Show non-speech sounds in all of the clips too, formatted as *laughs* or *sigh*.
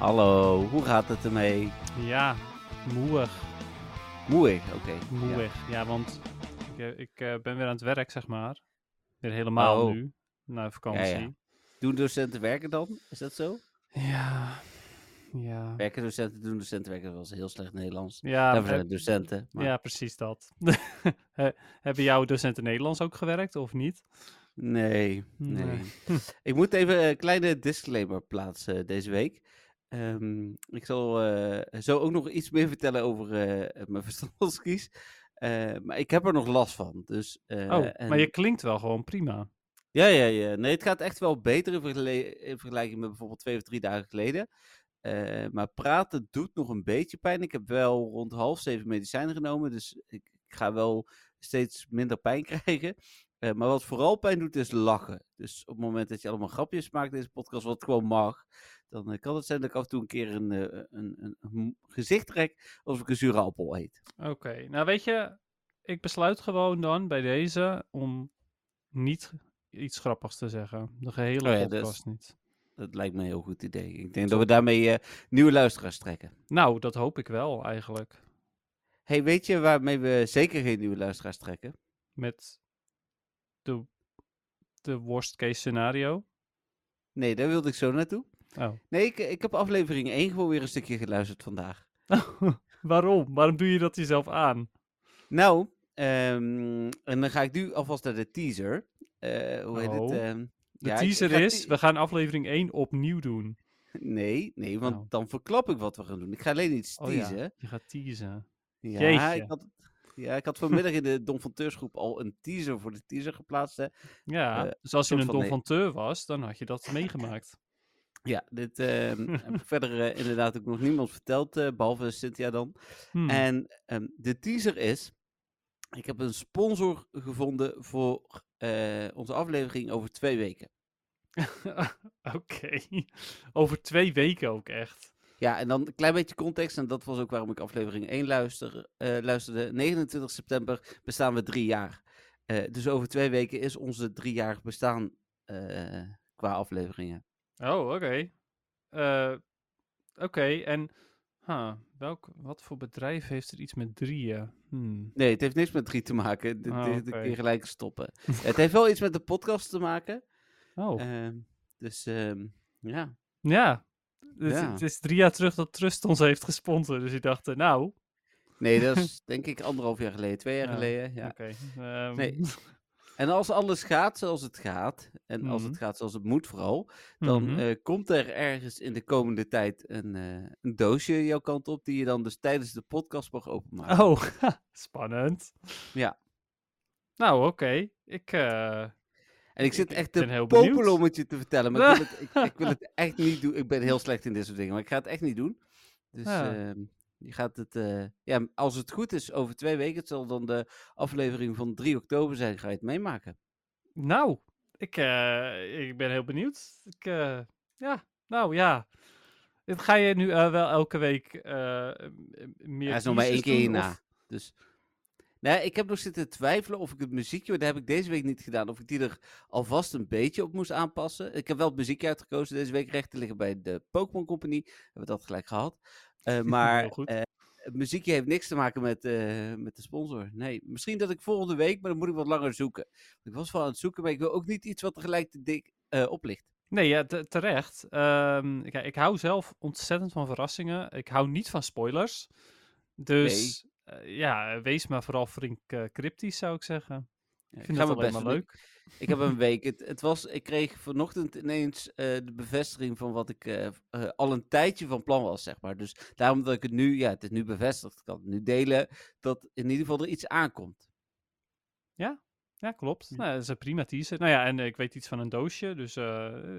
Hallo, hoe gaat het ermee? Ja, moeig. Moeig, oké. Moeig. Ja, want ik, eh, ik eh, ben weer aan het werk, zeg maar. Weer helemaal Oh. nu. Na vakantie. ja. Doen docenten werken dan? Is dat zo? Ja. Ja. Werken docenten, doen docenten werken. Dat was heel slecht Nederlands. Ja, Daarvoor zijn heb- het docenten. Maar ja, precies dat. *laughs* He- Hebben jouw docenten Nederlands ook gewerkt, of niet? Nee, nee. Nee. *laughs* ik moet even een kleine disclaimer plaatsen deze week. Ehm, ik zal eh, zo ook nog iets meer vertellen over eh, mijn verstandskies. Eh, maar ik heb er nog last van. Dus, oh, en- maar je klinkt wel gewoon prima. Ja, ja, ja. Nee, het gaat echt wel beter in, vergelijking met bijvoorbeeld twee of drie dagen geleden. Maar praten doet nog een beetje pijn. Ik heb wel rond half zeven medicijnen genomen, dus ik, ik ga wel steeds minder pijn *laughs* krijgen. Eh, maar wat vooral pijn doet, is lachen. Dus op het moment dat je allemaal grapjes maakt in deze podcast, wat gewoon mag, dan eh, kan het zijn dat ik af en toe een keer een, eh, een, een, een gezicht trek alsof ik een zure appel eet. Oké, nou weet je, ik besluit gewoon dan bij deze om niet iets grappigs te zeggen. De gehele Oh ja, dat is- podcast niet. Dat lijkt me een heel goed idee. Ik denk dat we daarmee nieuwe luisteraars trekken. Nou, dat hoop ik wel eigenlijk. Hey, weet je waarmee we zeker geen nieuwe luisteraars trekken? Met de, de worst case scenario. Nee, daar wilde ik zo naartoe. Oh. Nee, ik, ik heb aflevering 1 gewoon weer een stukje geluisterd vandaag. *laughs* Waarom? Waarom doe je dat jezelf aan? Nou, ehm, en dan ga ik nu alvast naar de teaser. Eh, hoe heet het? Oh. ehm, De ja, teaser ik is, te- we gaan aflevering 1 opnieuw doen. Nee, nee, want Oh. dan verklap ik wat we gaan doen. Ik ga alleen iets Oh teasen. ja, je gaat teasen. Ja, ik had, ja, ik had vanmiddag in de Don van Teursgroep al een teaser voor de teaser geplaatst. Hè. Ja, Eh, dus als je een van donfanteur was, dan had je dat meegemaakt. *laughs* Ja, dit ehm, heb ik verder eh, inderdaad ook nog niemand verteld, eh, behalve Cynthia dan. Hmm. En ehm, de teaser is: ik heb een sponsor gevonden voor onze aflevering over twee weken. *laughs* Oké. Over twee weken ook echt. Ja, en dan een klein beetje context, en dat was ook waarom ik aflevering 1 luister, eh, luisterde. 29 september bestaan we drie jaar. Eh, dus over twee weken is onze driejarig bestaan eh, qua afleveringen. Oh, oké. Oké, en huh, welk, wat voor bedrijf heeft er iets met drieën? Hmm. Nee, het heeft niks met drie te maken. Dit, Oh, gelijk stoppen. *laughs* het heeft wel iets met de podcast te maken. Oh, Ehm, dus ehm, ja. ja. Het, ja. het is drie jaar terug dat Trust ons heeft gesponsord. Dus ik dacht, nou, Nee, dat *laughs* is denk ik anderhalf jaar geleden, twee jaar Ja, geleden. Ja. oké. ehm, Nee. En als alles gaat zoals het gaat, en als Mhm. het gaat zoals het moet vooral, dan mhm. eh, komt er ergens in de komende tijd een, eh, een doosje jouw kant op, die je dan dus tijdens de podcast mag openmaken. Oh, *laughs* spannend. Ja. Nou, oké. Ik, eh, en ik zit echt te heel popelen om het je te vertellen, maar ik wil, het, ik, ik wil het *laughs* echt niet doen. Ik ben heel slecht in dit soort dingen, maar ik ga het echt niet doen. Dus Ja. ehm, je gaat het, eh, ja, als het goed is, over twee weken, het zal dan de aflevering van 3 oktober zijn, ga je het meemaken. nou, ik, eh, ik ben heel benieuwd. Ik, eh, ja, nou ja. Dit ga je nu wel elke week meer Hij is nog maar één keer hierna. of- Dus. Nee, ik heb nog zitten twijfelen of ik het muziekje, dat heb ik deze week niet gedaan, of ik die er alvast een beetje op moest aanpassen. Ik heb wel het muziekje uitgekozen deze week, recht te liggen bij de Pokémon Company. Hebben we dat gelijk gehad. Eh, *laughs* maar eh, het muziekje heeft niks te maken met, eh, met de sponsor. Nee, misschien dat ik volgende week, maar dan moet ik wat langer zoeken. Ik was wel aan het zoeken, maar ik wil ook niet iets wat tegelijk te dik oplicht. Nee, ja, te- terecht. Ehm, kijk, ik hou zelf ontzettend van verrassingen. Ik hou niet van spoilers. Dus ja, wees maar vooral flink eh, cryptisch, zou ik zeggen. Ja, Ik vind mijn alleen best leuk. Ik heb een week. *laughs* Het, het was, ik kreeg vanochtend ineens eh, de bevestiging van wat ik eh, eh, al een tijdje van plan was, zeg maar. Dus daarom dat ik het nu, ja, het is nu bevestigd. Ik kan het nu delen dat in ieder geval er iets aankomt. Ja, klopt. Hm. Nou, dat is een prima teaser. Nou ja, en eh, ik weet iets van een doosje, dus eh,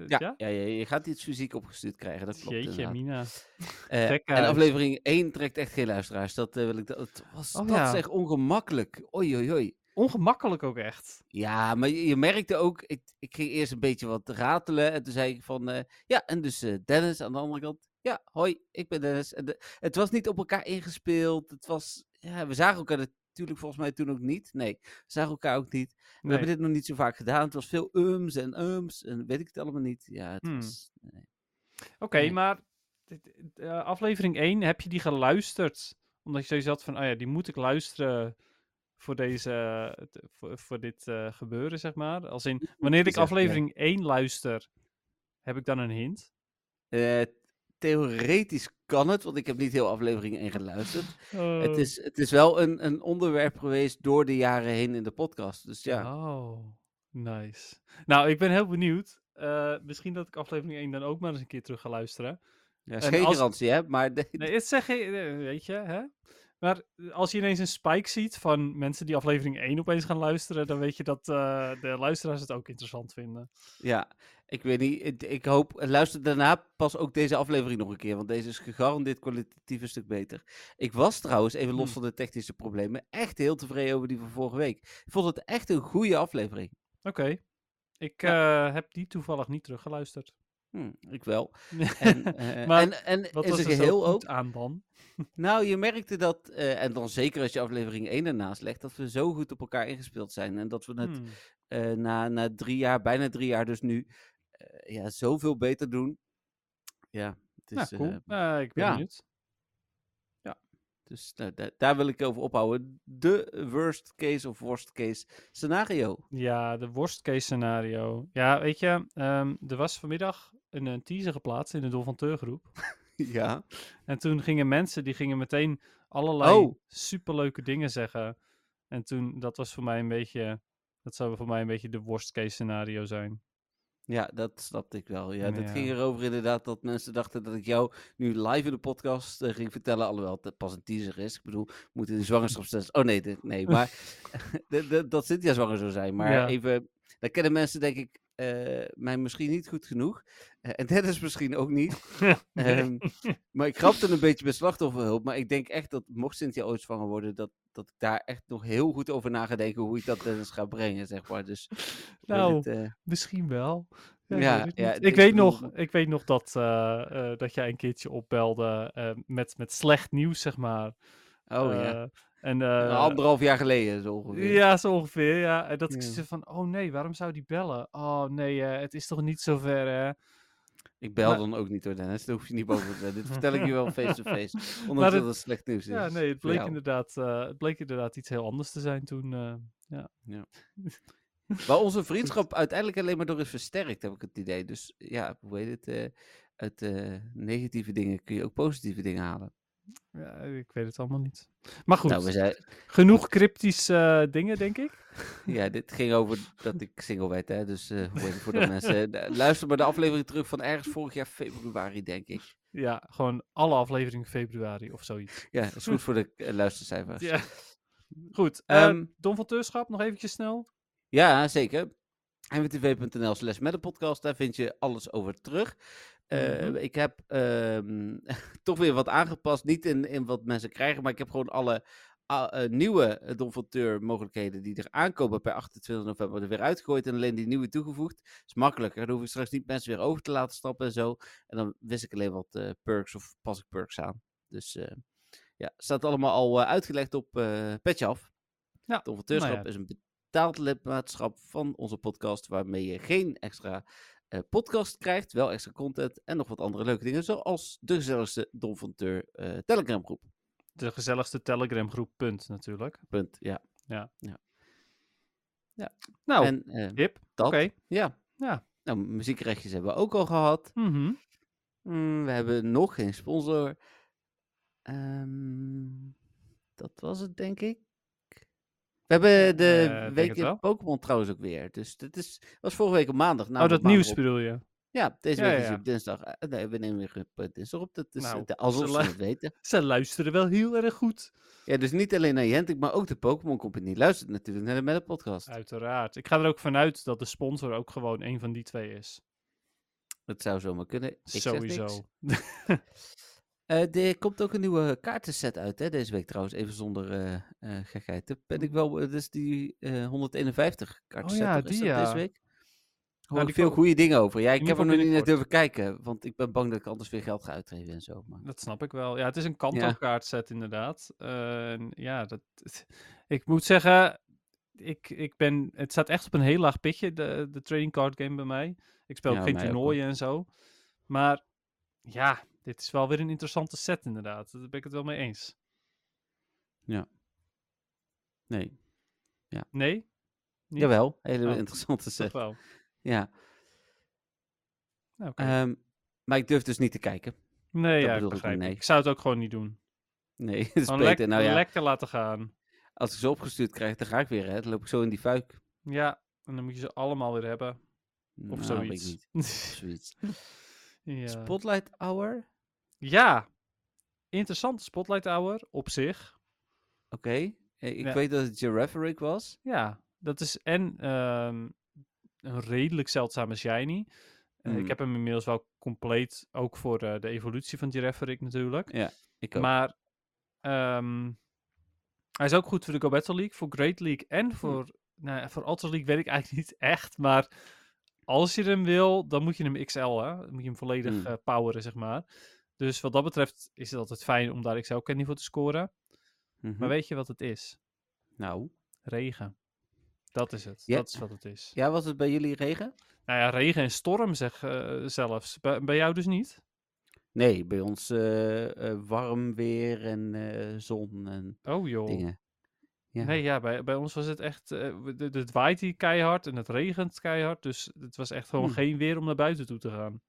Ja, ja. ja. je, gaat iets fysiek opgestuurd krijgen, dat klopt Jeetje, inderdaad. Mina. Eh, en aflevering 1 trekt echt geen luisteraars. Dat eh, wil ik. Dat was Oh, dat ja. ongemakkelijk. Oei, oei, oei. Ongemakkelijk ook echt. Ja, maar je, je merkte ook. Ik, ik ging eerst een beetje wat ratelen. En toen zei ik van. eh, ja, en dus eh, Dennis aan de andere kant. Ja, hoi, ik ben Dennis. En de- het was niet op elkaar ingespeeld. Het was. Ja, we zagen elkaar natuurlijk volgens mij toen ook niet. Nee, we zagen elkaar ook niet. We Nee. hebben dit nog niet zo vaak gedaan. Het was veel ums en ums. En weet ik het allemaal niet. Ja, het Hmm. was. nee. Oké, Nee. maar eh, aflevering 1, heb je die geluisterd? Omdat je zoiets had van, oh ja, die moet ik luisteren voor, deze, voor, voor dit eh, gebeuren, zeg maar. Als in, wanneer ik aflevering 1 luister, heb ik dan een hint? Eh, theoretisch kan het, want ik heb niet heel aflevering 1 geluisterd. Het, Oh. is, het is wel een, een onderwerp geweest door de jaren heen in de podcast. Dus ja, Oh, nice. Nou, ik ben heel benieuwd. Eh, misschien dat ik aflevering 1 dan ook maar eens een keer terug ga luisteren. ja is en geen als- garantie hè, maar de- Nee, het zeg je, eh, weet je, hè? Maar als je ineens een spike ziet van mensen die aflevering 1 opeens gaan luisteren, dan weet je dat eh, de luisteraars het ook interessant vinden. ja, ik weet niet. Ik, ik hoop, luister daarna pas ook deze aflevering nog een keer, want deze is gegarandeerd kwalitatief een stuk beter. Ik was trouwens, even los Hmm. van de technische problemen, echt heel tevreden over die van vorige week. Ik vond het echt een goede aflevering. Oké. Ik eh, heb die toevallig niet teruggeluisterd. Hm, ik wel. *laughs* En, eh, Maar en, en Wat was er geheel goed ook. aan dan? *laughs* Nou, je merkte dat, eh, en dan zeker als je aflevering 1 ernaast legt, dat we zo goed op elkaar ingespeeld zijn. En dat we het Hmm. na, na drie jaar, bijna drie jaar dus nu, ja, zoveel beter doen. Ja, het Nou, is, cool. eh, Eh, ik ben ja. benieuwd. dus nou, da- daar wil ik over ophouden. De worst case of worst case scenario. Ja, de worst case scenario. Ja, weet je, ehm, er was vanmiddag een, een teaser geplaatst in de Dolfanteur groep. *laughs* ja. En toen gingen mensen, die gingen meteen allerlei Oh. superleuke dingen zeggen. En toen, dat was voor mij een beetje, dat zou voor mij een beetje de worst case scenario zijn. Ja, dat snapte ik wel. Ja, dat ging erover inderdaad dat mensen dachten dat ik jou nu live in de podcast eh, ging vertellen. Alhoewel het pas een teaser is. Ik bedoel, we moeten de zwangerschapstest... Oh nee, dit- nee, maar *laughs* *laughs* dat Cynthia zwanger zou zijn. Maar Ja. even, dan kennen mensen denk ik eh, mij misschien niet goed genoeg. Eh, en Dennis misschien ook niet. *laughs* Ehm, maar ik grapte een beetje bij slachtofferhulp. Maar ik denk echt dat, mocht Cynthia ooit zwanger worden, dat, dat ik daar echt nog heel goed over na ga denken hoe ik dat Dennis ga brengen, zeg maar. Dus, Nou, het, eh, Misschien wel. ik Ja, ik weet nog, ik weet nog dat, eh, eh, dat jij een keertje opbelde met, met slecht nieuws, zeg maar. oh ja. En, Anderhalf jaar geleden zo ongeveer. Ja, zo ongeveer, ja. En dat ik zei van, oh nee, waarom zou die bellen? Oh nee, het is toch niet zover, hè? Ik bel Maar- dan ook niet hoor, Dennis. Daar hoef je niet boven te zijn. Dit *laughs* vertel ik je wel face-to-face. *laughs* Maar Ondanks dat het slecht nieuws is. Ja, nee, het bleek, inderdaad, eh, het bleek inderdaad iets heel anders te zijn toen. eh, Waar *laughs* onze vriendschap uiteindelijk alleen maar door is versterkt, heb ik het idee. Dus ja, hoe heet het? uit eh, negatieve dingen kun je ook positieve dingen halen. Ja, ik weet het allemaal niet. Maar goed, Nou, we zijn, genoeg cryptische eh, dingen, denk ik. *laughs* ja, dit ging over dat ik single werd, hè. Dus eh, hoe heet het voor de *laughs* mensen. luister maar de aflevering terug van ergens vorig jaar februari, denk ik. Ja, gewoon alle afleveringen februari of zoiets. Ja, dat is goed voor de eh, luistercijfers. Ja. Goed, Ehm, Don van Teurschap, nog eventjes snel. Ja, zeker. mwtv.nl slash met de podcast, daar vind je alles over terug. Eh, Mhm. Ik heb ehm, *laughs* toch weer wat aangepast, niet in, in wat mensen krijgen, maar ik heb gewoon alle eh, nieuwe eh, Don van Teur mogelijkheden die er aankomen per 28 november er weer uitgegooid en alleen die nieuwe toegevoegd. Dat is makkelijker, dan hoef ik straks niet mensen weer over te laten stappen en zo. En dan wist ik alleen wat eh, perks of pas ik perks aan. Dus ja, staat allemaal al uitgelegd op eh Petje Af. Ja, Don nou ja. is een betaald lidmaatschap van onze podcast, waarmee je geen extra eh, podcast krijgt, wel extra content en nog wat andere leuke dingen, zoals de gezelligste Don van Teur eh, Telegram groep. De gezelligste Telegram groep, punt natuurlijk. Punt, ja. Nou, en eh, hip. dat, Oké. ja. Ja. Nou, muziekrechtjes hebben we ook al gehad. Mhm. Mm, we hebben nog geen sponsor. Ehm, dat was het, denk ik. We hebben de week wel. Pokémon trouwens ook weer. Dus dat is, was vorige week op maandag. oh, namelijk dat nieuws op- bedoel je? Ja, deze Ja, week is ja. op dinsdag. eh, nee, we nemen weer op dinsdag op. Dat is Nou, eh, de- alsof ze het weten. *laughs* Ze luisteren wel heel erg goed. Ja, dus niet alleen naar Jentik, maar ook de Pokémon Company. Luistert natuurlijk naar de Meta Podcast. Uiteraard. Ik ga er ook vanuit dat de sponsor ook gewoon een van die twee is. Dat zou zomaar kunnen. Ik zeg Sowieso. *laughs* Eh, er komt ook een nieuwe kaartenset uit, hè, deze week trouwens. Even zonder eh eh, gekheid. Daar ben ik wel, is die eh 151 kaartenset. ja, die, ja. deze week? Hoor Nou, ik veel goede dingen over. Ja, ik heb er nog niet binnenkort. durven kijken, want ik ben bang dat ik anders weer geld ga uitgeven en zo. Maar... Dat snap ik wel. Ja, het is een kantelkaartset inderdaad. Eh, en ja, dat, *laughs* ik moet zeggen, ik, ik ben, het staat echt op een heel laag pitje, de, de trading card game bij mij. Ik speel Ja, ook geen toernooien en zo. Maar ja, dit is wel weer een interessante set inderdaad. Daar ben ik het wel mee eens. Nee. Nee? Niet? Jawel, hele Oh, interessante set. wel. Ja. Nou, oké. Ehm, maar ik durf dus niet te kijken. nee, dat ja, ik begrijp niet, ik. nee. Ik zou het ook gewoon niet doen. Nee, *laughs* het is beter. lek- Nou ja, lekker laten gaan. als ik ze opgestuurd krijg, dan ga ik weer. Hè. Dan loop ik zo in die fuik. Ja, en dan moet je ze allemaal weer hebben. Of Nou, weet ik zoiets. niet. Zoiets. *laughs* ja. Spotlight Hour? Ja, interessante Spotlight Hour op zich. Oké. Eh, Ik Ja. weet dat het Girafferic was. Ja, dat is en ehm, een redelijk zeldzame shiny. Eh. Ik heb hem inmiddels wel compleet, ook voor eh, de evolutie van Girafferic natuurlijk. Ja, ik ook. Maar ehm, hij is ook goed voor de Go Battle League, voor Great League en voor, nou, ja, voor Ultra League weet ik eigenlijk niet echt. Maar als je hem wil, dan moet je hem XL, hè? Dan moet je hem volledig Hmm. poweren, zeg maar. Dus wat dat betreft is het altijd fijn om daar XL candy voor te scoren. Mhm. Maar weet je wat het is? Nou, Regen. Dat is het. Ja. Dat is wat het is. ja, was het bij jullie regen? Nou ja, regen en storm zeg eh, zelfs. Bij, bij jou dus niet? Nee, bij ons eh, eh, warm weer en zon en Oh joh. dingen. Ja. Nee, ja, bij, bij ons was het echt... het waait hier keihard en het regent keihard. Dus het was echt gewoon Hmm. geen weer om naar buiten toe te gaan.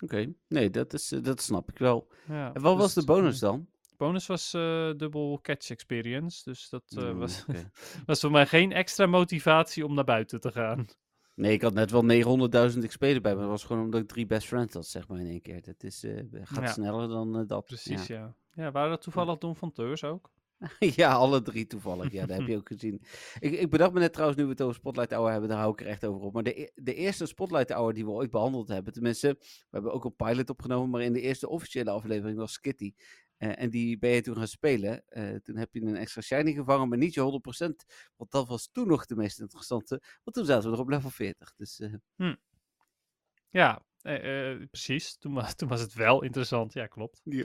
Oké, nee, dat, is, eh, dat snap ik wel. Ja, En wat was de dus, bonus eh, dan? bonus was eh dubbel catch experience. Dus dat eh, Mm, was, *laughs* was voor mij geen extra motivatie om naar buiten te gaan. Nee, ik had net wel 900.000 XP erbij, maar dat was gewoon omdat ik drie best friends had, zeg maar, in één keer. Dat is, eh, gaat Ja. sneller dan eh, dat. Precies, Ja. ja. Ja, waren dat toevallig Don van Teurs ook? *laughs* ja, alle drie toevallig. Ja, dat heb je ook gezien. Ik, ik bedacht me net trouwens, nu we het over Spotlight Hour hebben, daar hou ik er echt over op. Maar de, e- de eerste Spotlight Hour die we ooit behandeld hebben, tenminste, we hebben ook een pilot opgenomen, maar in de eerste officiële aflevering was Skitty. Eh, en die ben je toen gaan spelen. Eh, toen heb je een extra shiny gevangen, maar niet je 100%. Want dat was toen nog de meest interessante. Want toen zaten we nog op level 40. Dus eh, Ja, eh, eh, precies. Toen was, *laughs* toen was het wel interessant. Ja, klopt. ja.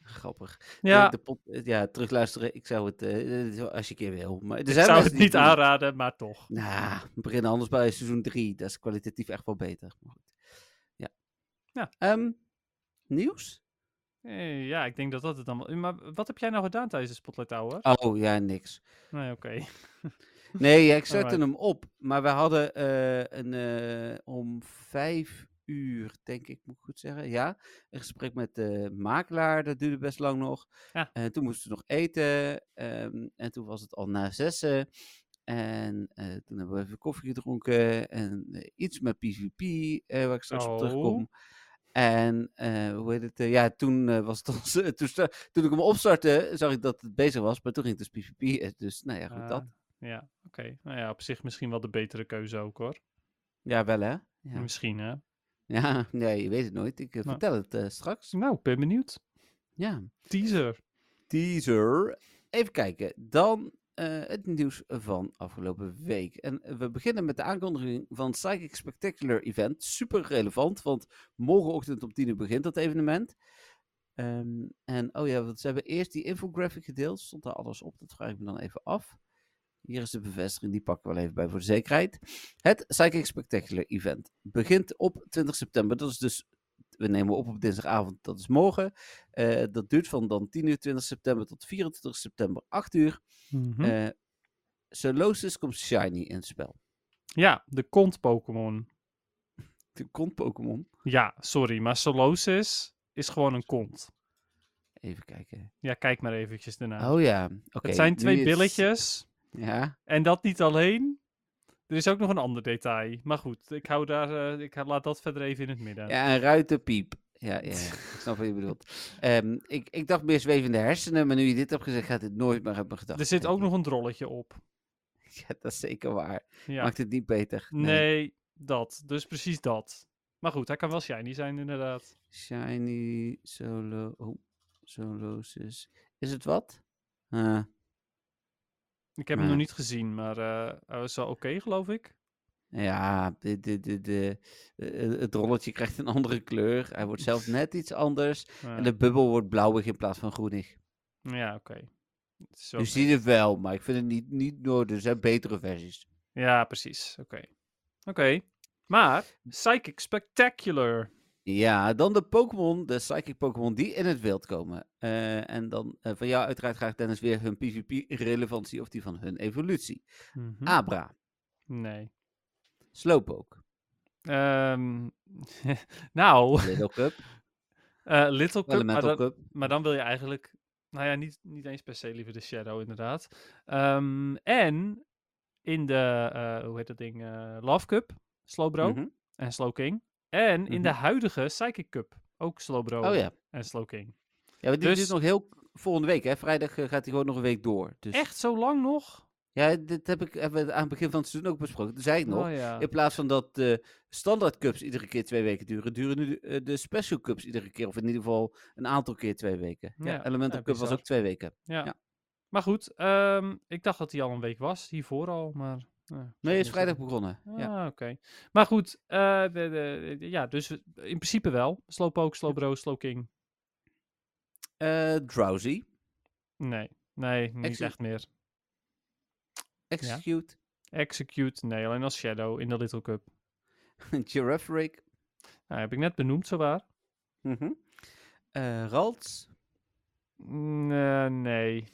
Grappig. Ja, De, de pot, eh, ja, terugluisteren. Ik zou het, eh, eh, als je een keer wil. Maar er ik zou het niet doen aanraden, maar toch. Nou, we beginnen anders bij seizoen 3. Dat is kwalitatief echt wel beter. Maar goed. Ja. Ja. Ehm, nieuws? Eh, ja, ik denk dat dat het allemaal... Maar wat heb jij nou gedaan tijdens de Spotlight Hour? Oh, ja, niks. Nee, oké. *laughs* Nee, ja, ik zette Alright. hem op. Maar we hadden een, om vijf uur, denk ik, moet ik goed zeggen. Ja, een gesprek met de makelaar. Dat duurde best lang nog. Ja. En toen moesten we nog eten. ehm, en toen was het al na zessen. En eh, toen hebben we even koffie gedronken. En eh, iets met PvP, eh, waar ik straks op Oh. terugkom. En eh, hoe heet het? ja, toen was het ons, *laughs* toen, toen ik hem opstartte, zag ik dat het bezig was. Maar toen ging het dus PvP. Dus nou ja, goed dat. Ah, ja, oké. Nou ja, op zich misschien wel de betere keuze ook, hoor. Ja, wel hè? Ja, Misschien, hè? Ja nee, je weet het nooit. Ik eh, Nou. vertel het eh, straks. Nou, ik ben benieuwd. Ja. Teaser. Teaser. Even kijken. Dan eh, het nieuws van afgelopen week. En we beginnen met de aankondiging van Psychic Spectacular Event. Super relevant, want morgenochtend om 10 uur begint dat evenement. Ehm, en oh ja, want ze hebben eerst die infographic gedeeld. Stond daar alles op? Dat vraag ik me dan even af. Hier is de bevestiging, die pakken we wel even bij voor de zekerheid. Het Psychic Spectacular Event begint op 20 september. Dat is dus, we nemen op op dinsdagavond, dat is morgen. Eh, dat duurt van dan 10 uur 20 september tot 24 september 8 uur. Mhm. Eh Solosis komt shiny in het spel. ja, de kont Pokémon. De kont Pokémon. Ja, sorry, maar Solosis is gewoon een kont. Even kijken. Ja, kijk maar eventjes daarna. Oh ja, oké. het zijn nu twee is- billetjes. Ja, En dat niet alleen. Er is ook nog een ander detail. Maar goed, ik, hou daar, eh, ik laat dat verder even in het midden. Ja, een ruitenpiep. Ja, ja, *laughs* ik snap wat je bedoelt. Ehm, ik, ik dacht meer zwevende hersenen, maar nu je dit hebt gezegd, gaat dit nooit meer uit mijn gedachten. er zit ook nog een drolletje op. *laughs* Ja, dat is zeker waar. Ja. Maakt het niet beter. nee. dat. Dus precies dat. Maar goed, hij kan wel shiny zijn, inderdaad. Shiny solo. Oh, solosis. Is het wat? Eh, Ik heb hem nog niet gezien, maar eh, hij was wel oké, geloof ik. ja, de, de, de, de, eh, het rolletje krijgt een andere kleur. Hij wordt zelf *laughs* net iets anders. Ja. En de bubbel wordt blauwig in plaats van groenig. Ja, oké. Wel Je ziet het wel, maar ik vind het niet, niet nodig. Er zijn betere versies. Ja, precies. Oké. Oké. Maar, Psychic Spectacular. Ja, dan de Pokémon, de Psychic Pokémon die in het wild komen. Eh, en dan eh, van jou uiteraard graag Dennis weer hun PvP-relevantie of die van hun evolutie. Mhm. Abra, Nee. Slowpoke, Ehm, *laughs* nou, Little Cup, *laughs* eh, Little Cup, maar dan, Cup. maar dan wil je eigenlijk... Nou ja, niet, niet eens per se liever de Shadow, inderdaad. Ehm, en in de, hoe heet dat ding, Love Cup, Slowbro Mhm. en Slow King. En in de Mhm. huidige Psychic Cup, ook Slowbro Oh ja. en Slow King. Ja, maar die Dus- duurt nog heel volgende week, hè? Vrijdag eh, gaat hij gewoon nog een week door. Dus, Echt zo lang nog? Ja, dit heb ik hebben we aan het begin van het seizoen ook besproken. Toen zei ik nog, Oh ja. in plaats van dat de standaard cups iedere keer twee weken duren, duren nu de, eh, de special cups iedere keer, of in ieder geval een aantal keer twee weken. Ja, Ja, Elemental ja, Cup was ook twee weken. Ja. Ja. Maar goed, ehm, ik dacht dat hij al een week was, hiervoor al, maar... Nee, is vrijdag begonnen. Ah, Ja. oké. Maar goed, eh, de, de, de- ja, dus in principe wel. Slowpoke, Slowbro, Slow King. Eh, drowsy, Nee, nee, niet Execute. echt meer. Execute, Execute, nee, alleen als Shadow in de Little Cup. *laughs* Giraffe Nou, heb ik net benoemd, zowaar. mhm. Eh, Ralts, Mm, nee.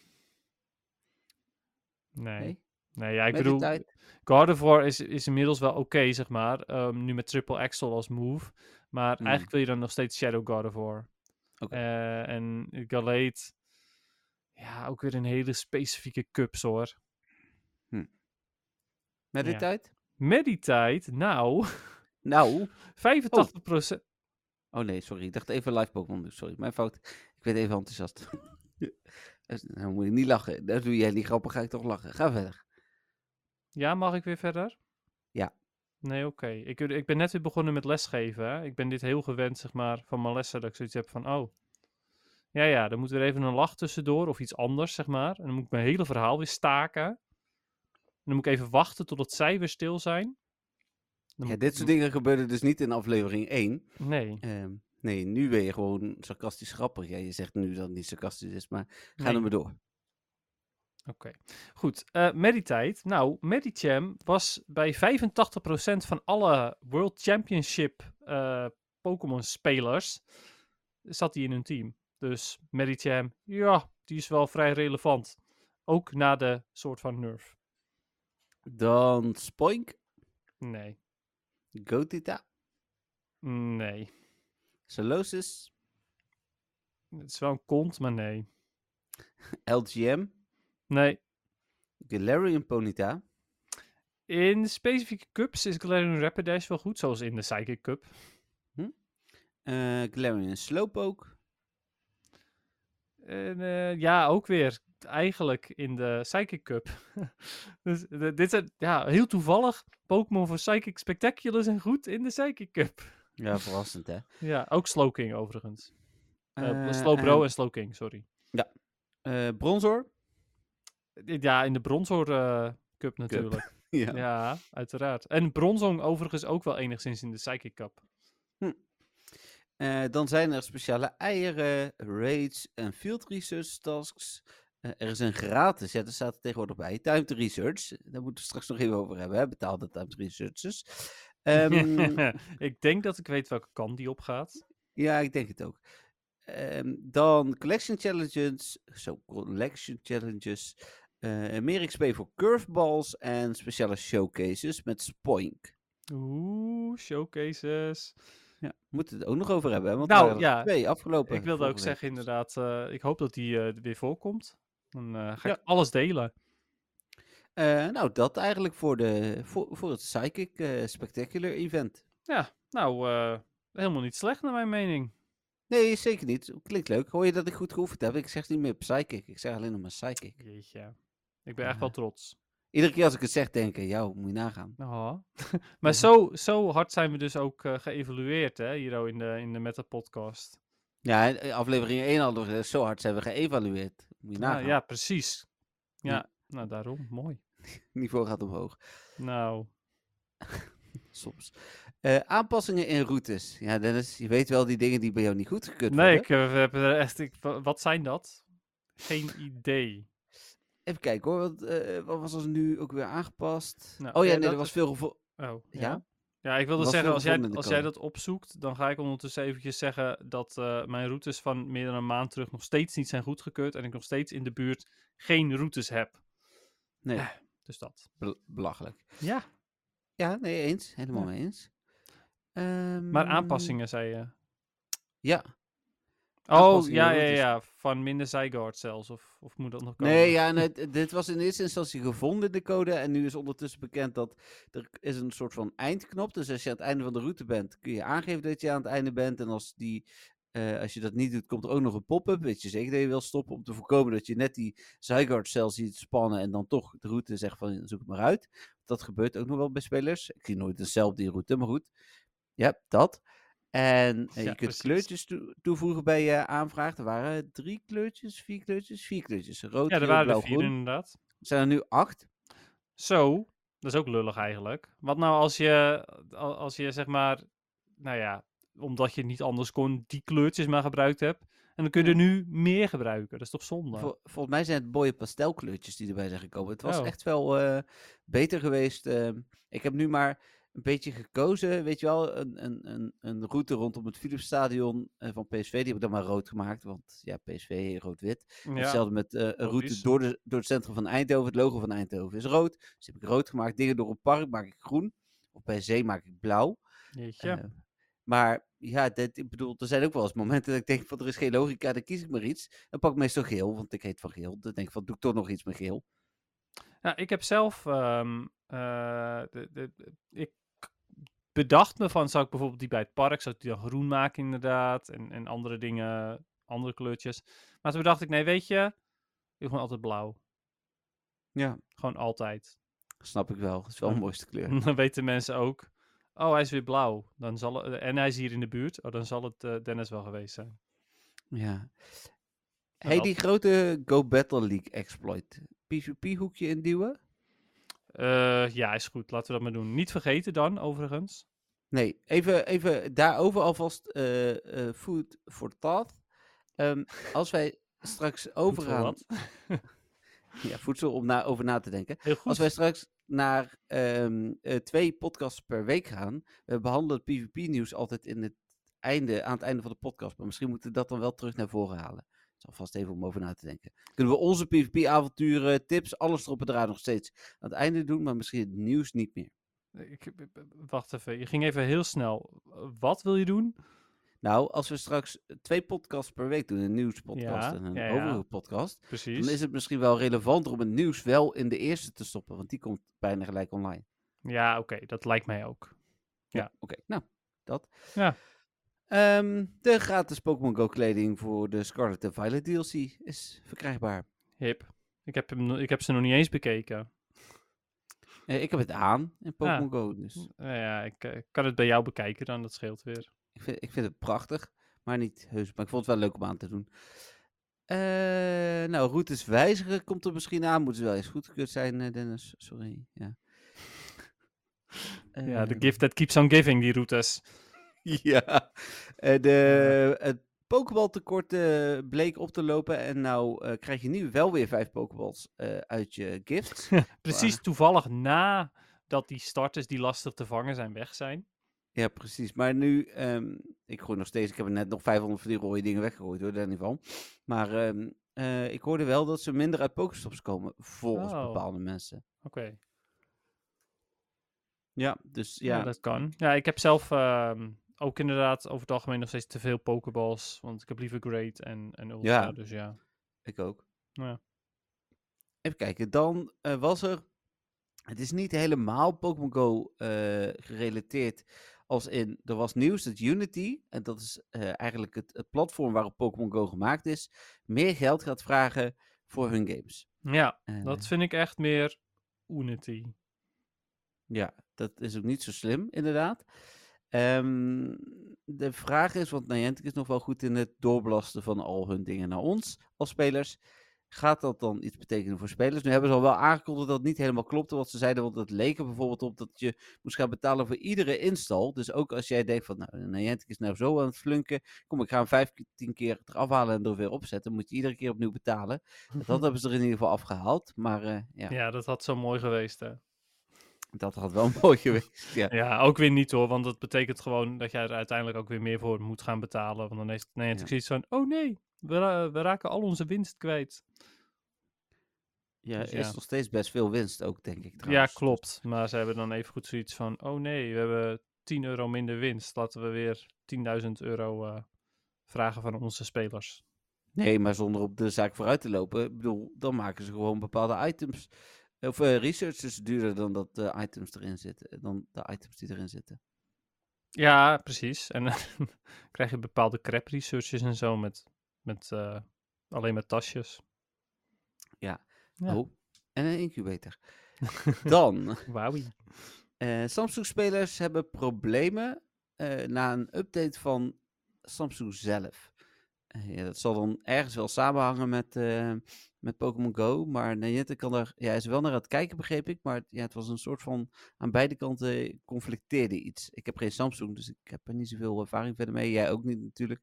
Nee. Nee? Nee, ja, ik bedoel, Gardevoir is, is inmiddels wel oké, zeg maar. ehm, nu met Triple Axel als move. Maar Hmm. eigenlijk wil je dan nog steeds Shadow Gardevoir. Oké. Eh, en Galate, ja, ook weer een hele specifieke cups hoor. Meditite. Meditite, nou, *laughs* Nou, 85%. oh nee, sorry. Ik dacht even live Pokémon. Sorry, mijn fout. Ik werd even enthousiast. *laughs* Dan moet ik niet lachen. Dat doe jij niet grappig, ga ik toch lachen. Ga verder. Ja, mag ik weer verder? Ja. Nee, oké. Ik, ik ben net weer begonnen met lesgeven. Hè? Ik ben dit heel gewend, zeg maar, van mijn lessen. Dat ik zoiets heb van, oh. Ja, ja, dan moet er even een lach tussendoor of iets anders, zeg maar. En dan moet ik mijn hele verhaal weer staken. En dan moet ik even wachten totdat zij weer stil zijn. Dan Ja, dit soort dingen gebeurde dus niet in aflevering 1. Nee. Ehm, nee, nu ben je gewoon sarcastisch grappig. Ja, je zegt nu dat het niet sarcastisch is, maar ga Nee. er maar door. Oké, goed. eh Meditite. Nou, Medicham was bij 85% van alle World Championship eh, Pokémon-spelers zat hij in hun team. Dus Medicham, ja, die is wel vrij relevant. Ook na de soort van nerf. Dan Spoink, Nee, Gotita, nee. Solosis, Het is wel een kont, maar nee. *laughs* LGM, Nee. Galarian Ponyta, In specifieke cups is Galarian Rapidash wel goed, zoals in de Psychic Cup. eh Galarian Slowpoke, En eh, ja, ook weer eigenlijk in de Psychic Cup. *laughs* dus de- dit zijn ja, heel toevallig. Pokémon voor Psychic Spectacular zijn goed in de Psychic Cup. ja, verrassend hè. *laughs* Ja, ook Slowking overigens. Uh, Eh, Slowbro en, en Slowking, sorry. eh, Bronzor, Ja, in de Bronzor eh, Cup natuurlijk. *laughs* ja. Ja. uiteraard. En Bronzong overigens ook wel enigszins in de Psychic Cup. Eh, dan zijn er speciale eieren, raids en field research tasks. Eh, er is een gratis, ja, daar staat er tegenwoordig bij, timed research. Daar moeten we straks nog even over hebben, hè? betaalde timed researchers. Ehm, *laughs* ik denk dat ik weet welke kant die op gaat. ja, ik denk het ook. Ehm, dan collection challenges, zo, collection challenges. Eh, meer XP voor curveballs en speciale showcases met Spoink. Oeh, showcases. Ja, we moeten het ook nog over hebben, want Nou, ja, twee afgelopen. Ik wilde ook week. zeggen, inderdaad, eh, ik hoop dat die eh, weer voorkomt. Dan ga ik Ja. alles delen. Nou, dat eigenlijk voor, de, voor, voor het Psychic Spectacular Event. Ja, nou, helemaal niet slecht naar mijn mening. Nee, zeker niet. Klinkt leuk. Hoor je dat ik goed geoefend heb? Ik zeg niet meer Psychic. Ik zeg alleen nog maar Psychic. Jeetje. Ik ben echt wel trots. Iedere keer als ik het zeg, denk ik, jou, moet je nagaan. Oh. *laughs* maar zo, zo hard zijn we dus ook eh, geëvalueerd, hè, hier in de, in de Meta Podcast. Ja, eh, aflevering 1 hadden we gezegd, zo hard zijn we geëvalueerd. Moet je Ja, nagaan. ja, precies. Ja, Ja. nou daarom. Mooi. *laughs* Niveau gaat omhoog. Nou, *laughs* Soms. Eh, aanpassingen in routes. Ja, Dennis, je weet wel die dingen die bij jou niet goedgekeurd nee, worden. ik eh, heb er echt. Ik, wa- wat zijn dat? Geen idee. Even kijken hoor, wat, eh, wat was er nu ook weer aangepast? Nou, oh ja, nee, er dat was is- veel gevo- Oh, ja. Ja? Ja, ik wilde Was zeggen, als jij, als jij dat opzoekt, dan ga ik ondertussen eventjes zeggen dat eh, mijn routes van meer dan een maand terug nog steeds niet zijn goedgekeurd en ik nog steeds in de buurt geen routes heb. Nee, Eh. Dus dat. bel- belachelijk. Ja. Ja, nee, eens. Helemaal Ja. mee eens. Ehm, Maar aanpassingen, zei je. Ja. Oh, ja, ja, ja. Van minder Zyguard zelfs. Of, of moet dat nog komen? Nee, ja, nee, dit was in eerste instantie gevonden, de code. En nu is ondertussen bekend dat er is een soort van eindknop. Dus als je aan het einde van de route bent, kun je aangeven dat je aan het einde bent. En als, die, eh, als je dat niet doet, komt er ook nog een pop-up. Weet je zeker dat je wil stoppen om te voorkomen dat je net die Zyguard-cel ziet spannen. En dan toch de route zegt van zoek het maar uit. Dat gebeurt ook nog wel bij spelers. Ik zie nooit dezelfde route, maar goed. Ja, dat. En eh, Ja, je kunt precies. kleurtjes toe- toevoegen bij je aanvraag. Er waren drie kleurtjes, vier kleurtjes, vier kleurtjes. Rood, Ja, er waren blauw, er vier groen. inderdaad. Zijn er nu acht? Zo, dat is ook lullig eigenlijk. Wat nou als je, al- als je zeg maar, nou ja, omdat je niet anders kon, die kleurtjes maar gebruikt hebt. En dan kun je er nu meer gebruiken. Dat is toch zonde? Vol- volgens mij zijn het mooie pastelkleurtjes die erbij zijn gekomen. Het was Oh. echt wel eh, beter geweest. ehm. ik heb nu maar een beetje gekozen, weet je wel, een, een, een, een route rondom het Philipsstadion eh, van PSV. Die heb ik dan maar rood gemaakt, want ja, PSV rood-wit. Ja, Hetzelfde met eh, een route door, de, door het centrum van Eindhoven. Het logo van Eindhoven is rood. Dus heb ik rood gemaakt. Dingen door een park maak ik groen. Of bij zee maak ik blauw. Eh, maar ja, dit, ik bedoel, er zijn ook wel eens momenten dat ik denk van er is geen logica, dan kies ik maar iets. Dan pak ik meestal geel, want ik heet van geel. Dan denk ik van doe ik toch nog iets met geel. Nou, ik heb zelf, de, de, de- ik bedacht me van, zou ik bijvoorbeeld die bij het park, zou ik die dan groen maken inderdaad, en, en andere dingen, andere kleurtjes. Maar toen bedacht ik, nee, weet je, ik wil gewoon altijd blauw. Ja, Gewoon altijd. snap ik wel. Het is wel de Hm. mooiste kleur. *laughs* Dan weten mensen ook, oh, hij is weer blauw. Dan zal het, en hij is hier in de buurt, oh, dan zal het eh, Dennis wel geweest zijn. Ja. Hey, die grote Go Battle League exploit. PvP hoekje induwen? Eh, ja, is goed. Laten we dat maar doen. Niet vergeten dan, overigens. Nee, even, even daarover alvast eh eh food for thought. Ehm, als wij *laughs* straks overgaan... *laughs* Ja, voedsel om na, over na te denken. Heel goed. Als wij straks naar ehm, eh, twee podcasts per week gaan. We behandelen het PvP-nieuws altijd in het einde, aan het einde van de podcast. Maar misschien moeten we dat dan wel terug naar voren halen. Is alvast even om over na te denken. Kunnen we onze PvP-avonturen, tips, alles erop en eraan nog steeds aan het einde doen. Maar misschien het nieuws niet meer. Ik, wacht even, je ging even heel snel. Wat wil je doen? Nou, als we straks twee podcasts per week doen. Een nieuwspodcast Ja, en een ja, ja. overige podcast. Precies. Dan is het misschien wel relevanter om het nieuws wel in de eerste te stoppen. Want die komt bijna gelijk online. Ja, oké, dat lijkt mij ook. Ja. Oké, nou, dat. Ja. Ehm, de gratis Pokémon Go kleding voor de Scarlet and Violet DLC is verkrijgbaar. Hip. Ik heb, hem, ik heb ze nog niet eens bekeken. Eh, ik heb het aan in Pokémon Go, dus ja, ik eh, kan het bij jou bekijken dan, dat scheelt weer. ik vind, ik vind het prachtig, maar niet heus. Maar ik vond het wel leuk om aan te doen. Eh, nou, routes wijzigen komt er misschien aan. Moeten ze wel eens goedgekeurd zijn, Dennis. Sorry, ja. ja, de gift that keeps on giving, die routes. *laughs* Ja, eh, de, het Pokéball-tekort eh, bleek op te lopen. En nou eh, krijg je nu wel weer vijf Pokéballs eh, uit je gifts. *laughs* Precies toevallig na dat die starters die lastig te vangen zijn weg zijn. ja, precies. Maar nu, ehm, ik gooi nog steeds, ik heb net nog 500 van die rode dingen weggegooid hoor, daar niet van. Maar ehm, eh, ik hoorde wel dat ze minder uit Pokéstops komen, volgens Oh. bepaalde mensen. Oké, Ja, dus ja. ja. dat kan. Ja, ik heb zelf ehm, ook inderdaad over het algemeen nog steeds te veel pokeballs. Want ik heb liever Great en, en Ultra, Ja. dus ja. ik ook. Ja. Even kijken, dan eh, was er Het is niet helemaal Pokémon Go eh, gerelateerd. Als in, er was nieuws dat Unity, en dat is eh, eigenlijk het, het platform waarop Pokémon Go gemaakt is, meer geld gaat vragen voor hun games. Ja, dat vind ik echt meer Unity. Ja, dat is ook niet zo slim, inderdaad. Ehm, de vraag is, want Niantic is nog wel goed in het doorbelasten van al hun dingen naar ons als spelers. Gaat dat dan iets betekenen voor spelers? Nu hebben ze al wel aangekondigd dat het niet helemaal klopte wat ze zeiden. Want het leek er bijvoorbeeld op dat je moest gaan betalen voor iedere install. Dus ook als jij denkt van, nou, Niantic is nou zo aan het flunken. Kom, ik ga hem 15 keer eraf halen en er weer opzetten. moet je iedere keer opnieuw betalen. *laughs* Dat hebben ze er in ieder geval afgehaald. Maar eh, ja, Ja, dat had zo mooi geweest, hè. Dat had wel *laughs* mooi geweest. Ja. Ja, ook weer niet hoor, want dat betekent gewoon dat jij er uiteindelijk ook weer meer voor moet gaan betalen. Want dan heeft nee, Ja. zoiets van, oh nee, we, we raken al onze winst kwijt. Ja, Dus er is ja. nog steeds best veel winst ook, denk ik. Ja, trouwens. klopt. Maar ze hebben dan even goed zoiets van, oh nee, we hebben 10 euro minder winst. Laten we weer 10.000 euro eh, vragen van onze spelers. Nee, maar zonder op de zaak vooruit te lopen. Ik bedoel, dan maken ze gewoon bepaalde items. Of eh, research is duurder dan dat de items erin zitten. Dan de items die erin zitten. Ja, precies. En *laughs* dan krijg je bepaalde crap researches en zo met, met eh, alleen met tasjes. Ja. Oh, en een incubator. *laughs* dan, Wauwie. eh, Samsung-spelers hebben problemen eh, na een update van Samsung zelf. Ja, dat zal dan ergens wel samenhangen met, eh, met Pokémon Go. Maar Niantic kan er, ja, is wel naar aan het kijken, begreep ik. Maar ja, het was een soort van, aan beide kanten conflicteerde iets. Ik heb geen Samsung, dus ik heb er niet zoveel ervaring verder mee. Jij ook niet natuurlijk.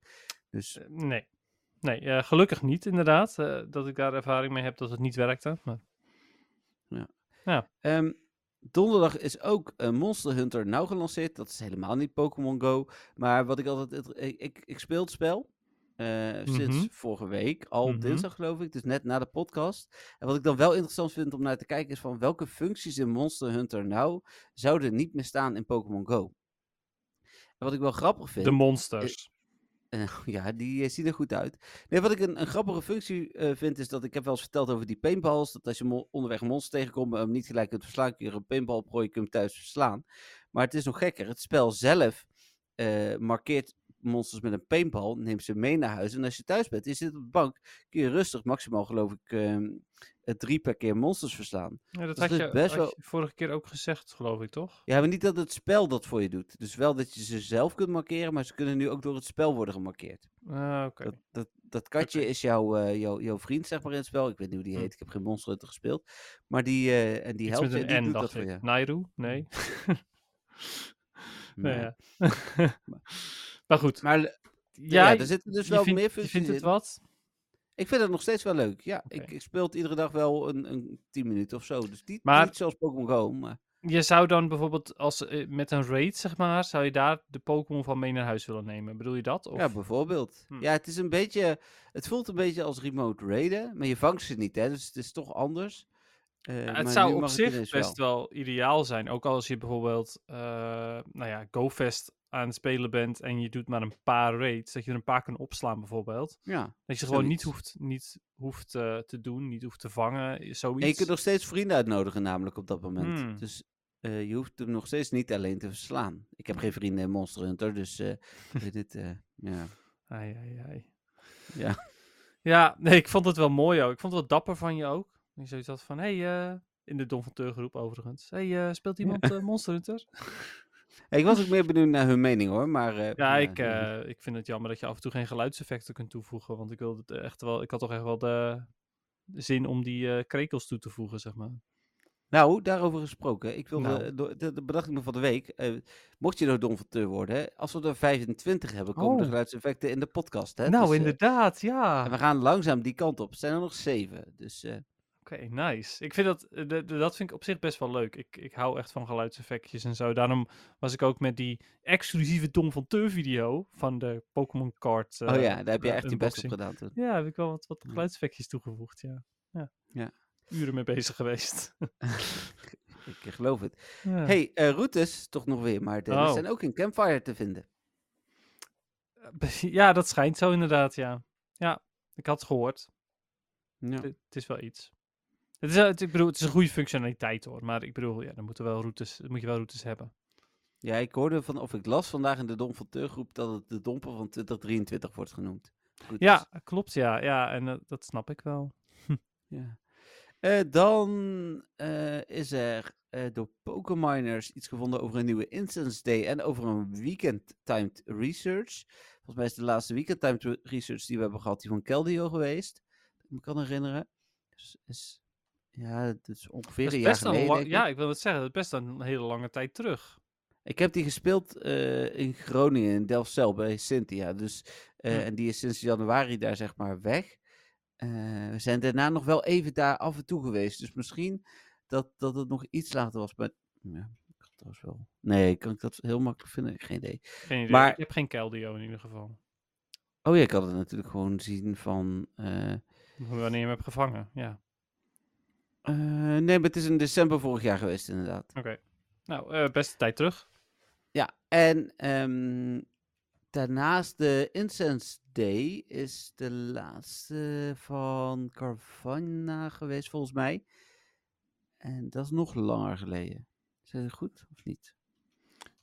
Dus Eh, nee. Nee, eh, gelukkig niet inderdaad. dat ik daar ervaring mee heb dat het niet werkte. Maar... Ehm, donderdag is ook Monster Hunter nou gelanceerd. Dat is helemaal niet Pokémon Go. Maar wat ik altijd. ik, ik speel het spel. Eh, Sinds Mhm. vorige week. Al Mhm. dinsdag geloof ik. Dus net na de podcast. En wat ik dan wel interessant vind om naar te kijken. Is van welke functies in Monster Hunter nou. zouden niet meer staan in Pokémon Go. En wat ik wel grappig vind. De monsters. Eh, *laughs* ja, die eh, zien er goed uit. Nee, wat ik een, een grappige functie eh, vind, is dat ik heb wel eens verteld over die paintballs. Dat als je mo- onderweg een monster tegenkomt, hem niet gelijk kunt verslaan, kun je een paintball kun je hem thuis verslaan. Maar het is nog gekker. Het spel zelf eh, markeert monsters met een paintball, neemt ze mee naar huis. En als je thuis bent, je zit op de bank, kun je rustig, maximaal geloof ik, ehm, eh, drie per keer monsters verslaan. Ja, dat dus had het je, is best had wel- je vorige keer ook gezegd, geloof ik, toch? Ja, maar niet dat het spel dat voor je doet. Dus wel dat je ze zelf kunt markeren, maar ze kunnen nu ook door het spel worden gemarkeerd. Ah, Oké. Dat, dat, dat katje is jouw, eh, jouw, jouw vriend, zeg maar, in het spel. Ik weet niet hoe die Hm. heet. Ik heb geen Monster Hunter gespeeld. Maar die, eh, en die Iets helpt je, een die N, doet dat voor ik. je. Nairu? Nee. *laughs* *laughs* Nee. Nee, ja. *laughs* maar goed. Maar ja, ja, er zitten dus wel vindt, meer je functies vindt het in. wat? Ik vind het nog steeds wel leuk. Ja, ik, ik speel het iedere dag wel een, een 10 minuten of zo. Dus niet, Maar- niet zoals Pokémon Go, maar... Je zou dan bijvoorbeeld als, eh, met een raid, zeg maar, zou je daar de Pokémon van mee naar huis willen nemen? Bedoel je dat? Of? Ja, bijvoorbeeld. Hm. Ja, het is een beetje... Het voelt een beetje als remote raiden, maar je vangt ze niet, hè. Dus het is toch anders. Eh, Ja, het zou op het zich best wel. ideaal zijn. Ook als je bijvoorbeeld, eh nou ja, GoFest aan het spelen bent en je doet maar een paar raids, dat je er een paar kan opslaan bijvoorbeeld. Ja. Dat je gewoon niet hoeft, niet hoeft eh, te doen, niet hoeft te vangen, zoiets. En je kunt nog steeds vrienden uitnodigen, namelijk op dat moment. Hmm. Dus eh, je hoeft hem nog steeds niet alleen te verslaan. Ik heb geen vrienden in Monster Hunter, dus eh, *laughs* weet dit, eh, ja. Ai, ai, ai. Ja. Ja, nee, ik vond het wel mooi ook. Ik vond het wel dapper van je ook. Je zoiets had van, hey, eh, in de Don van Teur groep overigens. hey, eh, speelt iemand eh, Monster Hunter? *laughs* Ik was ook meer benieuwd naar hun mening hoor, maar... eh, Ja, ik, eh, ik vind het jammer dat je af en toe geen geluidseffecten kunt toevoegen. Want ik, wilde het echt wel, ik had toch echt wel de zin om die eh, krekels toe te voegen, zeg maar. Nou, daarover gesproken. Ik wilde, Nou. dat bedacht ik me van de week. mocht je nou donfateur worden, hè, als we er 25 hebben, komen de Oh. geluidseffecten in de podcast. Hè? nou, Dus, inderdaad, ja. en we gaan langzaam die kant op. Er zijn er nog zeven. Dus Oké, nice. Ik vind dat, eh, de, de- dat vind ik op zich best wel leuk. Ik, ik hou echt van geluidseffectjes en zo. Daarom was ik ook met die exclusieve Don van Teur video van de Pokémon Card. oh eh, ja, daar heb je eh, echt je best op gedaan toen. Ja, heb ik wel wat, wat geluidseffectjes toegevoegd, ja. ja. Ja. Uren mee bezig geweest. *laughs* Ik eh, geloof het. *laughs* ja. hey, eh, routes toch nog weer, maar Oh. zijn ook in Campfire te vinden. *laughs* Ja, dat schijnt zo inderdaad, ja. Ja, ik had het gehoord. Ja. Het is wel iets. Het is, het, ik bedoel, het is een goede functionaliteit hoor. Maar ik bedoel, ja, dan, moeten wel routes, moet je wel routes hebben. Ja, ik hoorde van, of ik las vandaag in de Dom van Teurgroep dat het de domper van 2023 wordt genoemd. Goed, Ja, klopt ja. Ja, en eh, dat snap ik wel. *laughs* Ja. Eh, dan eh, is er door Pokeminers iets gevonden over een nieuwe Instance Day en over een Weekend Timed Research. Volgens mij is de laatste Weekend Timed Research die we hebben gehad, die van Keldeo geweest. Ik me kan herinneren. Dus is, ja, het is ongeveer Dat een is jaar best een geleden. ja, ik wil het zeggen, dat is best een hele lange tijd terug. Ik heb die gespeeld eh, in Groningen, in Delfzijl, bij Cynthia. Dus, eh. En die is sinds januari daar zeg maar weg. Eh, we zijn daarna nog wel even daar af en toe geweest. Dus misschien dat, dat het nog iets later was. Maar ja, kan trouwens wel. Nee, kan ik dat heel makkelijk vinden? Geen idee. Geen idee. Maar- Ik heb geen Keldio in ieder geval. Oh ja, ik had het natuurlijk gewoon zien van... Wanneer je hem hebt gevangen, ja. Eh, nee, maar het is in december vorig jaar geweest inderdaad. Oké. Nou, eh, beste tijd terug. Ja, en ehm, daarnaast de Incense Day is de laatste van Carvana geweest, volgens mij. En dat is nog langer geleden. Is dat goed of niet?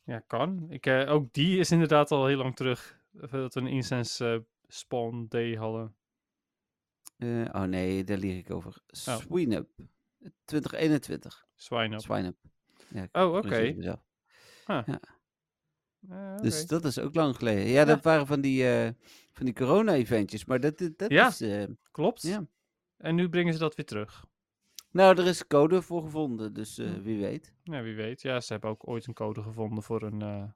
Ja, kan. Ik, eh, ook die is inderdaad al heel lang terug. Dat we een incense spawn day hadden. Eh, oh nee, daar lieg ik over. Oh. Sweenup. 2021. Swine up. Swineup. Ja, Oh, oké. mezelf. Eh, Dus dat is ook lang geleden. Ja, dat waren van die, eh, van die corona-eventjes. Maar dat, dat Ja. is... Klopt. ja. En nu brengen ze dat weer terug. Nou, er is code voor gevonden, dus Hm. wie weet. Ja, wie weet. Ja, ze hebben ook ooit een code gevonden voor een...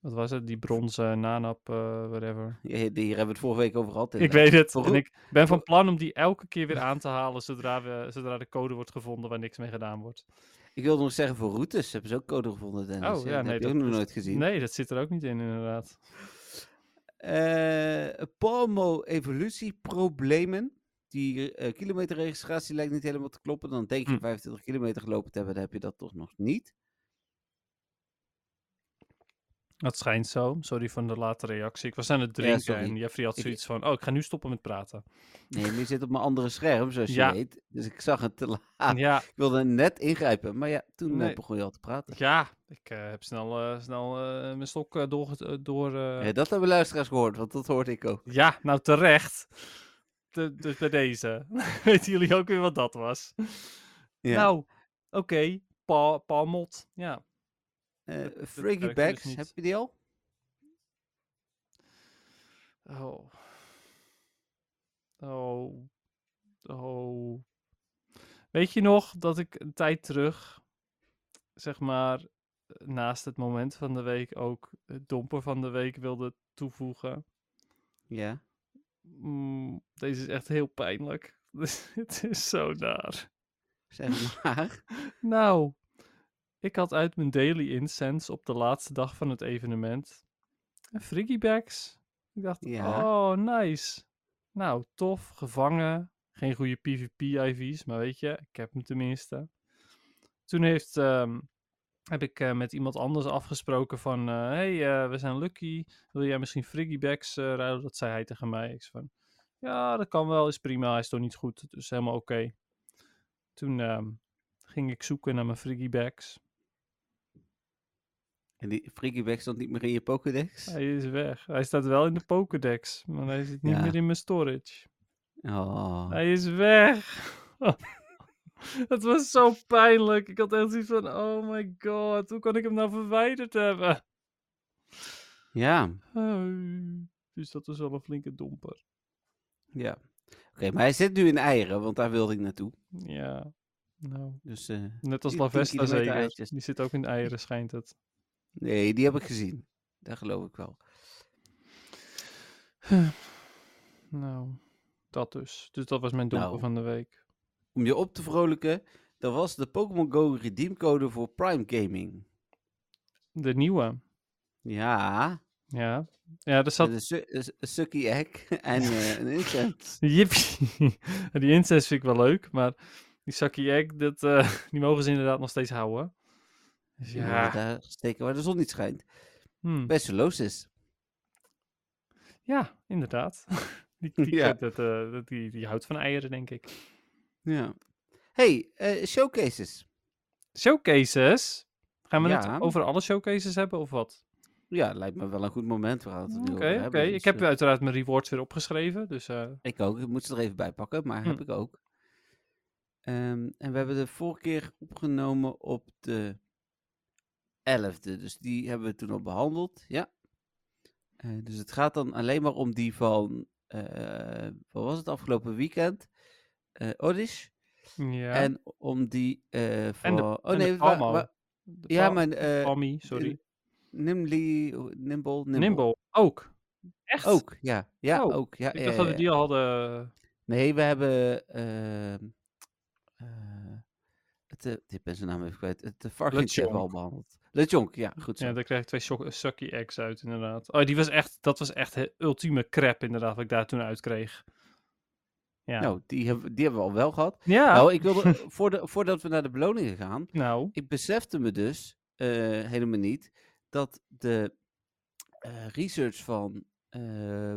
eh, wat was het? Die bronzen nanap, eh, whatever. Ja, hier hebben we het vorige week over gehad. Ik weet het. En ik ben van plan om die elke keer weer *laughs* aan te halen zodra, we, zodra de code wordt gevonden waar niks mee gedaan wordt. Ik wilde nog zeggen, voor routes hebben ze ook code gevonden, Dennis. Oh, ja, dat nee, heb dat nog nooit gezien. Nee, dat zit er ook niet in, inderdaad. Eh, Palmo evolutieproblemen. Die eh, kilometerregistratie lijkt niet helemaal te kloppen. Dan denk je Hm. 25 kilometer gelopen te hebben, dan heb je dat toch nog niet. Dat schijnt zo. Sorry voor de late reactie. Ik was aan het Ja, drinken sorry. en Jeffrey had Ik- zoiets van... Oh, ik ga nu stoppen met praten. Nee, je zit op mijn andere scherm, zoals Ja. je weet. Dus ik zag het te laat. *laughs* Ja, Ik wilde net ingrijpen, maar ja, toen eh, Nee. begon je al te praten. ja ik eh, heb snel, eh, snel mijn stok door... door Ja, dat hebben luisteraars gehoord, want dat hoorde ik ook. Ja, nou terecht. De- dus bij deze. *laughs* Weten jullie ook weer wat dat was? Ja. Nou, oké. Pa, Palmot. Ja. Eh, dat- dat Friggy Bags, dus niet. heb je die al? Oh. Oh. Oh. Weet je nog dat ik een tijd terug, zeg maar, naast het moment van de week ook het domper van de week wilde toevoegen? Ja. Mm, deze is echt heel pijnlijk. *laughs* Het is zo naar. Zeg maar. Nou, ik had uit mijn daily incense op de laatste dag van het evenement een friggy bags. Ik dacht, Ja. oh, nice. Nou, tof, gevangen. Geen goede PvP-IV's, maar weet je, ik heb hem tenminste. Toen heeft, ehm, heb ik eh, met iemand anders afgesproken van, eh, hey, eh, we zijn lucky. Wil jij misschien friggy bags ruilen? Dat zei hij tegen mij. Ik zei van, ja, dat kan wel, is prima. Hij is toch niet goed, dus helemaal oké. Toen ehm, ging ik zoeken naar mijn friggy bags. En die Friggy stond niet meer in je Pokédex? Hij is weg. Hij staat wel in de Pokédex, maar hij zit niet Ja. meer in mijn storage. Oh. Hij is weg. *laughs* Het was zo pijnlijk. Ik had echt zoiets van, oh my god, hoe kan ik hem nou verwijderd hebben? Ja, dus dat was wel een flinke domper. ja. Oké, maar hij zit nu in eieren, want daar wilde ik naartoe. Ja, nou, Dus, eh, net als Die 10 Lavesta zeker. eitjes. Die zit ook in eieren, schijnt het. Nee, die heb ik gezien. Dat geloof ik wel. Nou, dat dus. Dus dat was mijn domper Nou. van de week. Om je op te vrolijken, dat was de Pokémon Go redeemcode voor Prime Gaming. De nieuwe. Ja, Ja, ja er zat een, Sucky Egg *laughs* en eh, een incense. Jippie. *laughs* die *laughs* incest vind ik wel leuk, maar die Saki Egg, dat, eh, die mogen ze inderdaad nog steeds houden. Dus Ja. Daar steken waar de zon niet schijnt. hmm, Bij Solosis. ja inderdaad. *laughs* die, die, Ja. dat, eh, dat- die, die houdt van eieren, denk ik. Ja. hey, eh, showcases. Showcases? Gaan we Ja. het over alle showcases hebben of wat? Ja, lijkt me wel een goed moment. Oké, oké. hebben, dus, Ik heb eh, uiteraard mijn rewards weer opgeschreven, dus... Ik ook. Ik moet ze er even bij pakken, maar heb Hm. ik ook. Ehm, en we hebben de vorige keer opgenomen op de 11e. Dus die hebben we toen al behandeld. Ja. Eh, dus het gaat dan alleen maar om die van. eh, wat was het afgelopen weekend? eh Odish. ja. En om die van. De- oh nee, wa- wa- De ja, maar. Palmy, sorry. Nimble, Nimble, Nimble. Ook. Echt? Ook, ja. Ja, Oh, ook. Ja, Ik ja, dacht dat we die al hadden... Nee, we hebben. eh, het, ik ben zijn naam even kwijt. Het uh, varkentje hebben we al behandeld. Le Jonk, ja, goed zo. Ja, daar krijg ik twee shock- sucky eggs uit, inderdaad. Oh, die was echt, dat was echt ultieme crap, inderdaad, wat ik daar toen uit kreeg. Ja. Nou, die hebben, die hebben we al wel gehad. ja. Nou, ik wilde, *laughs* voor de, voordat we naar de beloningen gaan, nou, ik besefte me dus eh, helemaal niet dat de eh, research van eh,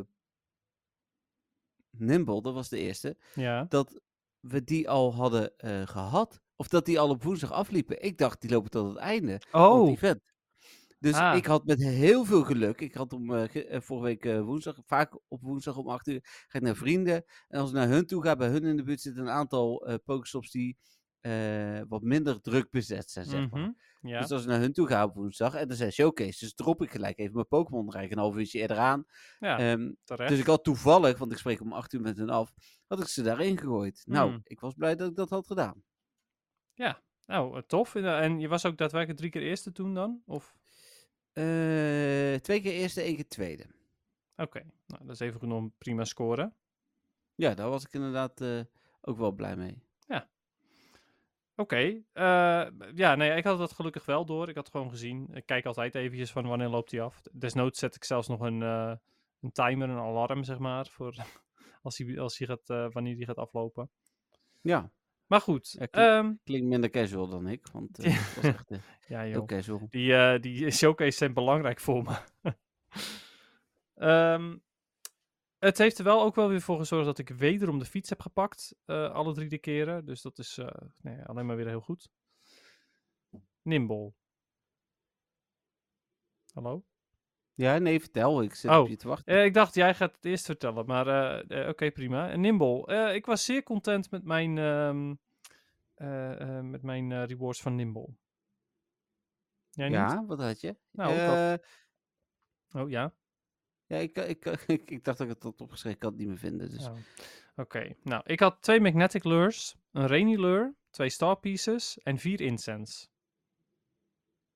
Nimble, dat was de eerste, ja. dat we die al hadden eh, gehad. Of dat die al op woensdag afliepen. Ik dacht, die lopen tot het einde van het Oh, event. Dus Ah. ik had met heel veel geluk, ik had om eh, eh, vorige week eh, woensdag, vaak op woensdag om 8 uur, ga ik naar vrienden. En als ik naar hun toe ga, bij hun in de buurt zitten een aantal eh Pokestops die wat minder druk bezet zijn, zeg maar. mhm, ja. Dus als ik naar hun toe ga op woensdag en er zijn showcases, dus drop ik gelijk even mijn Pokémon rijk een half uurtje eerder aan. ja, Ehm, dus ik had toevallig, want ik spreek om 8 uur met hun af, had ik ze daarin gegooid. Nou, Hmm. ik was blij dat ik dat had gedaan. Nou, eh, tof. En, eh, En je was ook daadwerkelijk drie keer eerste toen dan? Of? Eh, twee keer eerste, één keer tweede. Oké, nou, dat is even genoeg een prima score. Ja, daar was ik inderdaad ook wel blij mee. Oké, eh, ja, nee, ik had dat gelukkig wel door. Ik had gewoon gezien. Ik kijk altijd eventjes van wanneer loopt hij af. Desnoods zet ik zelfs nog een, een timer, een alarm, zeg maar, voor *laughs* als hij, als hij gaat, wanneer die gaat aflopen. Ja, Maar goed, Ja, klink- ehm, klinkt minder casual dan ik, want *laughs* het was echt eh, *laughs* ja heel casual. die, eh, die *laughs* showcase zijn belangrijk voor me. Ehm, het heeft er wel ook wel weer voor gezorgd dat ik wederom de fiets heb gepakt, alle drie de keren. Dus dat is nee, alleen maar weer heel goed. Nimble. Hallo? Ja, nee, vertel. Ik zit Oh, op je te wachten. Eh, ik dacht, jij gaat het eerst vertellen, maar oké, prima. Nimble, ik was zeer content met mijn, ehm, eh, eh, met mijn eh, rewards van Nimble. Jij niet? ja, wat had je? Nou, had- Eh, Oh ja. ja, ik, ik, *laughs* ik, ik dacht dat ik het had opgeschreven. Ik kan het niet meer vinden. Dus. Oh. Oké, nou, ik had twee Magnetic Lures, een Rainy Lure, twee Star Pieces en vier Incense.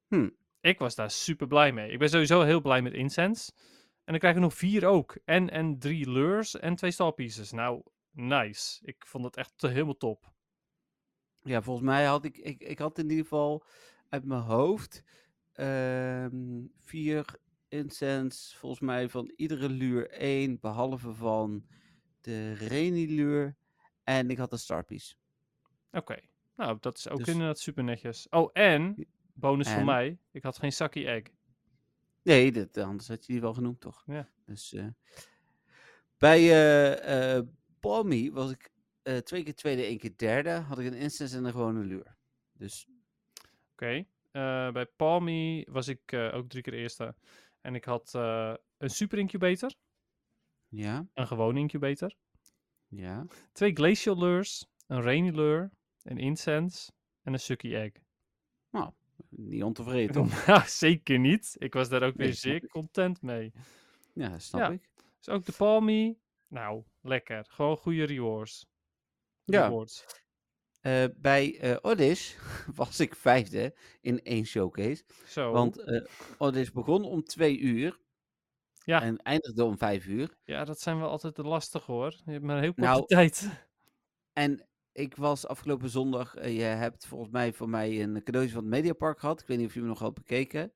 Hm. Ik was daar super blij mee. Ik ben sowieso heel blij met Incense. En dan krijg ik nog vier ook. En, en drie Lures en twee Star Pieces. Nou, nice. Ik vond het echt eh, helemaal top. Ja, volgens mij had ik, ik, ik had in ieder geval uit mijn hoofd ehm, vier incense, volgens mij van iedere luur één, behalve van de Rainy luur. En ik had een starpiece. Oké, nou, dat is ook Dus- inderdaad super netjes. Oh, en, bonus voor mij, ik had geen Saki Egg. Nee, dat, anders had je die wel genoemd, toch? Ja. Dus, eh, bij eh Palmy was ik eh, twee keer tweede, één keer derde. Had ik een instance en een gewone luur. Dus Oké. Eh, bij Palmy was ik eh, ook drie keer eerste. En ik had een super incubator, ja, een gewone incubator, ja. twee glacial lures, een rainy lure, een incense en een sucky egg. Niet ontevreden, toch? *laughs* nou, zeker niet. Ik was daar ook weer zeer content mee. Ja, snap Ja. ik. Dus ook de Palmy, nou, lekker. Gewoon goede rewards. Ja. Eh, bij Oddish *laughs* was ik vijfde in één showcase. Zo. Want Oddish begon om twee uur. Ja. En eindigde om vijf uur. Ja, dat zijn wel altijd de lastig hoor. Je hebt maar een heel korte Nou, tijd. En ik was afgelopen zondag. je hebt volgens mij van mij een cadeautje van het Mediapark gehad. Ik weet niet of je hem nog had bekeken.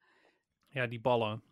Ja, die ballen.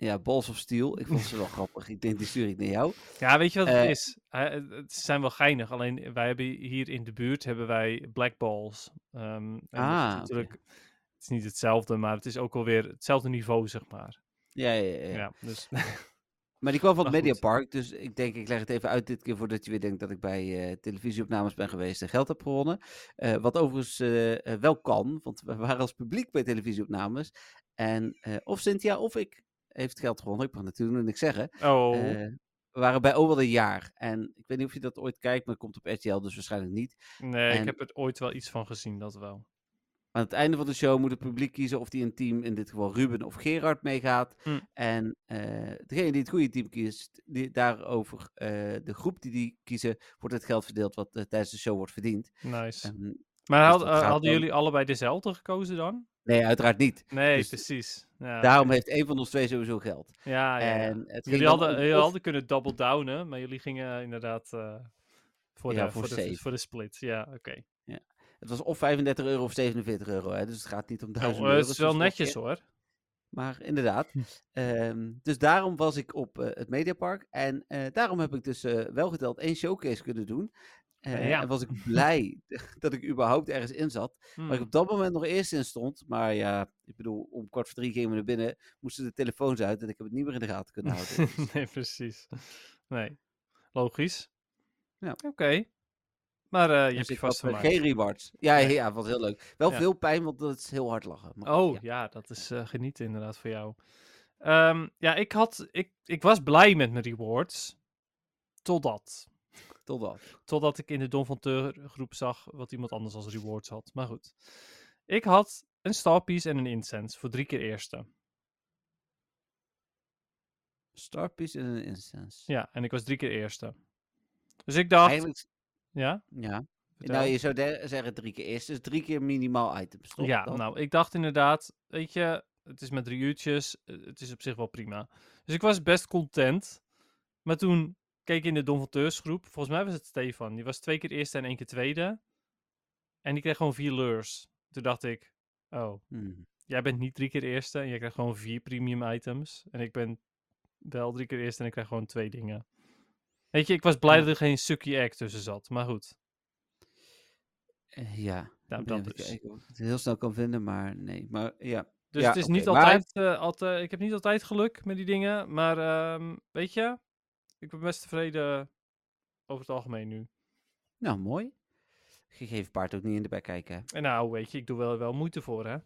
Ja, Balls of Steel. Ik vond ze wel *laughs* grappig. Ik denk, die stuur ik naar jou. Ja, weet je wat Eh, het is? Eh, het- zijn wel geinig. Alleen wij hebben hier in de buurt hebben wij black balls. Ehm, is Ah, natuurlijk. Het is niet hetzelfde, maar het is ook alweer hetzelfde niveau, zeg maar. Ja, ja, ja. Ja, ja. dus. *laughs* Maar die kwam van het. Mediapark, dus ik denk ik leg het even uit dit keer voordat je weer denkt dat ik bij eh, televisieopnames ben geweest en geld heb gewonnen. Eh, wat overigens eh, eh, wel kan, want we waren als publiek bij televisieopnames. En eh, of Cynthia of ik heeft geld gewonnen, ik mag natuurlijk nog niks zeggen. Oh, Eh, we waren bij Over een Jaar. En ik weet niet of je dat ooit kijkt, maar het komt op RTL, dus waarschijnlijk niet. nee, ik heb er ooit wel iets van gezien, dat wel. Aan het einde van de show moet het publiek kiezen of die een team, in dit geval Ruben of Gerard, meegaat. Hm. En eh, degene die het goede team kiest, die, daarover eh, de groep die die kiezen, wordt het geld verdeeld wat tijdens de show wordt verdiend. Nice. Ehm, maar dus had- hadden dan- jullie allebei dezelfde gekozen dan? Nee, uiteraard niet. Nee, Dus precies. Ja, Daarom heeft een van ons twee sowieso geld. Ja, ja, ja. En het Jullie hadden, jullie of- hadden kunnen double downen, maar jullie gingen inderdaad eh, voor, Ja, de, voor voor, de, voor de split. Ja, oké. Het was of 35 euro of 47 euro, hè, dus het gaat niet om Nou, duizend eh, euro. het is wel netjes keer. hoor. Maar inderdaad. *laughs* Ehm, dus daarom was ik op eh, het Mediapark. En eh, daarom heb ik dus wel geteld één showcase kunnen doen. Eh, Ja. En was ik blij *laughs* dat ik überhaupt ergens in zat. Waar ik Hmm. op dat moment nog eerst in stond. Maar ja, ik bedoel, om kwart voor drie gingen we naar binnen. Moesten de telefoons uit en ik heb het niet meer in de gaten kunnen houden. *laughs* nee, precies. Nee. Logisch. Ja. Oké. Maar eh, je Dus hebt je vast had, eh, geen rewards. Ja, Nee. ja, was heel leuk. Wel Ja. veel pijn, want dat is heel hard lachen. Maar Oh, ja. ja, dat is eh, genieten inderdaad voor jou. Ehm, ja, ik, had, ik, ik was blij met mijn rewards. Totdat. Tot dan. Totdat ik in de Don van Teur groep zag wat iemand anders als rewards had. Maar goed. Ik had een Starpiece en een Incense voor drie keer eerste. Starpiece en een instance. Ja, en ik was drie keer eerste. Dus ik dacht, Eigenlijk, ja, ja. vertel. Nou, je zou zeggen drie keer eerst. Dus drie keer minimaal items, toch? Ja, nou, ik dacht inderdaad, weet je, het is met drie uurtjes, eh, het is op zich wel prima. Dus ik was best content. Maar toen keek ik in de Don van Teurs groep, volgens mij was het Stefan, die was twee keer eerste en één keer tweede. En die kreeg gewoon vier lures. Toen dacht ik, oh, Hmm. jij bent niet drie keer eerste en jij krijgt gewoon vier premium items. En ik ben wel drie keer eerste en ik krijg gewoon twee dingen. Weet je, ik was blij Ja. dat er geen sucky egg tussen zat, maar goed. Eh, ja, Nou, dat dus. ik het heel snel kan vinden, maar nee. Maar ja, Dus Ja, het is niet maar- altijd, eh, altijd. Ik heb niet altijd geluk met die dingen. Maar ehm, weet je, ik ben best tevreden over het algemeen nu. nou mooi. Gegeven paard ook niet in de bek kijken. En nou, weet je, ik doe wel, wel moeite voor, hè?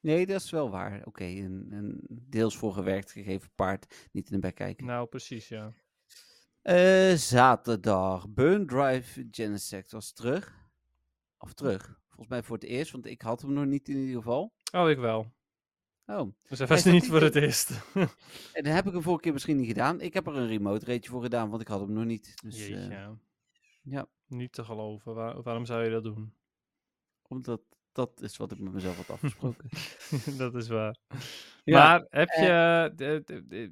Nee, dat is wel waar. Oké, een, een deels voor gewerkt gegeven paard niet in de bek kijken. Nou, precies, ja. Eh, zaterdag. Burn Drive Genesect was terug. Of terug. Volgens mij voor het eerst, want ik had hem nog niet in ieder geval. Oh, ik wel. Oh, Dus was staat niet voor het eerst. *laughs* en dan heb ik hem vorige keer misschien niet gedaan. Ik heb er een remote rateje voor gedaan, want ik had hem nog niet. Dus Jeetje, eh, ja. Niet te geloven. Waar- waarom zou je dat doen? omdat dat is wat ik met mezelf had afgesproken. *laughs* dat is waar. Ja, maar heb je... de-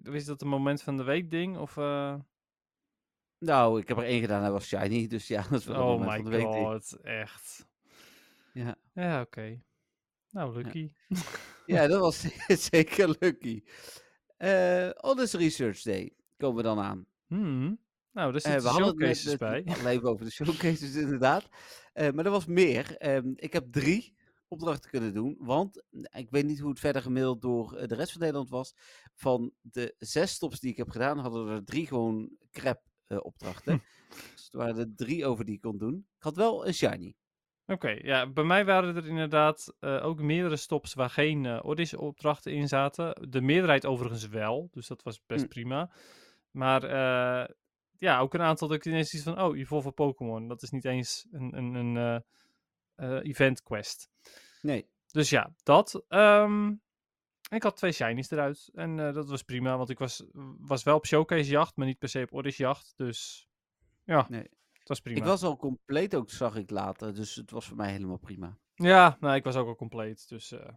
de- is dat een moment van de week ding? Of... eh, Nou, ik heb er één gedaan, hij was shiny. Dus ja, *laughs* dat is wel een Oh moment my van de week. ding. god, echt. Ja. Ja, oké. Nou, lucky. ja, dat was *laughs* zeker lucky. Eh Honest Research Day komen we dan aan. Hmm. Nou, daar Eh, zitten we hadden het showcases bij. net al even over de showcases *laughs* inderdaad. Eh, maar er was meer. Ehm, ik heb drie opdrachten kunnen doen. Want eh, ik weet niet hoe het verder gemiddeld door eh, de rest van Nederland was. Van de zes stops die ik heb gedaan, hadden er drie gewoon crap eh, opdrachten. dus het waren er drie over die ik kon doen. Ik had wel een shiny. Oké, ja, bij mij waren er inderdaad eh, ook meerdere stops waar geen eh Odyssey-opdrachten in zaten. De meerderheid overigens wel, dus dat was best Hm. prima. Maar eh, ja, ook een aantal dat ik ineens iets van, oh, Evolve Pokémon, dat is niet eens een, een, een eh, eh, event quest. Nee. Dus ja, dat. Ehm, ik had twee shinies eruit en eh, dat was prima, want ik was, was wel op showcase jacht, maar niet per se op Odyssey jacht. Dus ja, Nee. Het was prima. Ik was al compleet ook, zag ik later. Dus het was voor mij helemaal prima. Ja, nou, ik was ook al compleet, dus eh,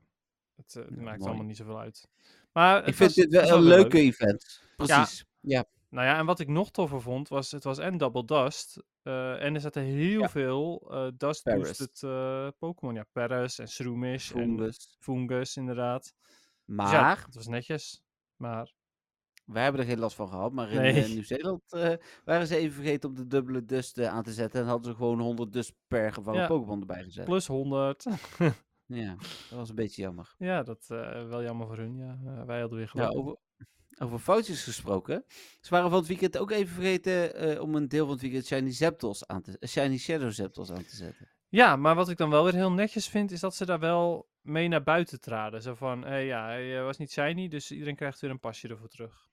het, eh, Ja, maakt mooi. allemaal niet zoveel uit. Maar ik vind was- dit wel een leuke leuk. event. Precies. Ja. Nou ja, en wat ik nog toffer vond, was het was en Double Dust. eh, en er zaten heel Ja. veel Dust Paras. boosted Pokémon. Ja, Paras en Shroomish en Fungus. Fungus inderdaad. Dus Maar ja, het was netjes. Maar wij hebben er geen last van gehad. Maar in Nee. eh, Nieuw-Zeeland eh, waren ze even vergeten om de dubbele dust aan te zetten. En hadden ze gewoon 100 dust per gevangen Ja. Pokémon erbij gezet. plus 100. *laughs* Ja, dat was een beetje jammer. ja, dat eh wel jammer voor hun. Ja, wij hadden weer Ja, geluk. over, over foutjes gesproken. Ze waren van het weekend ook even vergeten om een deel van het weekend Shiny Zapdos aan te, Shiny Shadow Zapdos aan te zetten. Ja, maar wat ik dan wel weer heel netjes vind, is dat ze daar wel mee naar buiten traden. Zo van, hé ja, hij was niet shiny, dus iedereen krijgt weer een pasje ervoor terug.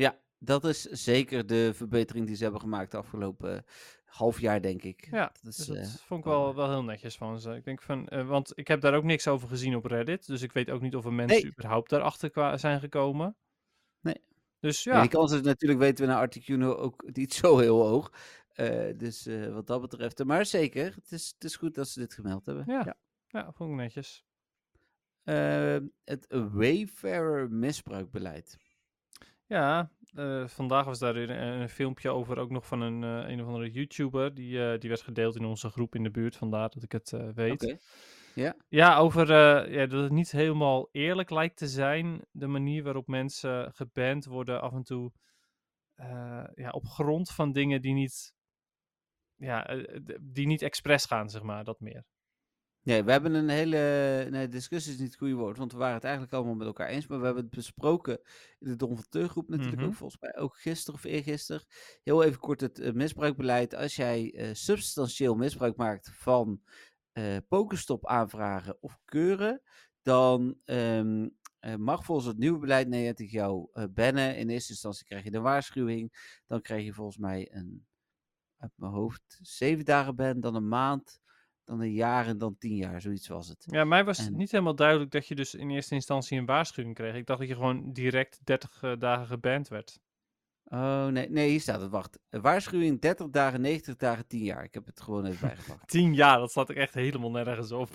Ja, dat is zeker de verbetering die ze hebben gemaakt de afgelopen eh, half jaar, denk ik. Ja, dat, is, dus dat eh, vond ik wel, wel heel netjes van ze. Ik denk van, eh, want ik heb daar ook niks over gezien op Reddit, dus ik weet ook niet of er mensen Nee. überhaupt daarachter zijn gekomen. Nee. Dus ja. ja, die kans is natuurlijk, weten we naar Articuno ook niet *laughs* zo heel hoog. Dus wat dat betreft. Maar zeker, het is, het is goed dat ze dit gemeld hebben. Ja. ja, vond ik netjes. Eh, het Wayfarer misbruikbeleid. Ja, eh, vandaag was daar een, een filmpje over, ook nog van een, eh, een of andere YouTuber. Die, eh, die werd gedeeld in onze groep in de buurt, vandaar dat ik het weet. Oké. Ja. Ja, over ja, dat het niet helemaal eerlijk lijkt te zijn. De manier waarop mensen geband worden af en toe. ja, op grond van dingen die niet. Ja, die niet expres gaan, zeg maar, dat meer. Nee, we hebben een hele. Nee, discussie is niet het goede woord, want we waren het eigenlijk allemaal met elkaar eens. Maar we hebben het besproken in de Don van Teurgroep natuurlijk Mhm. ook, volgens mij ook gisteren of eergisteren. Heel even kort het eh, misbruikbeleid. Als jij eh, substantieel misbruik maakt van Pokestop aanvragen of keuren, dan ehm, eh, mag volgens het nieuwe beleid Niantic jou eh bannen. In eerste instantie krijg je een waarschuwing. Dan krijg je volgens mij een, uit mijn hoofd, zeven dagen ban, dan een maand dan een jaar en dan tien jaar, zoiets was het. Ja, mij was En- niet helemaal duidelijk dat je dus in eerste instantie een waarschuwing kreeg. Ik dacht dat je gewoon direct 30 eh, dagen geband werd. Oh, nee, nee, hier staat het, wacht. Waarschuwing 30 dagen, 90 dagen, 10 jaar. Ik heb het gewoon even bijgepakt. 10 *laughs* jaar, dat staat er echt helemaal nergens op.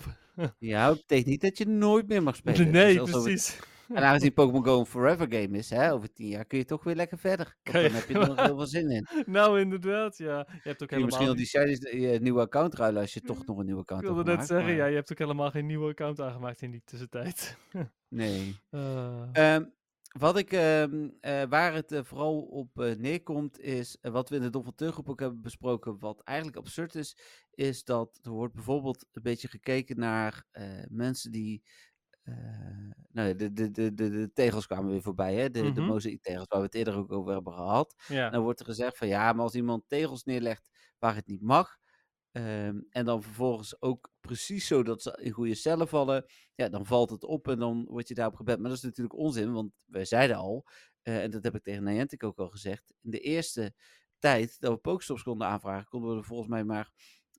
ja, dat betekent niet dat je nooit meer mag spelen. *laughs* nee, precies. En aangezien Pokémon Go een forever game is, hè, over 10 jaar kun je toch weer lekker verder. Dan heb je er nog *laughs* heel veel zin in. nou, inderdaad, ja. Je hebt ook Kun je misschien helemaal al die shinies je nieuwe account ruilen als je toch nog een nieuwe Ik account wilde hebt net gemaakt, zeggen, maar ja, je hebt ook helemaal geen nieuwe account aangemaakt in die tussentijd. *laughs* Nee. Eh, Ehm, wat ik, ehm, eh, waar het eh, vooral op eh, neerkomt, is eh, wat we in de Teuggroep ook hebben besproken, wat eigenlijk absurd is, is dat er wordt bijvoorbeeld een beetje gekeken naar eh, mensen die. Eh, nou, de, de, de, de, tegels kwamen weer voorbij, hè? De, de Mhm. mozaïektegels waar we het eerder ook over hebben gehad. Dan wordt er gezegd van ja, maar als iemand tegels neerlegt waar het niet mag, ehm, en dan vervolgens ook precies zo dat ze in goede cellen vallen, ja, dan valt het op en dan word je daarop gebed. Maar dat is natuurlijk onzin, want wij zeiden al, eh, en dat heb ik tegen Niantic ook al gezegd, in de eerste tijd dat we Pokestops konden aanvragen, konden we er volgens mij maar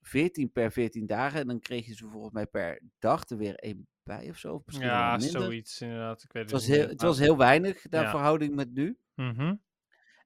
14 per 14 dagen. En dan kreeg je ze volgens mij per dag er weer één bij of zo. Of misschien wel ja, zoiets inderdaad. Ik weet Het het was, heel, meer, het was heel weinig, Ja. verhouding met nu. Mhm.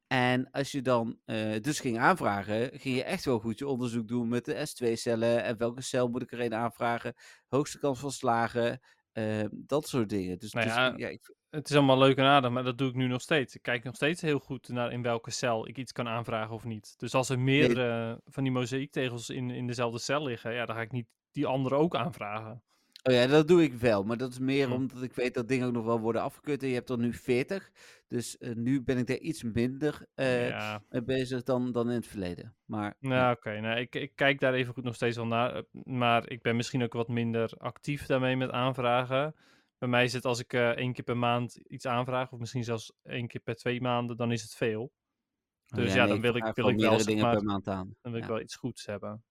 En als je dan eh, dus ging aanvragen, ging je echt wel goed je onderzoek doen met de S2-cellen. En welke cel moet ik er een aanvragen? Hoogste kans van slagen. eh, dat soort dingen. Dus, Nou dus ja, ik, Het is allemaal leuk en aardig, maar dat doe ik nu nog steeds. Ik kijk nog steeds heel goed naar in welke cel ik iets kan aanvragen of niet. Dus als er meerdere van die mozaïektegels in, in dezelfde cel liggen, ja, dan ga ik niet die andere ook aanvragen. Oh ja, dat doe ik wel. Maar dat is meer Hm. omdat ik weet dat dingen ook nog wel worden afgekeurd. En je hebt er nu 40. Dus eh, nu ben ik daar iets minder eh, ja, mee bezig dan, dan in het verleden. Maar nou oké. nou, ik, ik kijk daar even goed nog steeds wel naar. eh, Maar ik ben misschien ook wat minder actief daarmee met aanvragen. Bij mij is het als ik één keer per maand iets aanvraag, of misschien zelfs één keer per twee maanden, dan is het veel. oh Dus ja, nee, dan wil ik, wil ik wel, dingen maar, per maand aan. dan wil ik Ja. wel iets goeds hebben.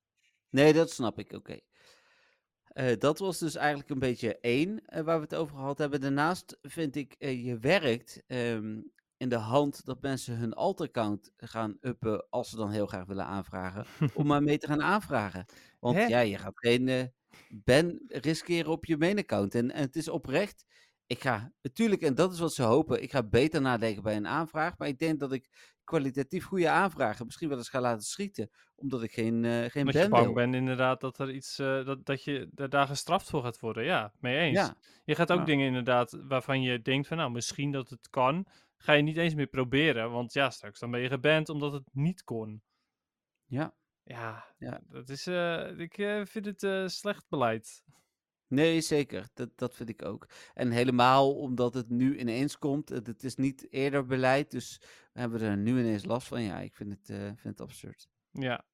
Nee, dat snap ik, oké. Eh, dat was dus eigenlijk een beetje één eh, waar we het over gehad hebben. Daarnaast vind ik, eh, je werkt ehm, in de hand dat mensen hun alt-account gaan uppen als ze dan heel graag willen aanvragen, om maar mee te gaan aanvragen. Want Hè? ja, je gaat geen ban riskeren op je main-account. En, en het is oprecht, ik ga natuurlijk, en dat is wat ze hopen, ik ga beter nadenken bij een aanvraag, maar ik denk dat ik kwalitatief goede aanvragen misschien wel eens ga laten schieten, omdat ik geen, eh geen Omdat je ban bang bent inderdaad dat er iets, eh, dat, dat je da- daar gestraft voor gaat worden. Ja, mee eens. Ja, Je gaat ook dingen inderdaad waarvan je denkt van nou, misschien dat het kan, ga je niet eens meer proberen. Want ja, straks dan ben je geband omdat het niet kon. ja. Ja, Ja. dat is, eh, ik vind het slecht beleid. Nee, zeker. Dat, dat vind ik ook. En helemaal omdat het nu ineens komt. Het, het is niet eerder beleid, dus we hebben er nu ineens last van. Ja, ik vind het, eh, vind het absurd. Ja,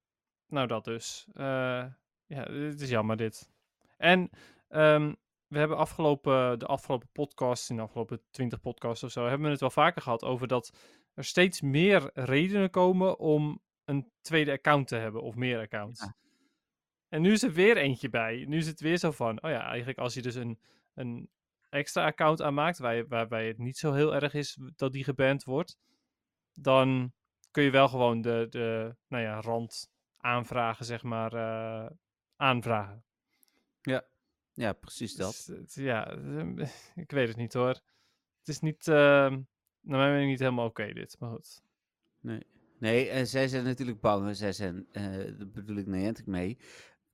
nou dat dus. Eh, ja, het is jammer dit. En ehm, we hebben afgelopen, de afgelopen podcast, in de afgelopen 20 podcasts of zo, hebben we het wel vaker gehad over dat er steeds meer redenen komen om een tweede account te hebben of meer accounts. Ja. En nu is er weer eentje bij. Nu is het weer zo van, oh ja, eigenlijk als je dus een, een extra account aanmaakt, waar waarbij het niet zo heel erg is dat die geband wordt, dan kun je wel gewoon de, de nou ja, rand aanvragen, zeg maar, eh, aanvragen. Ja, precies dat. Dus, het- ja, ehm, *laughs* ik weet het niet hoor. Het is niet, ehm naar mijn mening niet helemaal oké dit, maar goed. Nee, en zij zijn natuurlijk bang, zij zijn, eh daar bedoel ik Niantic mee,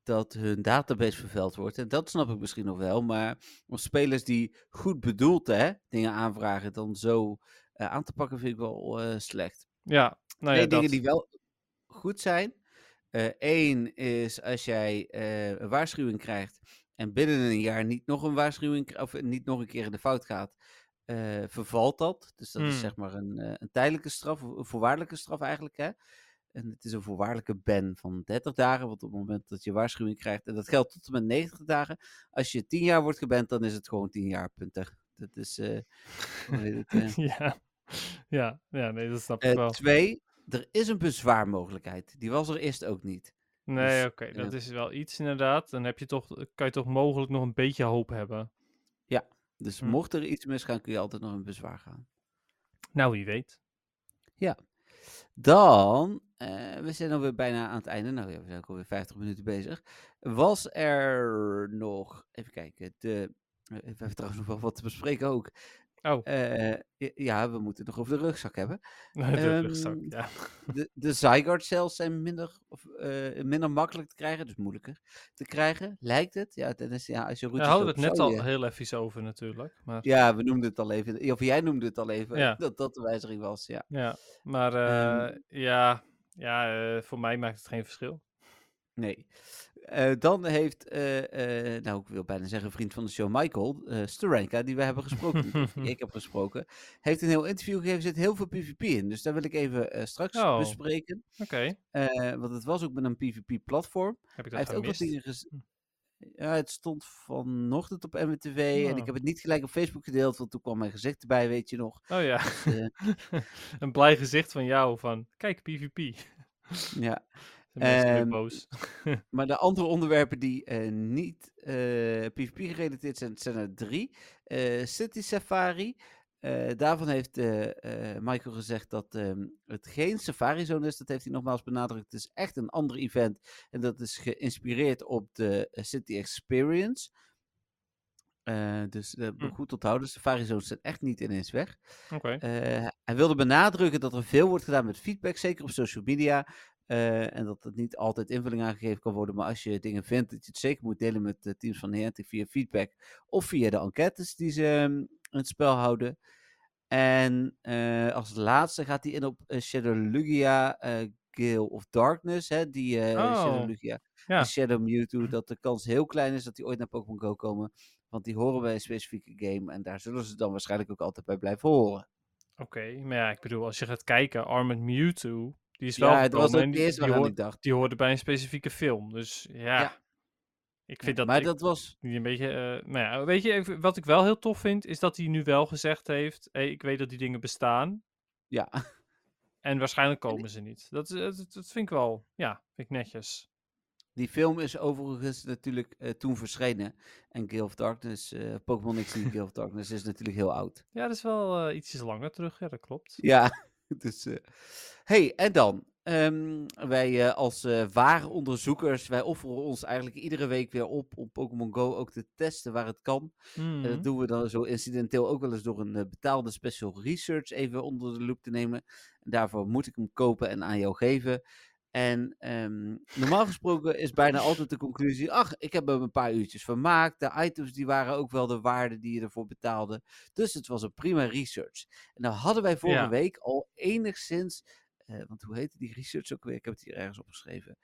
dat hun database vervuild wordt. En dat snap ik misschien nog wel, maar om spelers die goed bedoeld hè, dingen aanvragen, dan zo eh, aan te pakken, vind ik wel eh, slecht. Ja, nou ja, Twee dingen dat. die wel goed zijn. Eén is als jij eh, een waarschuwing krijgt en binnen een jaar niet nog een waarschuwing of niet nog een keer in de fout gaat, eh, vervalt dat. Dus dat is Hmm. zeg maar een, eh, een tijdelijke straf, of een voorwaardelijke straf eigenlijk. Hè? En het is een voorwaardelijke ban van 30 dagen, want op het moment dat je waarschuwing krijgt, en dat geldt tot en met 90 dagen. Als je 10 jaar wordt geband, dan is het gewoon 10 jaar, punten. Dat is, het, eh, *laughs* ja. ja, ja, nee, dat snap ik eh, wel. twee, er is een bezwaarmogelijkheid. Die was er eerst ook niet. Nee, dus, oké, dat ja. is wel iets inderdaad. Dan heb je toch, kan je toch mogelijk nog een beetje hoop hebben. Dus Hm. mocht er iets misgaan, kun je altijd nog in bezwaar gaan. Nou, wie weet. Dan, eh, we zijn alweer bijna aan het einde. Nou ja, we zijn ook alweer 50 minuten bezig. Was er nog, even kijken, de, eh, we hebben trouwens nog wel wat te bespreken ook. Oh, Eh, ja, ja, we moeten het nog over de rugzak hebben. *laughs* de Ehm, rugzak, ja. De, de Zygarde cells zijn minder, of, minder makkelijk te krijgen, dus moeilijker te krijgen, lijkt het. Ja, Dennis, ja als je Daar routes hadden we het net al je- heel even over natuurlijk. Maar, Ja, we noemden het al even. Of jij noemde het al even. Ja. Dat dat de wijziging was. Ja. ja, maar Ehm. eh, ja, ja eh, voor mij maakt het geen verschil. Nee. Eh, dan heeft, eh, nou ik wil bijna zeggen vriend van de show Michael, Steranka, die we hebben gesproken, die *laughs* ik heb gesproken, heeft een heel interview gegeven, er zit heel veel PvP in. Dus daar wil ik even straks Oh. bespreken. Oké, want het was ook met een PvP-platform. heb ik Hij dat heeft ook wat dingen. Ja, het stond vanochtend op MWTV en Oh. ik heb het niet gelijk op Facebook gedeeld, want toen kwam mijn gezicht erbij, weet je nog. Oh ja, Eh, *laughs* een blij gezicht van jou van, kijk, PvP. ja. *laughs* Ehm, boos. *laughs* Maar de andere onderwerpen die eh, niet eh, PvP gerelateerd zijn, zijn er drie. Eh, City Safari. Eh, daarvan heeft eh, eh, Michael gezegd dat ehm, het geen Safari Zone is. Dat heeft hij nogmaals benadrukt. Het is echt een ander event. En dat is geïnspireerd op de City Experience. Dus dat moet Hm. goed onthouden. Safari Zones zijn echt niet ineens weg. Hij wilde benadrukken dat er veel wordt gedaan met feedback, zeker op social media. en dat het niet altijd invulling aangegeven kan worden. Maar als je dingen vindt, dat je het zeker moet delen met de teams van Niantic via feedback. Of via de enquêtes die ze ehm, het spel houden. En eh, als laatste gaat hij in op eh, Shadow Lugia, eh Gale of Darkness. Hè, die eh, Shadow Oh, Lugia ja. en Shadow Mewtwo. Dat de kans heel klein is dat die ooit naar Pokémon Go komen. Want die horen bij een specifieke game. En daar zullen ze dan waarschijnlijk ook altijd bij blijven horen. oké. Maar ja, ik bedoel, als je gaat kijken, Armored Mewtwo, die is wel Ja, dat was ook die, eerste waaraan ik dacht. die hoorde bij een specifieke film. Dus ja, Ja. Ik vind dat, maar ik- dat was. die een beetje... eh, nou ja, weet je, wat ik wel heel tof vind, is dat hij nu wel gezegd heeft, hey, ik weet dat die dingen bestaan. Ja, *laughs* En waarschijnlijk komen ze niet. Dat, is- dat, dat vind ik wel, ja, vind ik netjes. die film is overigens natuurlijk eh, toen verschenen. En Gale of Darkness, eh Pokémon XD Gale of Darkness is natuurlijk heel oud. Ja, dat is wel eh, ietsjes langer terug, ja, dat klopt. Ja, *laughs* dus. eh hey, en dan. Ehm, wij eh, als eh, ware onderzoekers, wij offeren ons eigenlijk iedere week weer op om Pokémon Go ook te testen waar het kan. Mhm. dat doen we dan zo incidenteel ook wel eens door een eh, betaalde special research even onder de loep te nemen. En daarvoor moet ik hem kopen en aan jou geven. En ehm, normaal gesproken is bijna altijd de conclusie: ach, ik heb hem een paar uurtjes vermaakt. De items die waren ook wel de waarde die je ervoor betaalde. Dus het was een prima research. En nou hadden wij vorige Ja. week al enigszins. Eh, want hoe heette die research ook weer? Ik heb het hier ergens opgeschreven.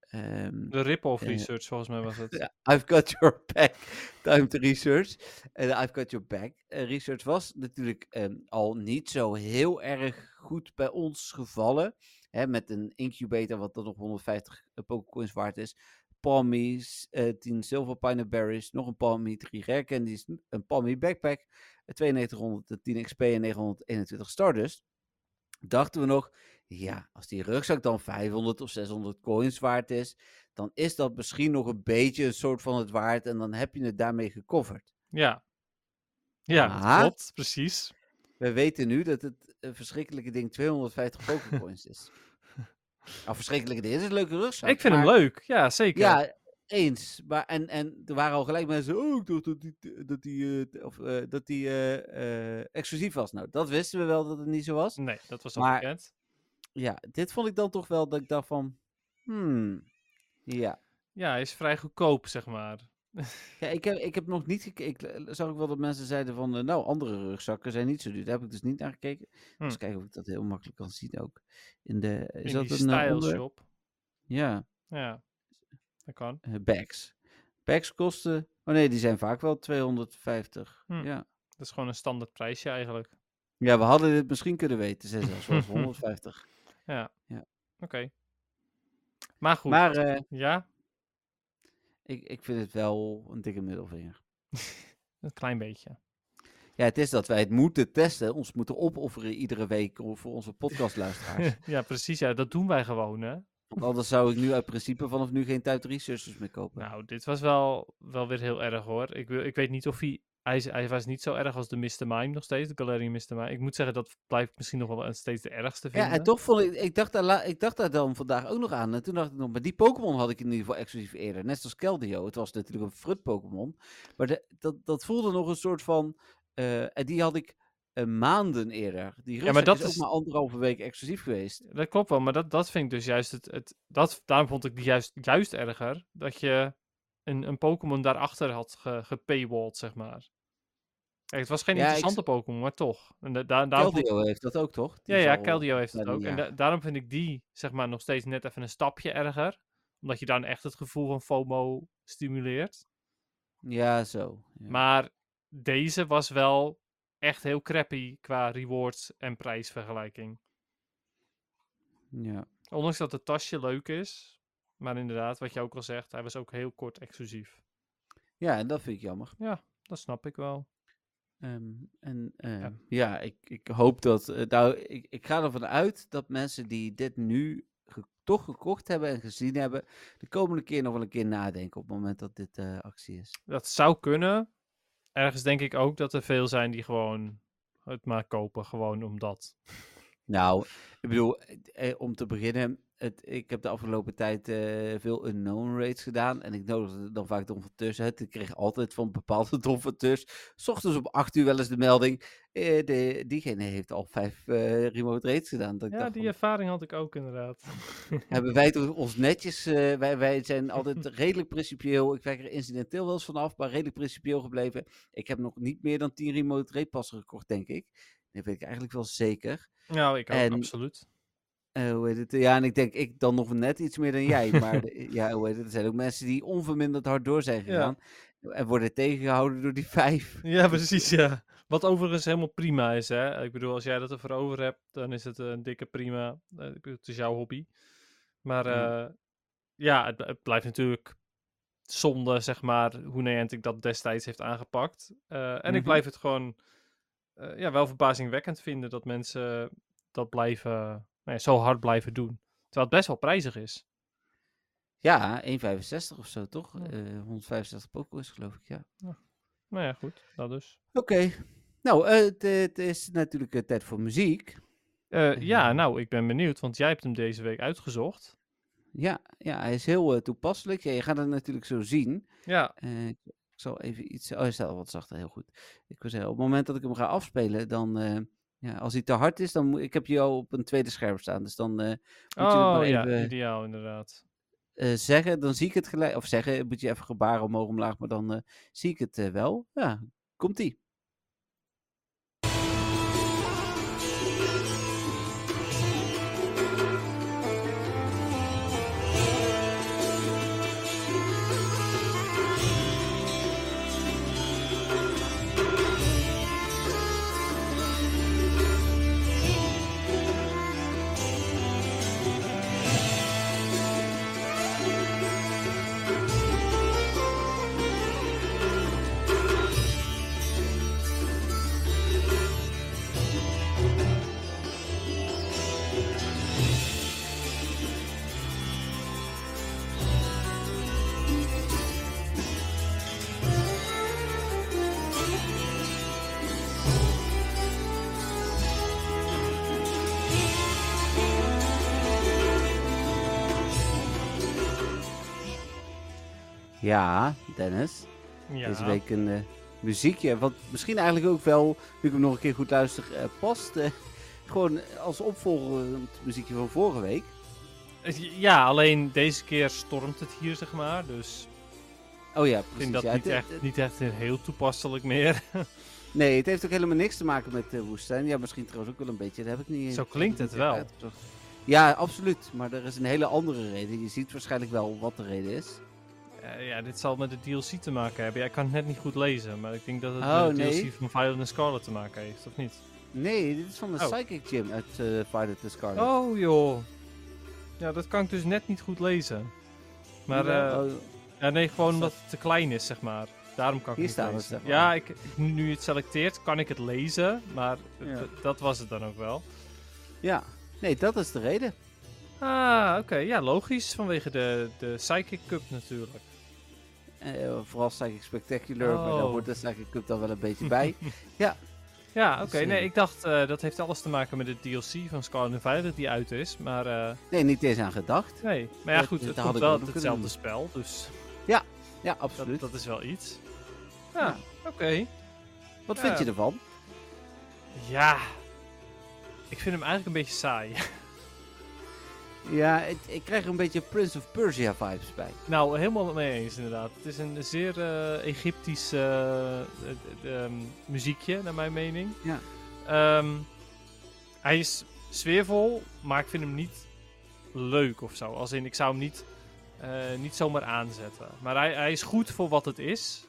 Ehm, De rip-off eh, research, volgens mij was *laughs* het. I've got your back. Time to research. En de I've got your back eh, research was natuurlijk ehm, al niet zo heel erg goed bij ons gevallen. Hè, met een incubator wat dan nog 150 Pokécoins waard is. Eh 10 Silver Pine Berries, nog een Palm Me, 3 Rare Candies, een Palm Me Backpack, een 9210 XP en 921 Stardust. Dachten we nog, ja, als die rugzak dan 500 of 600 coins waard is, dan is dat misschien nog een beetje een soort van het waard en dan heb je het daarmee gecoverd. Ja. Ja, dat klopt, precies. We weten nu dat het een verschrikkelijke ding 250 Pokécoins is. *laughs* Nou, verschrikkelijke ding. Het is een leuke rugzak. ik vind maar- hem leuk, ja, zeker. Ja, eens. Maar, en, en er waren al gelijk mensen, oh, ik dacht dat die, dat die, eh, of, eh, dat die eh, exclusief was. Nou, dat wisten we wel dat het niet zo was. Nee, dat was al Maar- bekend. Ja, dit vond ik dan toch wel dat ik dacht van, hmm, ja. Ja, hij is vrij goedkoop, zeg maar. Ja, ik heb, ik heb nog niet gekeken. Ik zag ook wel dat mensen zeiden van, eh, nou, andere rugzakken zijn niet zo duur. Daar heb ik dus niet naar gekeken. Hm. Dus kijken of ik dat heel makkelijk kan zien ook. In de, is In dat een eh, style onder- shop. Ja, Ja, dat kan. eh, bags. Bags kosten, oh nee, die zijn vaak wel 250. Hm. Ja. Dat is gewoon een standaard prijsje eigenlijk. Ja, we hadden dit misschien kunnen weten. Ze zelfs wel 150. Ja. Ja. Oké. Maar goed, Maar eh, ja, ik, ik vind het wel een dikke middelvinger. *laughs* een klein beetje. Ja, het is dat wij het moeten testen, ons moeten opofferen iedere week voor onze podcastluisteraars. *laughs* ja, precies. Ja, dat doen wij gewoon, hè. Want anders zou ik nu uit principe vanaf nu geen Tuit Researchers meer kopen. Nou, dit was wel, wel weer heel erg, hoor. Ik, wil- ik weet niet of hij... Hij, hij was niet zo erg als de Mr. Mime nog steeds, de Galarian Mr. Mime. Ik moet zeggen, dat blijft misschien nog wel steeds de ergste vinden. ja, en toch vond ik, ik dacht, daar, ik dacht daar dan vandaag ook nog aan. En toen dacht ik nog, maar die Pokémon had ik in ieder geval exclusief eerder. Net zoals Keldeo. Het was natuurlijk een frut Pokémon. Maar de, dat, dat voelde nog een soort van, eh, en die had ik eh, maanden eerder. Die maar rugzak dat is ook is- maar anderhalve week exclusief geweest. Dat klopt wel, maar dat, dat vind ik dus juist het... het dat, daarom vond ik die juist, juist erger, dat je een, een Pokémon daarachter had ge, gepaywalled, zeg maar. Kijk, het was geen Ja, ik interessante Pokémon, maar toch. En da, da- daarom vond- Keldeo heeft dat ook, toch? Die Ja, ja, Keldeo heeft bijna ook. En da- daarom vind ik die, zeg maar, nog steeds net even een stapje erger. Omdat je dan echt het gevoel van FOMO stimuleert. Ja, zo. Ja. Maar deze was wel echt heel crappy qua rewards en prijsvergelijking. ja. Ondanks dat het tasje leuk is. Maar inderdaad, wat je ook al zegt, hij was ook heel kort exclusief. ja, en dat vind ik jammer. Dat snap ik wel. Ehm, en ehm, ja, ik, ik hoop dat. eh, nou, ik, ik ga ervan uit dat mensen die dit nu ge- toch gekocht hebben en gezien hebben, de komende keer nog wel een keer nadenken op het moment dat dit eh, actie is. Dat zou kunnen. Ergens denk ik ook dat er veel zijn die gewoon het maar kopen. Gewoon omdat. Nou, ik bedoel, eh, om te beginnen, het, ik heb de afgelopen tijd eh, veel unknown raids gedaan. En ik nodigde dan vaak Tus uit. Ik kreeg altijd van bepaalde *laughs* Don van Tus. S ochtends om 8 uur wel eens de melding. eh, de, diegene heeft al vijf eh, remote raids gedaan. Dat Ja, die van, ervaring had ik ook inderdaad. *laughs* hebben wij toch ons netjes. wij, wij zijn *laughs* altijd redelijk principieel. Ik werk er incidenteel wel eens vanaf, maar redelijk principieel gebleven. Ik heb nog niet meer dan 10 remote raid passen gekocht, denk ik. Dat weet ik eigenlijk wel zeker. Nou, ik ook, En- absoluut. Eh, hoe heet het? Ja, en ik denk ik dan nog net iets meer dan jij. Maar de- *laughs* ja, hoe heet het? Er zijn ook mensen die onverminderd hard door zijn Ja. gegaan. En worden tegengehouden door die vijf. Ja, precies, ja. Wat overigens helemaal prima is, hè. Ik bedoel, als jij dat ervoor over hebt, dan is het een dikke prima. Eh, Het is jouw hobby. Maar Ja. eh, ja, het, het blijft natuurlijk zonde, zeg maar, hoe Niantic dat destijds heeft aangepakt. En ik Mhm. blijf het gewoon ja, wel verbazingwekkend vinden dat mensen dat blijven, nou ja, zo hard blijven doen. Terwijl het best wel prijzig is. Ja, 1,65 of zo, toch? Ja. Eh 165 Pokémon geloof ik, ja. Nou ja, goed, dat dus. Oké. Nou, eh, het, eh, is natuurlijk eh, tijd voor muziek. Eh, ja, Eh. nou, ik ben benieuwd, want jij hebt hem deze week uitgezocht. Ja, ja hij is heel eh, toepasselijk. Ja, je gaat het natuurlijk zo zien. Ja, Eh, ik zal even iets... Oh, hij staat al wat zachter, heel goed. Ik wil zeggen, op het moment dat ik hem ga afspelen, dan... ja, als hij te hard is, dan moet ik heb je al op een tweede scherm staan. Dus dan eh, moet je het oh maar ja, even ideaal inderdaad. eh, zeggen. Dan zie ik het gelijk. Of zeggen, moet je even gebaren omhoog omlaag, maar dan eh, zie ik het wel. Ja, komt-ie. Ja, Dennis. Ja. Deze week een eh, muziekje. Wat misschien eigenlijk ook wel, nu ik hem nog een keer goed luister, eh, past. eh, gewoon als opvolgend muziekje van vorige week. Ja, alleen deze keer stormt het hier, zeg maar. Dus Oh ja, ik precies. vind dat ja, niet, het- echt, het- niet echt heel toepasselijk meer. *laughs* Nee, het heeft ook helemaal niks te maken met de woestijn. Ja, misschien trouwens ook wel een beetje. Dat heb ik niet. Zo ik klinkt het wel. uitgezocht. Ja, absoluut. Maar er is een hele andere reden. Je ziet waarschijnlijk wel wat de reden is. Eh, ja, dit zal met de DLC te maken hebben. Ja, ik kan het net niet goed lezen, maar ik denk dat het Oh, met de nee. DLC van Violet and Scarlet te maken heeft, of niet? Nee, dit is van de Oh. Psychic Gym uit uh, Violet the Scarlet. Oh joh. Ja, dat kan ik dus net niet goed lezen. Maar Ja, eh, oh, ja, nee, gewoon omdat het te klein is, zeg maar. Daarom kan ik Hier het staat niet het, lezen. zeg maar. Ja, ik, nu het selecteert, kan ik het lezen, maar Ja. dat was het dan ook wel. ja, nee, dat is de reden. Ah, oké. Ja, logisch. Vanwege de, de Psychic Cup natuurlijk. Eh, vooral Psychic Spectacular, maar daar Oh. hoort de Psychic Cup dan wel een beetje bij. *laughs* Ja, oké. Dus, Nee, eh, ik dacht eh, dat heeft alles te maken met de DLC van Scarlet and Violet die uit is. Maar Nee, niet eens aan gedacht. nee. Maar ja, goed, dat het komt ik wel uit hetzelfde spel. Dus Ja, dat, absoluut. dat is wel iets. Ja. Ja, oké. Wat Ja. vind je ervan? Ja. Ik vind hem eigenlijk een beetje saai. *laughs* Ja, het- ik krijg er een beetje Prince of Persia vibes bij. nou, helemaal mee eens inderdaad. Het is een zeer eh, Egyptisch eh, eh, eh, ehm, muziekje, naar mijn mening. Ja. Ehm, hij is sfeervol, maar ik vind hem niet leuk of zo. Als in, ik zou hem niet, eh, niet zomaar aanzetten. Maar hij, hij is goed voor wat het is.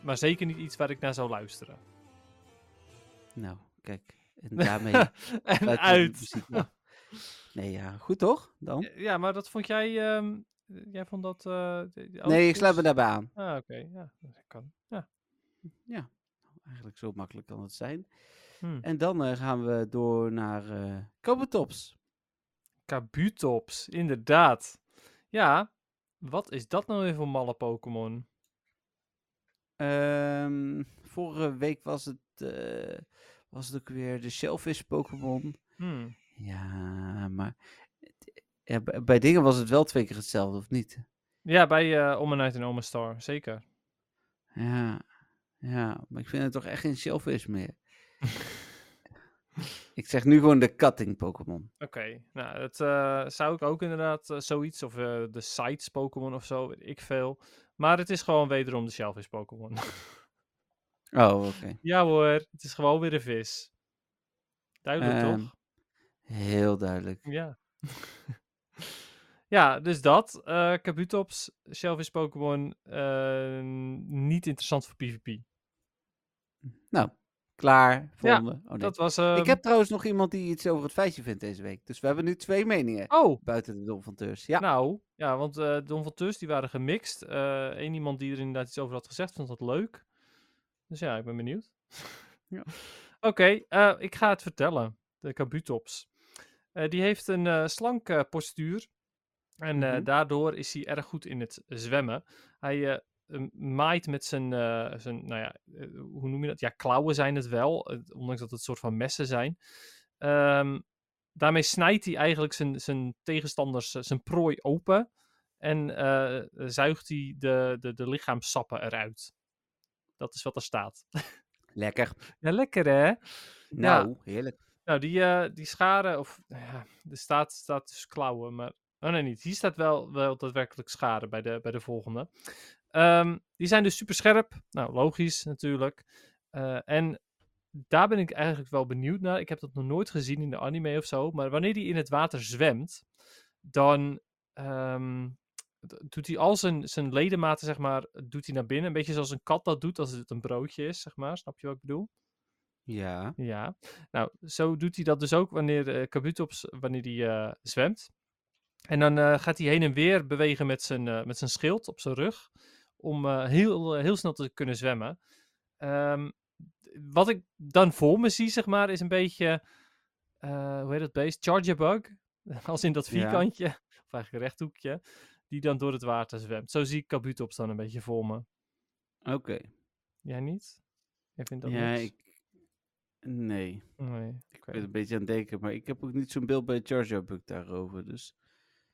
Maar zeker niet iets waar ik naar zou luisteren. Nou, kijk. En daarmee *laughs* en uit. Nee, ja, goed toch? Dan? Ja, maar dat vond jij... ehm, jij vond dat... eh, Nee, ik sluit me daarbij aan. Ah, oké. Ja, dat kan. Ja. Eigenlijk zo makkelijk kan het zijn. Hm. En dan eh, gaan we door naar eh Kabutops. Kabutops, inderdaad. Ja, wat is dat nou weer voor malle Pokémon? Ehm, vorige week was het, was het ook weer de Shellfish Pokémon. Hmm. Ja, maar ja, bij, dingen was het wel twee keer hetzelfde, of niet? Ja, bij uh, Omanite en Omastar, zeker. Ja, ja, maar ik vind het toch echt geen Shellfish meer. *laughs* ik zeg nu gewoon de cutting Pokémon. Oké, nou, dat eh, zou ik ook inderdaad eh, zoiets, of eh, de Sites Pokémon of zo, weet ik veel. Maar het is gewoon wederom de Shellfish Pokémon. Oh, oké. *laughs* ja hoor, het is gewoon weer een vis. Duidelijk Ehm, toch? Heel duidelijk. Ja. ja, dus dat. eh Kabutops, Shellfish Pokémon, eh, niet interessant voor PvP. Nou, klaar. Volgende. oh, nee. Dat was... ehm, Ik heb trouwens nog iemand die iets over het feitje vindt deze week. Dus we hebben nu twee meningen Oh, buiten de Dom van Teurs. Ja. nou, ja, want eh Don van Tus, die waren gemixt. Eén iemand die er inderdaad iets over had gezegd, vond dat leuk. Dus ja, ik ben benieuwd. *laughs* Ja. Oké, ik ga het vertellen. De Kabutops. Eh, die heeft een eh, slanke postuur. En eh, Mhm. daardoor is hij erg goed in het zwemmen. Hij eh, maait met zijn, eh, zijn, nou ja, eh, hoe noem je dat? Ja, klauwen zijn het wel, eh, ondanks dat het soort van messen zijn. Ehm, daarmee snijdt hij eigenlijk zijn, zijn tegenstanders, eh, zijn prooi open. En eh, zuigt hij de, de, de lichaamssappen eruit. Dat is wat er staat. Lekker. Ja, lekker hè? Nou, heerlijk. Nou, die, eh, die scharen, of nou ja, er staat, staat dus klauwen, maar. Oh nee, niet. Hier staat wel, wel daadwerkelijk scharen bij de, bij de volgende. Ehm, die zijn dus super scherp. Nou, logisch natuurlijk. Eh, en daar ben ik eigenlijk wel benieuwd naar. Ik heb dat nog nooit gezien in de anime of zo. Maar wanneer die in het water zwemt, dan ehm, doet hij al zijn, zijn ledematen, zeg maar, doet hij naar binnen. Een beetje zoals een kat dat doet als het een broodje is, zeg maar. Snap je wat ik bedoel? Ja. Ja, nou, zo doet hij dat dus ook wanneer uh, Kabutops, wanneer hij uh, zwemt. En dan uh, gaat hij heen en weer bewegen met zijn, met zijn schild op zijn rug, om heel, heel snel te kunnen zwemmen. Um, wat ik dan voor me zie, zeg maar, is een beetje, hoe heet dat beest? Charger bug, *laughs* als in dat vierkantje, ja. of eigenlijk een rechthoekje, die dan door het water zwemt. Zo zie ik Kabutops dan een beetje voor me. Oké. Okay. Jij niet? Jij vindt dat ja, niks? ik... Nee. nee. Ik ben een beetje aan het denken, maar ik heb ook niet zo'n beeld bij Bug daarover, dus...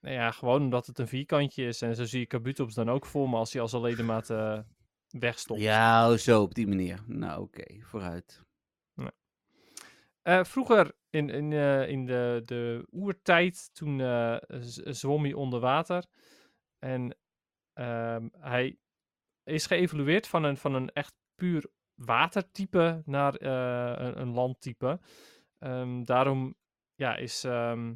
Nou ja, gewoon omdat het een vierkantje is. En zo zie je Kabutops dan ook voor me als hij als ledemaat eh, wegstopt. Ja, zo op die manier. Nou, oké, vooruit. Eh, vroeger in, in, eh, in de, de oertijd, toen zwom hij onder water. En ehm, hij is geëvolueerd van een, van een echt puur watertype naar eh, een, landtype. Ehm, daarom ja, is ehm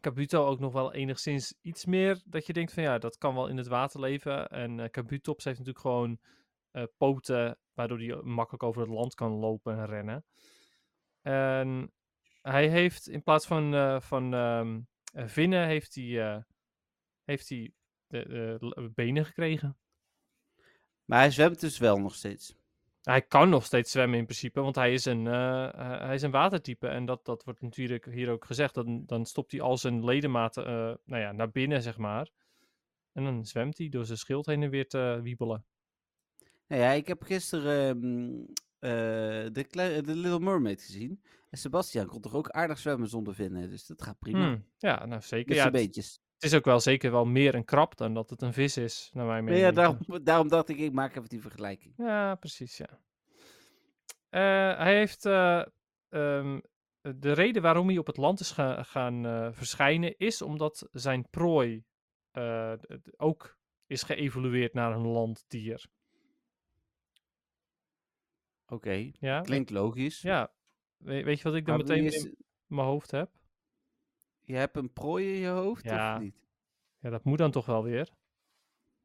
Kabuto ook nog wel enigszins iets meer dat je denkt van ja, dat kan wel in het water leven. En eh Kabutops heeft natuurlijk gewoon eh, poten, waardoor hij makkelijk over het land kan lopen en rennen. En hij heeft in plaats van, van ehm, eh, vinnen, heeft hij, heeft hij de, de benen gekregen. Maar hij zwemt dus wel nog steeds. Hij kan nog steeds zwemmen in principe, want hij is een, eh, eh, hij is een watertype. En dat, dat wordt natuurlijk hier ook gezegd. Dan, dan stopt hij al zijn ledematen eh, nou ja, naar binnen, zeg maar. En dan zwemt hij door zijn schild heen en weer te wiebelen. Nou ja, ik heb gisteren eh, de, de Little Mermaid gezien. En Sebastian kon toch ook aardig zwemmen zonder vinnen. Dus dat gaat prima. Hmm, Ja, nou zeker. Met Ja, zijn beetjes. Het is ook wel zeker wel meer een krab dan dat het een vis is, naar mijn mening. ja, daarom, daarom dacht ik, ik maak even die vergelijking. Ja, precies, ja. Eh, hij heeft eh, ehm, de reden waarom hij op het land is ga- gaan eh, verschijnen, is omdat zijn prooi ook is geëvolueerd naar een landdier. Oké, Ja, klinkt logisch. ja. We- weet je wat ik dan Maar meteen is- in mijn hoofd heb? Je hebt een prooi in je hoofd, Ja. of niet? Ja, dat moet dan toch wel weer.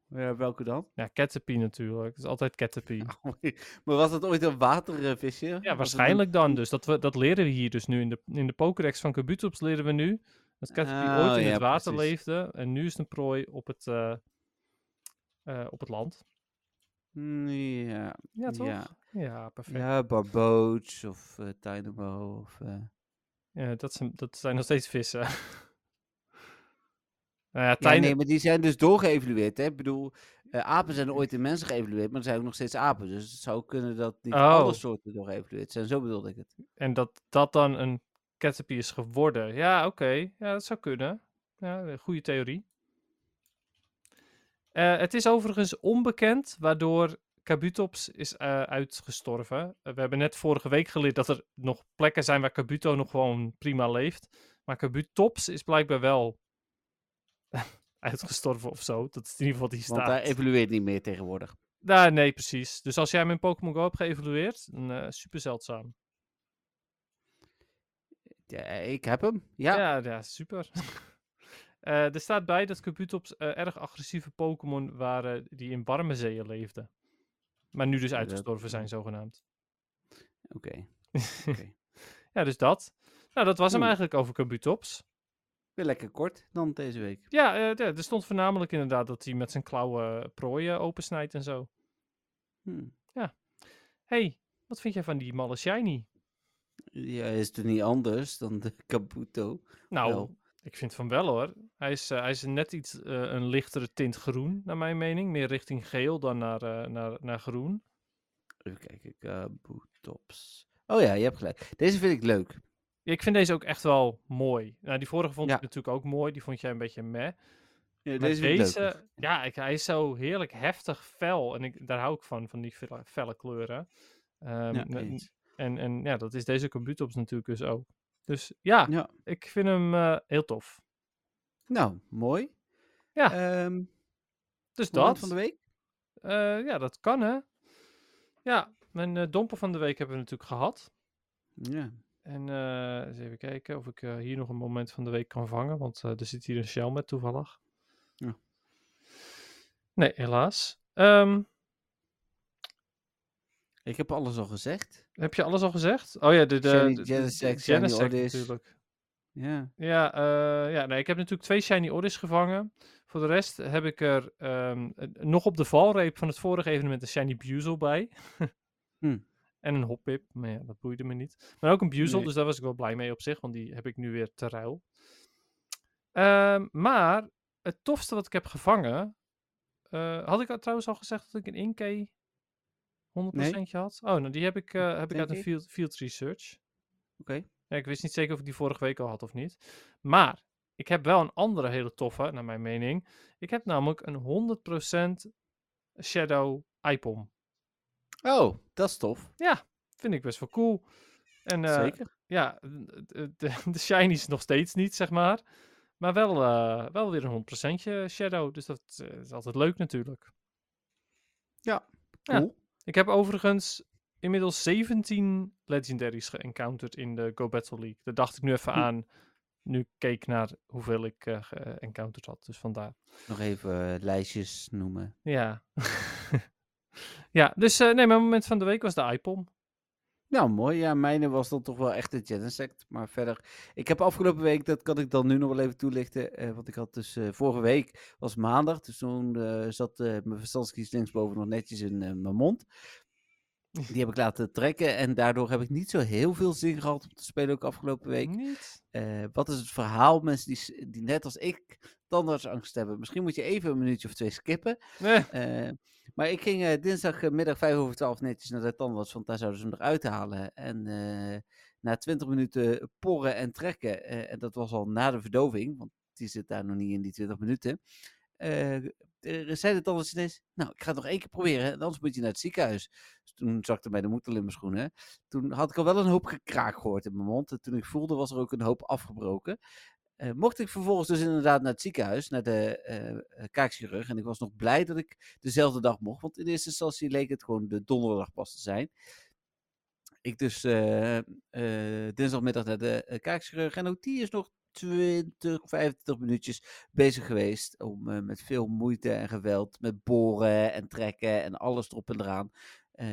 Ja, welke dan? Ja, Caterpie natuurlijk. Het is altijd Caterpie. *laughs* maar was dat ooit een watervisje? Ja, een- waarschijnlijk dan. Dus dat, we, dat leren we hier dus nu. In de, in de Pokédex van Kabutops leren we nu dat Caterpie Oh, ooit in ja, het water precies. leefde. En nu is het een prooi op het, eh, eh, op het land. Mm, Ja, Ja, toch? Ja. Ja, perfect. ja Barboots of Dynamo of... Ja, dat, zijn, dat zijn nog steeds vissen. *laughs* nou ja, nee, maar die zijn dus doorgeëvalueerd. Hè? Ik bedoel, eh, apen zijn ooit in mensen geëvalueerd, maar er zijn ook nog steeds apen. Dus het zou kunnen dat niet Oh. alle soorten doorgeëvalueerd zijn. Zo bedoelde ik het. En dat dat dan een Caterpie is geworden. Ja, oké. Ja, dat zou kunnen. Ja, goede theorie. Eh, het is overigens onbekend waardoor Kabutops is eh, uitgestorven. Eh, we hebben net vorige week geleerd dat er nog plekken zijn waar Kabuto nog gewoon prima leeft. Maar Kabutops is blijkbaar wel *laughs* uitgestorven of zo. Dat is in ieder geval wat hier Want staat. hij evalueert niet meer tegenwoordig. Nou, nee, precies. Dus als jij hem in Pokémon Go hebt geëvalueerd, dan eh, super zeldzaam. Ja, ik heb hem. Ja. Ja, ja, super. *laughs* Er staat bij dat Kabutops erg agressieve Pokémon waren die in warme zeeën leefden. Maar nu dus uitgestorven zijn, zogenaamd. *laughs* Oké. Ja, dus dat. Nou, dat was hem eigenlijk over Kabutops. Weer lekker kort dan deze week. Ja, eh, ja, er stond voornamelijk inderdaad dat hij met zijn klauwen prooien opensnijdt en zo. Hm. hey, wat vind jij van die malle shiny? Ja, is het niet anders dan de Kabuto? Nou, Wel. Ik vind van wel hoor. Hij is, eh, hij is net iets eh, een lichtere tint groen, naar mijn mening. Meer richting geel dan naar, eh, naar, naar groen. Even kijken. Kabutops. Oh ja, je hebt gelijk. Deze vind ik leuk. Ja, Ik vind deze ook echt wel mooi. Nou, die vorige vond Ja. ik natuurlijk ook mooi. Die vond jij een beetje meh. Ja, deze deze, ja, ik, hij is zo heerlijk heftig fel. En ik, daar hou ik van, van die felle, felle kleuren. Ehm, Ja, en, en ja, dat is deze Kabutops natuurlijk dus ook. Dus ja, Ja. ik vind hem eh, heel tof. Nou, mooi. Ja. Ehm, Dus moment dat. van de week? Eh, ja, dat kan hè. Ja, mijn eh domper van de week hebben we natuurlijk gehad. Ja. En eens even kijken of ik hier nog een moment van de week kan vangen. Want er zit hier een shell met toevallig. Ja. Nee, helaas. Ehm, Ik heb alles al gezegd. heb je alles al gezegd? Oh ja, de, de, Shiny de- Shiny Odyssey. natuurlijk. Ja. Ja, eh, ja nee, ik heb natuurlijk twee Shiny Odyssey gevangen. Voor de rest heb ik er ehm, eh, nog op de valreep van het vorige evenement een Shiny Buzel bij. Hm. *laughs* En een Hoppip, maar ja, dat boeide me niet. Maar ook een Buzel, Nee. dus daar was ik wel blij mee op zich, want die heb ik nu weer te ruil. Ehm, maar het tofste wat ik heb gevangen... eh, had ik trouwens al gezegd dat ik een Inkay 100% had? Oh, nou die heb ik, eh, heb ik uit een field, field research. Oké. Ja, ik wist niet zeker of ik die vorige week al had of niet. Maar ik heb wel een andere hele toffe, naar mijn mening. Ik heb namelijk een 100% Shadow Ipom. Oh, dat is tof. Vind ik best wel cool. En eh, Zeker. ja, de, de, *laughs* de shiny is nog steeds niet, zeg maar. Maar wel, eh, wel weer een 100% Shadow. Dus dat is altijd leuk natuurlijk. Ja. Cool. Ik heb overigens inmiddels 17 legendaries geëncounterd in de Go Battle League. Daar dacht ik nu even Hm. aan. Nu ik keek naar hoeveel ik eh geëncounterd had. Dus vandaar. Nog even eh, lijstjes noemen. Ja. *laughs* ja, dus eh, nee, mijn moment van de week was de iPom. Nou, mooi. Ja, mijne was dan toch wel echt de Genesect. Maar verder, ik heb afgelopen week, dat kan ik dan nu nog wel even toelichten. eh, want ik had dus eh, vorige week, was maandag. Dus toen eh, zat eh, mijn verstandskies linksboven nog netjes in eh, mijn mond. Die heb ik laten trekken. En daardoor heb ik niet zo heel veel zin gehad om te spelen ook afgelopen week. Eh, wat is het verhaal? Mensen die, die net als ik tandartsangst hebben. Misschien moet je even een minuutje of twee skippen. Nee. Eh, maar ik ging eh, dinsdagmiddag vijf over twaalf netjes naar de tandarts, want daar zouden ze hem eruit halen. En eh, na twintig minuten porren en trekken, eh, en dat was al na de verdoving, want die zit daar nog niet in die twintig minuten. zei de tandarts ineens, nou, ik ga het nog één keer proberen, en anders moet je naar het ziekenhuis. Dus toen zakte mij de moed al in mijn schoenen. Toen had ik al wel een hoop gekraak gehoord in mijn mond. En toen ik voelde, was er ook een hoop afgebroken. Eh, mocht ik vervolgens dus inderdaad naar het ziekenhuis, naar de eh, kaakchirurg. En ik was nog blij dat ik dezelfde dag mocht. Want in eerste instantie leek het gewoon de donderdag pas te zijn. Ik dus dinsdagmiddag naar de uh, kaakchirurg. En ook die is nog 20, 25 minuutjes bezig geweest. Om met veel moeite en geweld, met boren en trekken en alles erop en eraan.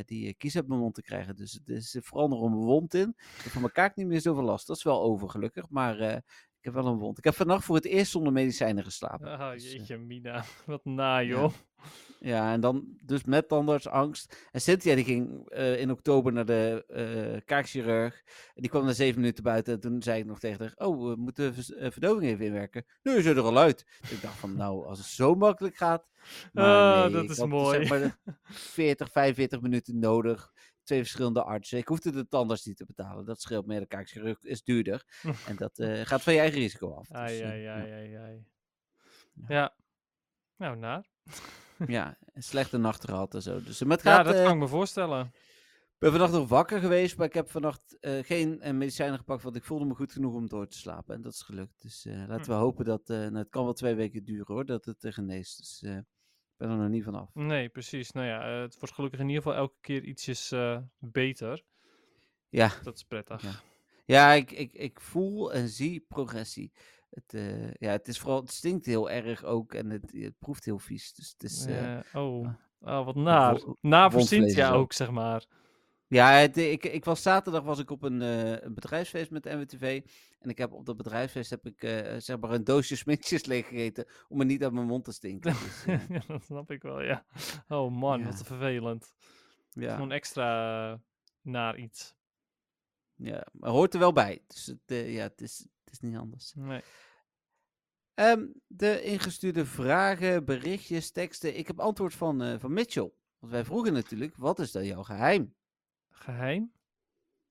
die kies uit mijn mond te krijgen. Dus het is vooral nog een wond in. Ik heb van mijn kaak niet meer zoveel last. Dat is wel over, gelukkig. Maar ik heb wel een wond. Ik heb vannacht voor het eerst zonder medicijnen geslapen. Dus, eh, jeetje, Mina. *laughs* Wat na, joh. ja, en dan dus met tandartsangst. En Cynthia die ging eh, in oktober naar de eh kaakchirurg. En die kwam na zeven minuten buiten. En toen zei ik nog tegen haar, oh, we moeten verdoving even inwerken. Nu is ze er al uit. Dus ik dacht van, nou, als het zo makkelijk gaat. Maar Ah, nee, dat ik is had, mooi. Zeg maar, de 40, 45 minuten nodig. Twee verschillende artsen. Ik hoefde de tandarts niet te betalen. Dat scheelt meer. De kaakchirurg is duurder. en dat *laughs* eh, gaat van je eigen risico af. Dus, Ai, eh, ai, ja. ai, ai, ai. Ja. Ja. Nou, naar. *laughs* Ja, een slechte nacht gehad en zo. Dus, maar het Ja, gaat, dat eh, kan ik me voorstellen. Ik ben vannacht nog wakker geweest, maar ik heb vannacht eh, geen eh, medicijnen gepakt, want ik voelde me goed genoeg om door te slapen. En dat is gelukt. Dus eh, laten we hopen dat, eh, nou, het kan wel twee weken duren hoor, dat het uh, geneest. Dus eh, ben er nog niet van af. Nee, precies. Nou ja, eh, het wordt gelukkig in ieder geval elke keer ietsjes eh, beter. Ja, Dat is prettig. Ja. ja ik, ik, ik voel en zie progressie. Het, eh, ja, het is vooral, het stinkt heel erg ook en het, het proeft heel vies. Dus het is, Eh, oh. ah. oh, wat naar. Naar voor Cynthia ook, zeg maar. Ja, het, ik, ik was zaterdag was ik op een, eh, een bedrijfsfeest met de NWTV. En ik heb op dat bedrijfsfeest heb ik eh, zeg maar een doosje *laughs* smintjes leeg gegeten om er niet uit mijn mond te *laughs* stinken. Dus, eh, ja, dat snap ik wel, ja. Oh man, Ja. wat vervelend. ja, Gewoon extra naar iets. ja, maar hoort er wel bij. Dus het, ja, het, is, het is niet anders. Nee. Ehm, de ingestuurde vragen, berichtjes, teksten. Ik heb antwoord van, van Mitchell. Want wij vroegen natuurlijk, wat is dan jouw geheim? Geheim?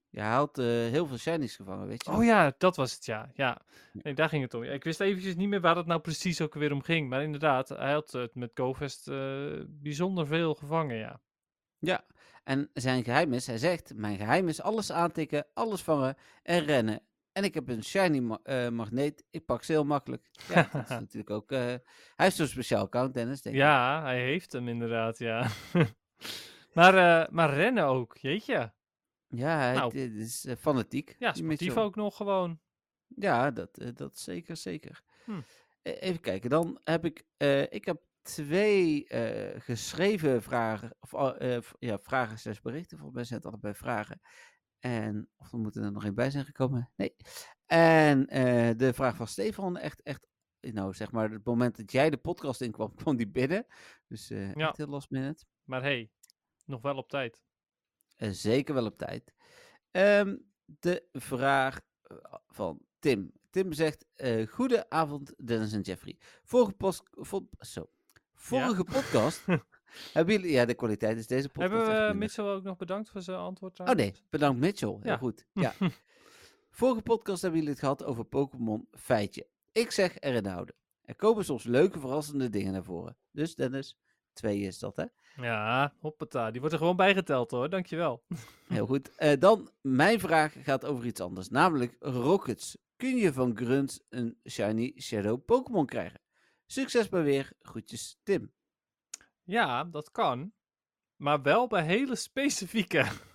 Je haalt eh, heel veel shinies gevangen, weet je? Oh ja, dat was het, ja. ja. Nee, daar ging het om. Ik wist eventjes niet meer waar het nou precies ook weer om ging. Maar inderdaad, hij had het met GoFest eh, bijzonder veel gevangen, ja. Ja, en zijn geheim is, hij zegt, mijn geheim is alles aantikken, alles vangen en rennen. En ik heb een shiny ma- eh, magneet, ik pak ze heel makkelijk. Ja, *laughs* dat is natuurlijk ook... hij heeft zo'n speciaal account, Dennis, denk ik. Ja, hij heeft hem inderdaad, ja. *laughs* maar, eh, maar rennen ook, jeetje. Ja, Nou. dit is eh, fanatiek. Ja, sportief ook nog gewoon. Ja, dat, eh, dat zeker, zeker. Hm. E- Even kijken, dan heb ik, ik heb twee geschreven vragen, of ja, vragen slash berichten, volgens mij zijn het allebei vragen. En, of er moeten er nog één bij zijn gekomen? Nee. En de vraag van Stefan, echt, echt, nou zeg maar, het moment dat jij de podcast inkwam, *laughs* kwam die binnen. Dus Ja. echt heel last minute. Maar hey, nog wel op tijd. Eh, zeker wel op tijd. Ehm, de vraag eh, van Tim. Tim zegt: eh Goedenavond, Dennis en Jeffrey. Vorige, post, vo- zo. Vorige podcast. *laughs* hebben jullie, ja, de kwaliteit is deze podcast. Hebben we minder. Mitchell ook nog bedankt voor zijn antwoord Oh trouwens? nee, bedankt Mitchell. Heel Ja. goed. *laughs* Ja. Vorige podcast hebben jullie het gehad over Pokémon Feitje. Ik zeg erin houden. Er komen soms leuke, verrassende dingen naar voren. Dus Dennis, twee is dat, hè? Ja, hoppata. Die wordt er gewoon bijgeteld hoor, dankjewel. *laughs* Heel goed. Eh, dan, mijn vraag gaat over iets anders. Namelijk Rockets. Kun je van Grunt een Shiny Shadow Pokémon krijgen? Succes bij weer. Groetjes, Tim. Ja, dat kan. Maar wel bij hele specifieke. *laughs*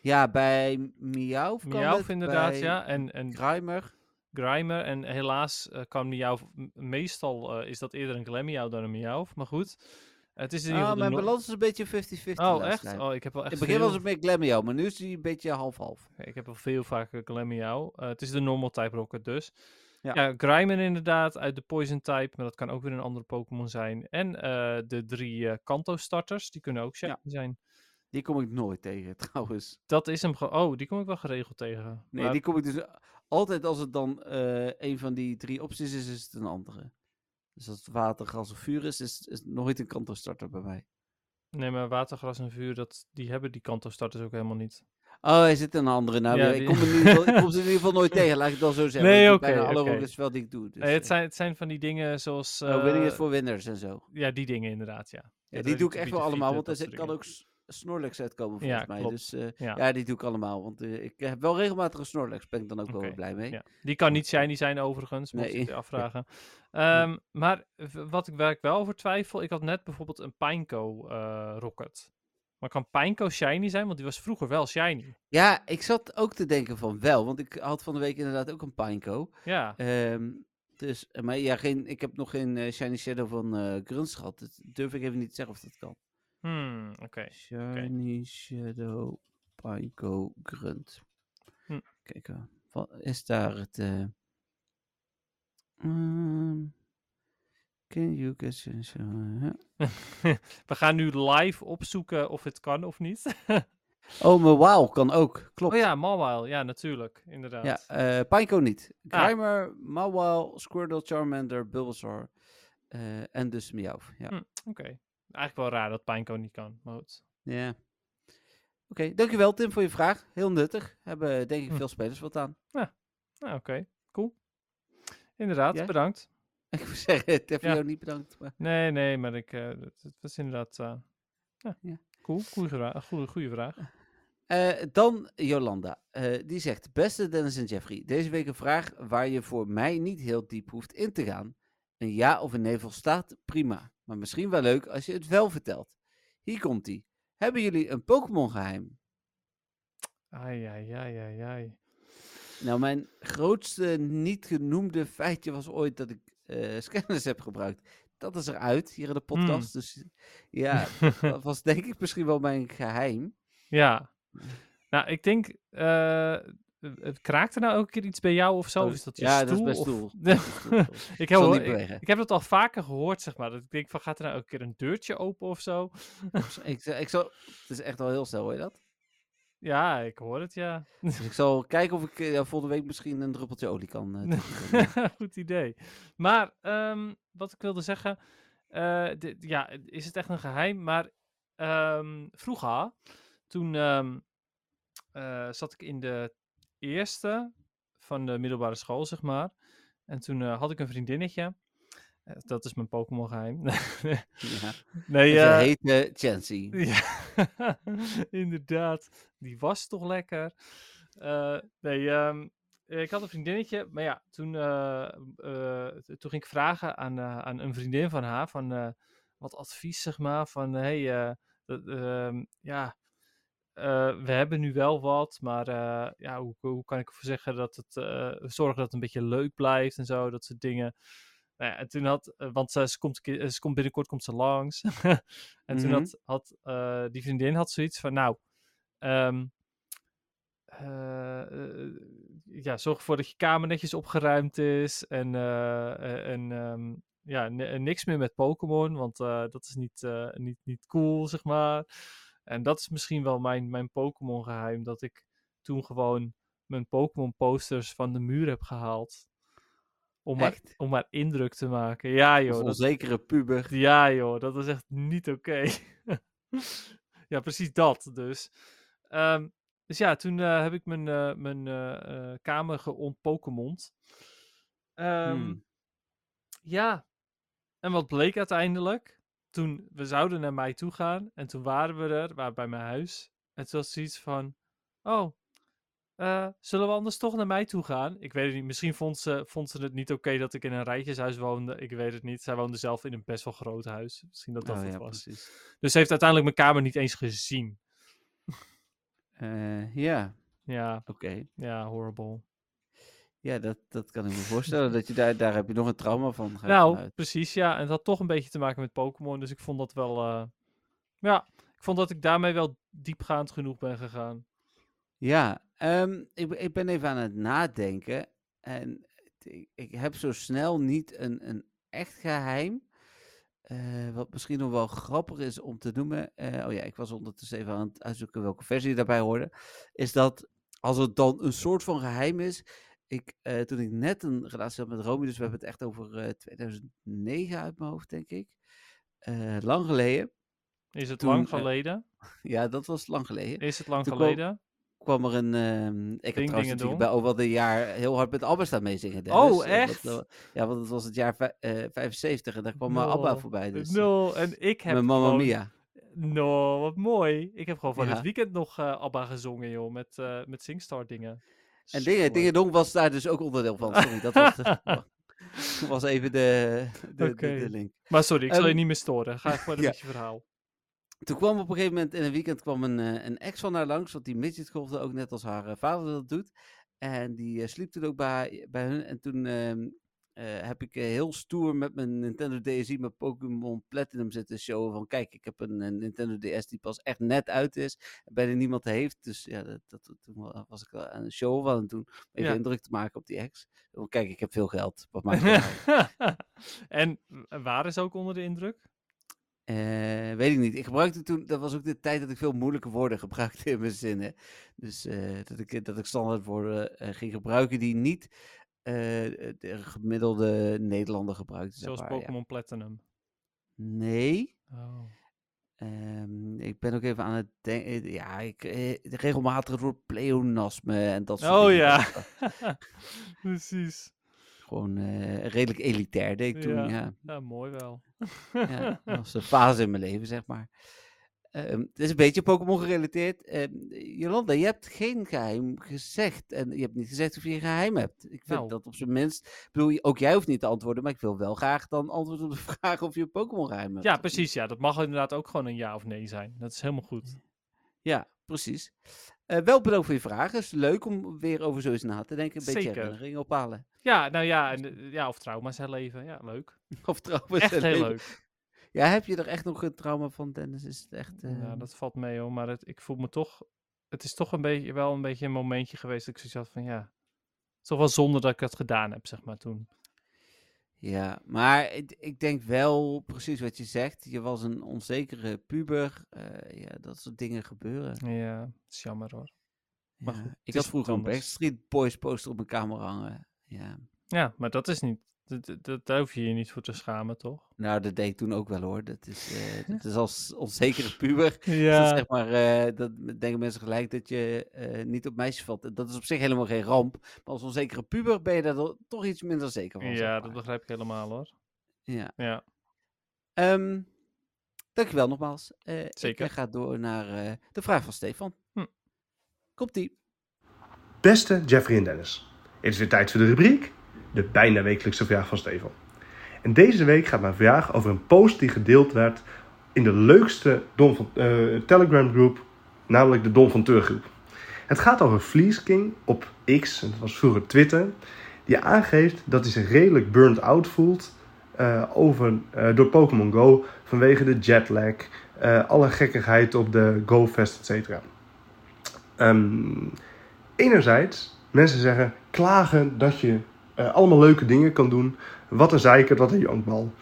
Ja, bij Miauw kan Miauw inderdaad, bij ja. En, en Grimer. Grimer. En helaas eh, kan Miauw... Meestal eh, is dat eerder een Glameow dan een Miauw. Maar goed. Het is in ieder Ah, geval... mijn balans is een beetje 50-50. Oh, echt? Oh, ik heb wel echt In het begin veel- was het meer Glameow, maar nu is hij een beetje half-half. Ik heb wel veel vaker Glameow. Eh het is de normal type rocket dus. Ja. Ja, Grimer inderdaad uit de poison type, maar dat kan ook weer een andere Pokémon zijn. En eh, de drie eh, Kanto starters, die kunnen ook Ja. zijn. Die kom ik nooit tegen, *laughs* trouwens. Dat is hem. Oh, die kom ik wel geregeld tegen. Nee, Maar- die kom ik dus altijd als het dan een van die drie opties is, is het een andere. Dus als het water, gas of vuur is, is nooit een kanto-starter bij mij. Nee, maar watergras en vuur, dat, die hebben die Kanto starters ook helemaal niet. Oh, hij zit in een andere. Nou, Ja, ik, kom er *laughs* in ieder geval, ik kom ze in ieder geval nooit tegen, laat ik het dan zo zeggen. Nee, oké, bijna alle oké. rockets wel die ik doe. Dus, Nee, het, eh, zijn, het zijn van die dingen zoals... oh, winning is voor winners en zo. Ja, die dingen inderdaad, ja. Ja, Ja, die doe ik echt wel allemaal, want er kan ook Snorlax uitkomen volgens Ja, mij. klopt. Dus eh, Ja. ja. die doe ik allemaal. Want eh, ik heb wel regelmatig een Snorlax, ben ik dan ook wel blij mee. Ja. Die kan niet shiny zijn overigens, mocht je Nee. het je afvragen. Ehm, maar wat ik, waar ik wel over twijfel, ik had net bijvoorbeeld een Pineco eh, rocket. Maar kan Pineco shiny zijn? Want die was vroeger wel shiny. Ja, ik zat ook te denken van wel, want ik had van de week inderdaad ook een Pineco. Ja, Ehm, dus, eh, maar ja, geen, ik heb nog geen eh, Shiny Shadow van eh Grunts gehad. Dat durf ik even niet te zeggen of dat kan. Hmm, oké. Shiny Shadow Pineco Grunt. Hm. Kijken, wat is daar het... eh ehm, can you get your shadow- We gaan nu live opzoeken of het kan of niet. *laughs* Oh, WoW kan ook, klopt. oh ja, Mawile. Ja, natuurlijk. Inderdaad. Ja, eh Pineco niet. Ah. Grimer, Mawile, Squirtle, Charmander, Bulbasaur eh, en dus Meowth. Ja. Hm. Oké. Eigenlijk wel raar dat Pineco niet kan. Maar goed. Ja. Oké, dankjewel Tim voor je vraag. Heel nuttig. Hebben denk ik Hm. veel spelers wat aan. Nou, oké. Cool. Inderdaad, Jij? bedankt. *laughs* Ik moet zeggen, het Ja. jou niet bedankt. Maar... Nee, nee, maar ik, eh, het, het was inderdaad... eh, ja, Ja. cool. Goeie, goeie, goeie vraag. Eh, dan Jolanda. Die zegt, beste Dennis en Jeffrey, deze week een vraag waar je voor mij niet heel diep hoeft in te gaan. Een ja of een nee volstaat, prima. Maar misschien wel leuk als je het wel vertelt. Hier komt ie. Hebben jullie een Pokémon geheim? Ai, ai, ai, ai, ai. Nou, mijn grootste niet genoemde feitje was ooit dat ik eh, scanners heb gebruikt. Dat is eruit hier in de podcast. Dus ja, *laughs* dat was denk ik misschien wel mijn geheim. Ja. *laughs* Nou, ik denk... eh het kraakt er nou elke keer iets bij jou of zo? Oh, is dat je ja, stoel? *laughs* dat is mijn stoel. Ik, heb ik, heb dat al vaker gehoord, zeg maar. Dat ik denk van, gaat er nou elke keer een deurtje open of zo? ik, ik zal, het is echt wel heel snel, hoor je dat? Ja, ik hoor het, ja. Dus ik zal kijken of ik eh, volgende week misschien een druppeltje olie kan. eh, *laughs* toevoegen. Goed idee. Maar ehm, wat ik wilde zeggen, eh, dit- ja, is het echt een geheim? Maar ehm, vroeger, toen ehm, eh, zat ik in de eerste van de middelbare school, zeg maar. En toen eh, had ik een vriendinnetje. Eh, dat is mijn Pokémon geheim. ja. *laughs* nee, ze heet eh, Chansey. *laughs* ja, inderdaad. Die was toch lekker. Nee, ehm, ik had een vriendinnetje, maar ja, toen, toen ging ik vragen aan, aan een vriendin van haar, van wat advies, zeg maar, van hey, eh, ehm, ja, we hebben nu wel wat, maar eh, ja, hoe, hoe kan ik ervoor zeggen dat het, eh, zorgen dat het een beetje leuk blijft en zo, dat soort dingen. Nou ja, en toen had, eh, want ze, ze, komt, ze komt binnenkort komt ze langs. *laughs* en toen Mhm. had, had eh, die vriendin had zoiets van, nou, ehm, eh, eh, ja, zorg ervoor dat je kamer netjes opgeruimd is en, eh, eh, en ehm, ja, niks meer met Pokémon, want eh, dat is niet, eh, niet, niet cool, zeg maar. En dat is misschien wel mijn, mijn Pokémon geheim, dat ik toen gewoon mijn Pokémon posters van de muur heb gehaald. Om maar, om maar indruk te maken. Ja joh, dat, onzekere puber. ja joh, dat is echt niet oké. *laughs* ja, precies dat dus. Ehm, dus ja, toen eh, heb ik mijn, eh, mijn eh, kamer geontpokémond. Ehm, Hmm. Ja, en wat bleek uiteindelijk? Toen we zouden naar mij toe gaan en toen waren we er, waren bij mijn huis. En toen was zoiets van, oh, eh, zullen we anders toch naar mij toe gaan? Ik weet het niet, misschien vond ze, vond ze het niet oké dat ik in een rijtjeshuis woonde. Ik weet het niet. Zij woonde zelf in een best wel groot huis. Misschien dat dat Oh, het ja, was. precies. Dus ze heeft uiteindelijk mijn kamer niet eens gezien. Eh, ja, Ja, oké. ja, horrible. Ja, dat, dat kan ik me *laughs* voorstellen. dat je daar, daar heb je nog een trauma van. Nou, precies, ja. En het had toch een beetje te maken met Pokémon. Dus ik vond dat wel. eh, ja, ik vond dat ik daarmee wel diepgaand genoeg ben gegaan. Ja, ehm, ik, ben- ik ben even aan het nadenken. En ik, ik heb zo snel niet een, een echt geheim. Eh, wat misschien nog wel grappig is om te noemen. eh, oh ja, ik was ondertussen even aan het uitzoeken welke versie daarbij hoorde. Is dat als het dan een soort van geheim is. Ik, eh, toen ik net een relatie had met Romy, dus we hebben het echt over eh, 2009 uit mijn hoofd, denk ik. Eh, lang geleden. Is het Toen, lang eh, geleden? *laughs* Ja, dat was lang geleden. Is het lang toen kwam- geleden? kwam er een. ehm, ik heb Ding, trouwens natuurlijk dong. bij over een jaar heel hard met Abba staan meezingen. Oh, Dennis. Eh, echt? eh, ja, want het was het jaar vij- eh, 75 en daar kwam uh, Abba No. voorbij. Dus, eh, No, en ik heb met Mamma gewoon... Mia. No, wat mooi. Ik heb gewoon van Ja. het weekend nog eh Abba gezongen, joh. Met, eh met Singstar dingen. En Superleuk. dingen, dingen Dong was daar dus ook onderdeel van. Sorry, dat was, de- *laughs* was even de, de, de- link. Maar sorry, ik zal je Ehm, niet meer storen. Ga verder *laughs* ja. met je verhaal. Toen kwam op een gegeven moment in een weekend kwam een, eh, een ex van haar langs, want die midget golfde ook net als haar eh, vader dat doet. En die eh, sliep toen ook bij, bij hun. En toen ehm, eh, heb ik eh, heel stoer met mijn Nintendo DSi met Pokémon Platinum zitten showen. Van kijk, ik heb een, een Nintendo DS die pas echt net uit is. En bijna niemand heeft. Dus ja, dat, dat, toen wa- was ik aan een show van. En toen om even Ja. indruk te maken op die ex. Van, kijk, ik heb veel geld. Wat maakt het uit? *laughs* en waar is ook onder de indruk? Eh, weet ik niet. Ik gebruikte toen, dat was ook de tijd dat ik veel moeilijke woorden *laughs* gebruikte in mijn zinnen. Dus dat, ik, dat ik standaard woorden eh, ging gebruiken die niet de gemiddelde Nederlander gebruikte. zeg Zoals ja. Pokémon Platinum. Nee. Oh. Ehm, ik ben ook even aan het denken. Ja, ik, eh, regelmatig het woord pleonasme en dat soort Oh dingen. ja. *laughs* Precies. Gewoon eh, redelijk elitair deed ik toen. Ja. Ja. Ja, mooi wel. Ja, dat *laughs* was een fase in mijn leven, zeg maar. Ehm, het is een beetje Pokémon gerelateerd. Ehm, Jolanda, je hebt geen geheim gezegd. En je hebt niet gezegd of je een geheim hebt. Ik vind Nou. dat op zijn minst... Ik bedoel, ook jij hoeft niet te antwoorden, maar ik wil wel graag dan antwoord op de *laughs* vraag of je een Pokémon geheim hebt. Ja, precies. Ja, dat mag inderdaad ook gewoon een ja of nee zijn. Dat is helemaal goed. Ja, precies. Eh, wel bedankt voor je vragen. Het is leuk om weer over zoiets na te denken. Een beetje Zeker. herinneringen ophalen. Ja, nou ja, en, eh, ja of trauma's herleven. Ja, leuk. *laughs* Of trouwens... Echt een heel leuk. Ja, heb je er echt nog een trauma van, Dennis? Is het echt... eh, Ja, dat valt mee hoor. Maar het, ik voel me toch... Het is toch een beetje, wel een beetje een momentje geweest dat ik zoiets had van ja... Het is toch wel zonde dat ik dat gedaan heb, zeg maar, toen. Ja, maar ik, ik denk wel precies wat je zegt. Je was een onzekere puber. eh, ja, dat soort dingen gebeuren. Ja, dat is jammer hoor. Maar Ja. goed, het ik had vroeger een. Backstreet Boys poster op mijn kamer hangen. Ja. Ja, maar dat is niet... Dat, dat- dat, daar hoef je je niet voor te schamen, toch? Nou, dat deed ik toen ook wel hoor. Dat is, eh, *laughs* dat is als onzekere puber. *laughs* Dat Ja. zeg maar, eh, dat denken mensen gelijk dat je eh, niet op meisjes valt. Dat is op zich helemaal geen ramp. Maar als onzekere puber ben je daar toch iets minder zeker van. zeg Ja, maar. dat begrijp ik helemaal hoor. Ja. Ja, Ehm, dankjewel nogmaals. Eh, Zeker. Ik ga door naar eh, de vraag van Stefan. Hm. Komt-ie. Beste Jeffrey en Dennis, het is weer tijd voor de rubriek, de bijna wekelijkse vraag van Stefan. En deze week gaat mijn vraag over een post die gedeeld werd in de leukste Don van, eh, Telegram groep, namelijk de Don van Teur groep. Het gaat over Fleece King op X, dat was vroeger Twitter, die aangeeft dat hij zich redelijk burnt out voelt eh, over, eh, door Pokémon Go vanwege de jetlag, alle gekkigheid op de Go-fest, etc. Ehm enerzijds, mensen zeggen, klagen dat je eh, allemaal leuke dingen kan doen. Wat een zeiker, wat een jankbal.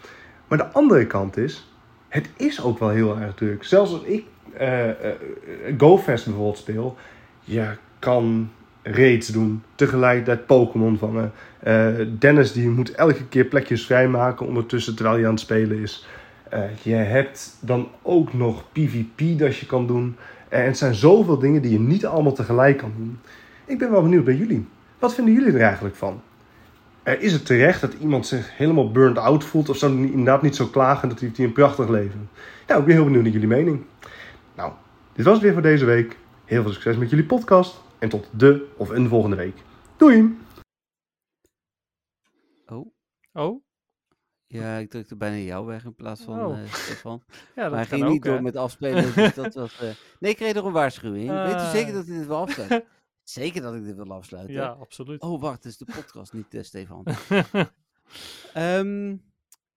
Maar de andere kant is, het is ook wel heel erg druk. Zelfs als ik eh, GoFest bijvoorbeeld speel, je kan raids doen, tegelijkertijd Pokémon vangen. Dennis die moet elke keer plekjes vrijmaken ondertussen terwijl hij aan het spelen is. Je hebt dan ook nog PvP dat je kan doen. En het zijn zoveel dingen die je niet allemaal tegelijk kan doen. Ik ben wel benieuwd bij jullie. Wat vinden jullie er eigenlijk van? Eh, is het terecht dat iemand zich helemaal burnt out voelt of zou hij inderdaad niet zo klagen dat hij, een prachtig leven? Nou, ik ben heel benieuwd naar jullie mening. Nou, dit was het weer voor deze week. Heel veel succes met jullie podcast en tot de of een volgende week. Doei! Oh, Oh, ja, ik drukte bijna jou weg in plaats van Oh. eh, Stefan. *laughs* ja, maar hij dat ging ook, niet door met afspelen, dus *laughs* dat was... eh, Nee, ik kreeg nog een waarschuwing. Weet u Ah. zeker dat hij dit wil afsluiten? *laughs* zeker dat ik dit wil afsluiten. Ja, absoluut. Oh, wacht, het is de podcast, niet eh, Stefan. *laughs* Ehm,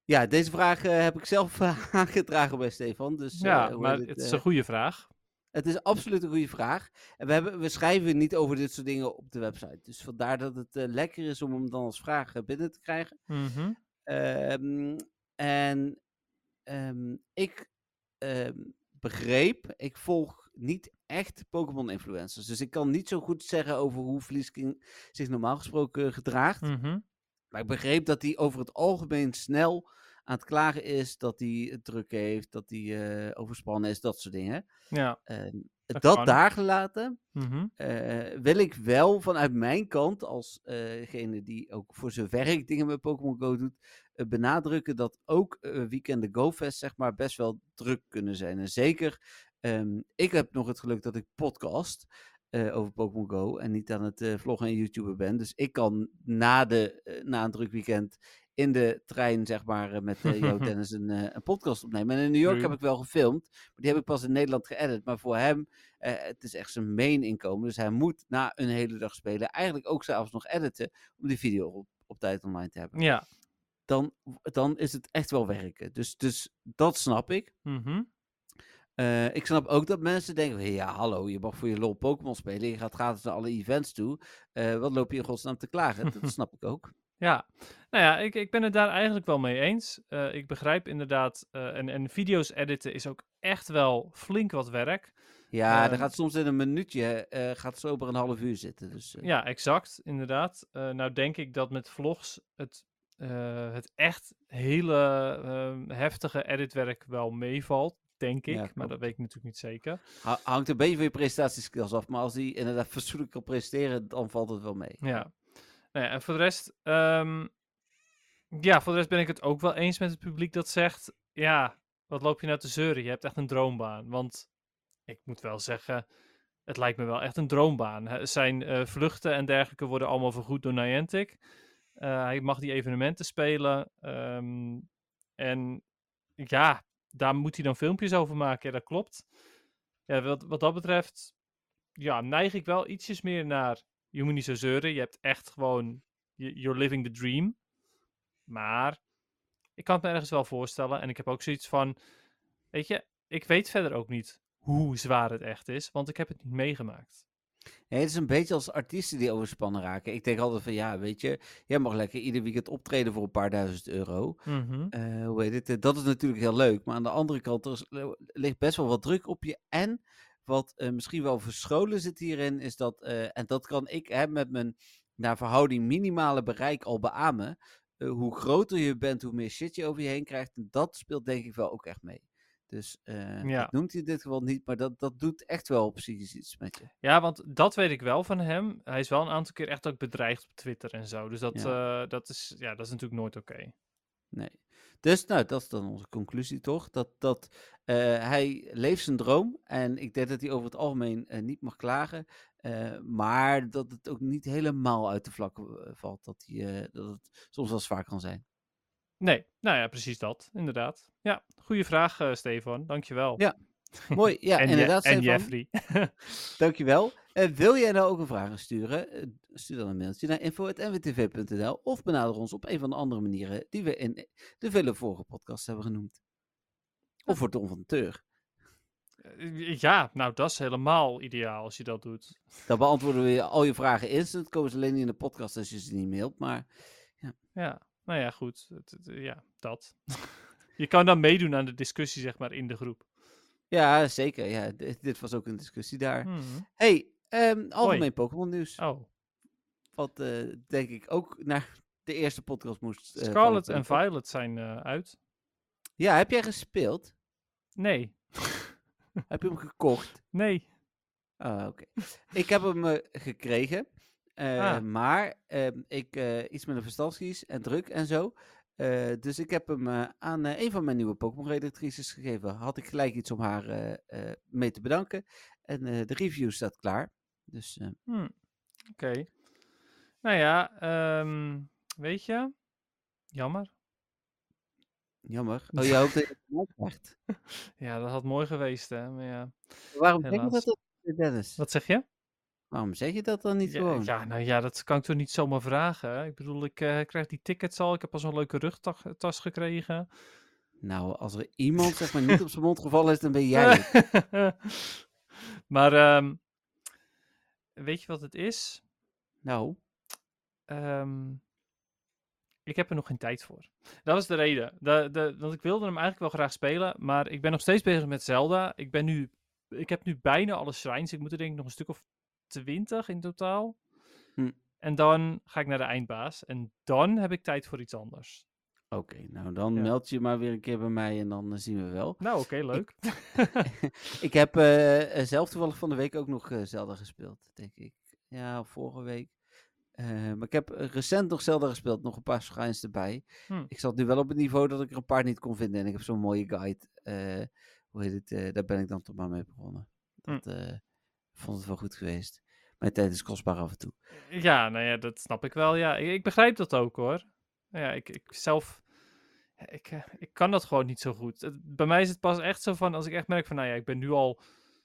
ja, deze vraag eh, heb ik zelf eh, *laughs* aangedragen bij Stefan. Dus, ja, maar het is een goede vraag. het is absoluut een goede vraag. En we, hebben, we schrijven niet over dit soort dingen op de website. Dus vandaar dat het lekker is om hem dan als vraag binnen te krijgen. Mhm. Ehm, en ehm, ik begreep, ik volg niet echt Pokémon-influencers. Dus ik kan niet zo goed zeggen over hoe Vliesking zich normaal gesproken gedraagt. Mhm. Maar ik begreep dat hij over het algemeen snel aan het klagen is. Dat hij het druk heeft, dat hij eh, overspannen is, dat soort dingen. Ja. Dat daar gelaten, Mhm. eh, wil ik wel vanuit mijn kant, als eh, degene die ook voor zijn werk dingen met Pokémon Go doet, eh, benadrukken dat ook eh weekenden GoFest zeg maar best wel druk kunnen zijn. En zeker, ehm, ik heb nog het geluk dat ik podcast eh, over Pokémon Go en niet aan het eh, vloggen en YouTuber ben. Dus ik kan na, de, eh, na een druk weekend in de trein, zeg maar, met eh Jo *laughs* Dennis een, een podcast opnemen. En in New York heb ik wel gefilmd, maar die heb ik pas in Nederland geëdit. Maar voor hem, het is echt zijn main inkomen. Dus hij moet na een hele dag spelen eigenlijk ook s'avonds nog editen om die video op, op tijd online te hebben. Ja. Dan, dan is het echt wel werken. Dus, dus dat snap ik. Mhm. Eh, ik snap ook dat mensen denken: ja, hallo, je mag voor je lol Pokémon spelen. Je gaat gratis naar alle events toe. Eh, wat loop je in godsnaam te klagen? Dat *laughs* snap ik ook. Ja, nou ja, ik, ik ben het daar eigenlijk wel mee eens. Eh, ik begrijp inderdaad, en, en video's editen is ook echt wel flink wat werk. Ja, Ehm, dat gaat soms in een minuutje, eh gaat sober een half uur zitten. Dus, Ja, exact, inderdaad. Nou denk ik dat met vlogs het, het echt hele eh, heftige editwerk wel meevalt, denk ik. Ja, maar dat weet ik natuurlijk niet zeker. ha- hangt een beetje van je presentatieskills af. Maar als die inderdaad fatsoenlijk kan presteren, dan valt het wel mee. Ja. Nou ja, en voor de rest, ehm, ja, voor de rest ben ik het ook wel eens met het publiek dat zegt, ja, wat loop je nou te zeuren? Je hebt echt een droombaan. Want ik moet wel zeggen, het lijkt me wel echt een droombaan. Zijn eh, vluchten en dergelijke worden allemaal vergoed door Niantic. Eh, hij mag die evenementen spelen. ehm, en ja, daar moet hij dan filmpjes over maken. Ja, dat klopt. Ja, wat, wat dat betreft, ja, neig ik wel ietsjes meer naar. Je moet niet zo zeuren. Je hebt echt gewoon. You're living the dream. Maar ik kan het me ergens wel voorstellen. En ik heb ook zoiets van. Weet je, ik weet verder ook niet hoe zwaar het echt is. Want ik heb het niet meegemaakt. Nee, het is een beetje als artiesten die overspannen raken. Ik denk altijd van, ja, weet je, jij mag lekker ieder weekend optreden voor een paar duizend euro. Mhm. Eh, hoe heet het? eh, Dat is natuurlijk heel leuk. Maar aan de andere kant, er is- er ligt best wel wat druk op je. En wat eh, misschien wel verscholen zit hierin, is dat, eh, en dat kan ik hè, met mijn naar verhouding minimale bereik al beamen. eh, hoe groter je bent, hoe meer shit je over je heen krijgt. En dat speelt denk ik wel ook echt mee. Dus eh Ja. dat noemt hij in dit geval niet, maar dat, dat doet echt wel psychisch iets met je. Ja, want dat weet ik wel van hem. Hij is wel een aantal keer echt ook bedreigd op Twitter en zo. Dus dat, eh, dat, is, ja, dat is natuurlijk nooit oké. Nee. Dus nou, dat is dan onze conclusie toch? Dat, dat eh, hij leeft zijn droom. En ik denk dat hij over het algemeen niet mag klagen. maar dat het ook niet helemaal uit de vlakken eh, valt. Dat, hij, dat het soms wel zwaar kan zijn. Nee, nou ja, precies dat. Inderdaad. Ja, goede vraag, eh Stefan. Dankjewel. Ja, Mooi, *laughs* ja, en, inderdaad. en Stefan. Jeffrey. *laughs* Dankjewel. Eh, wil jij nou ook een vraag sturen? Eh, stuur dan een mailtje naar info.nwtv.nl of benader ons op een van de andere manieren die we in de vele vorige podcasts hebben genoemd. Of voor Tom van de Teur. Ja, nou, dat is helemaal ideaal als je dat doet. Dan beantwoorden we al je vragen instant. Komen ze alleen in de podcast als je ze niet mailt. Maar Ja, nou ja, goed. Het- het- ja, dat. *laughs* je kan dan meedoen aan de discussie, zeg maar, in de groep. ja, zeker. Ja, dit, dit was ook een discussie daar. Mhm. hey, ehm, algemeen Pokémon nieuws. Oh, Wat eh, denk ik ook naar de eerste podcast moest. eh, Scarlet en Violet zijn eh, uit. Ja, heb jij gespeeld? Nee, Heb je hem gekocht? *laughs* nee. Ah, oké. Ik heb hem eh, gekregen. Ah. Maar ehm, ik eh, iets met een verstandskies en druk en zo. Eh, dus ik heb hem eh, aan een van mijn nieuwe Pokémon-redactrices gegeven. Had ik gelijk iets om haar mee te bedanken. En de review staat klaar. Dus eh, Hm, Oké. Nou ja, ehm, weet je, jammer. jammer. *laughs* Oh, je hoopt dat je het krijgt. Ja, dat had mooi geweest, hè. Maar ja. Waarom zeg je dat Dennis? Wat zeg je? Waarom zeg je dat dan niet Ja, gewoon? ja, nou ja, dat kan ik toch niet zomaar vragen. hè? Ik bedoel, ik eh, krijg die tickets al. Ik heb al zo'n leuke rugtas gekregen. Nou, als er iemand zeg maar niet op zijn mond gevallen is, dan ben jij het. *laughs* maar ehm, weet je wat het is? Nou, Ehm, ik heb er nog geen tijd voor. Dat is de reden. De, de, want ik wilde hem eigenlijk wel graag spelen, maar ik ben nog steeds bezig met Zelda. Ik, ben nu, ik heb nu bijna alle shrines. Ik moet er denk ik nog een stuk of twintig in totaal. Hm. En dan ga ik naar de eindbaas. En dan heb ik tijd voor iets anders. oké. nou, dan Ja. meld je maar weer een keer bij mij en dan eh, zien we wel. Nou, oké, leuk. *laughs* ik heb eh, eh, zelf toevallig van de week ook nog eh, Zelda gespeeld, denk ik. Ja, vorige week. Maar ik heb recent nog Zelda gespeeld, nog een paar shrines erbij. Hm. Ik zat nu wel op het niveau dat ik er een paar niet kon vinden. En ik heb zo'n mooie guide. hoe heet het? daar ben ik dan toch maar mee begonnen. Hm. Dat vond het wel goed geweest. Mijn tijd is kostbaar af en toe. Ja, nou ja, dat snap ik wel. Ja, ik, ik begrijp dat ook hoor. Ja, ik, ik zelf, ik, eh, ik kan dat gewoon niet zo goed. Bij mij is het pas echt zo van, als ik echt merk van, nou ja, ik ben nu al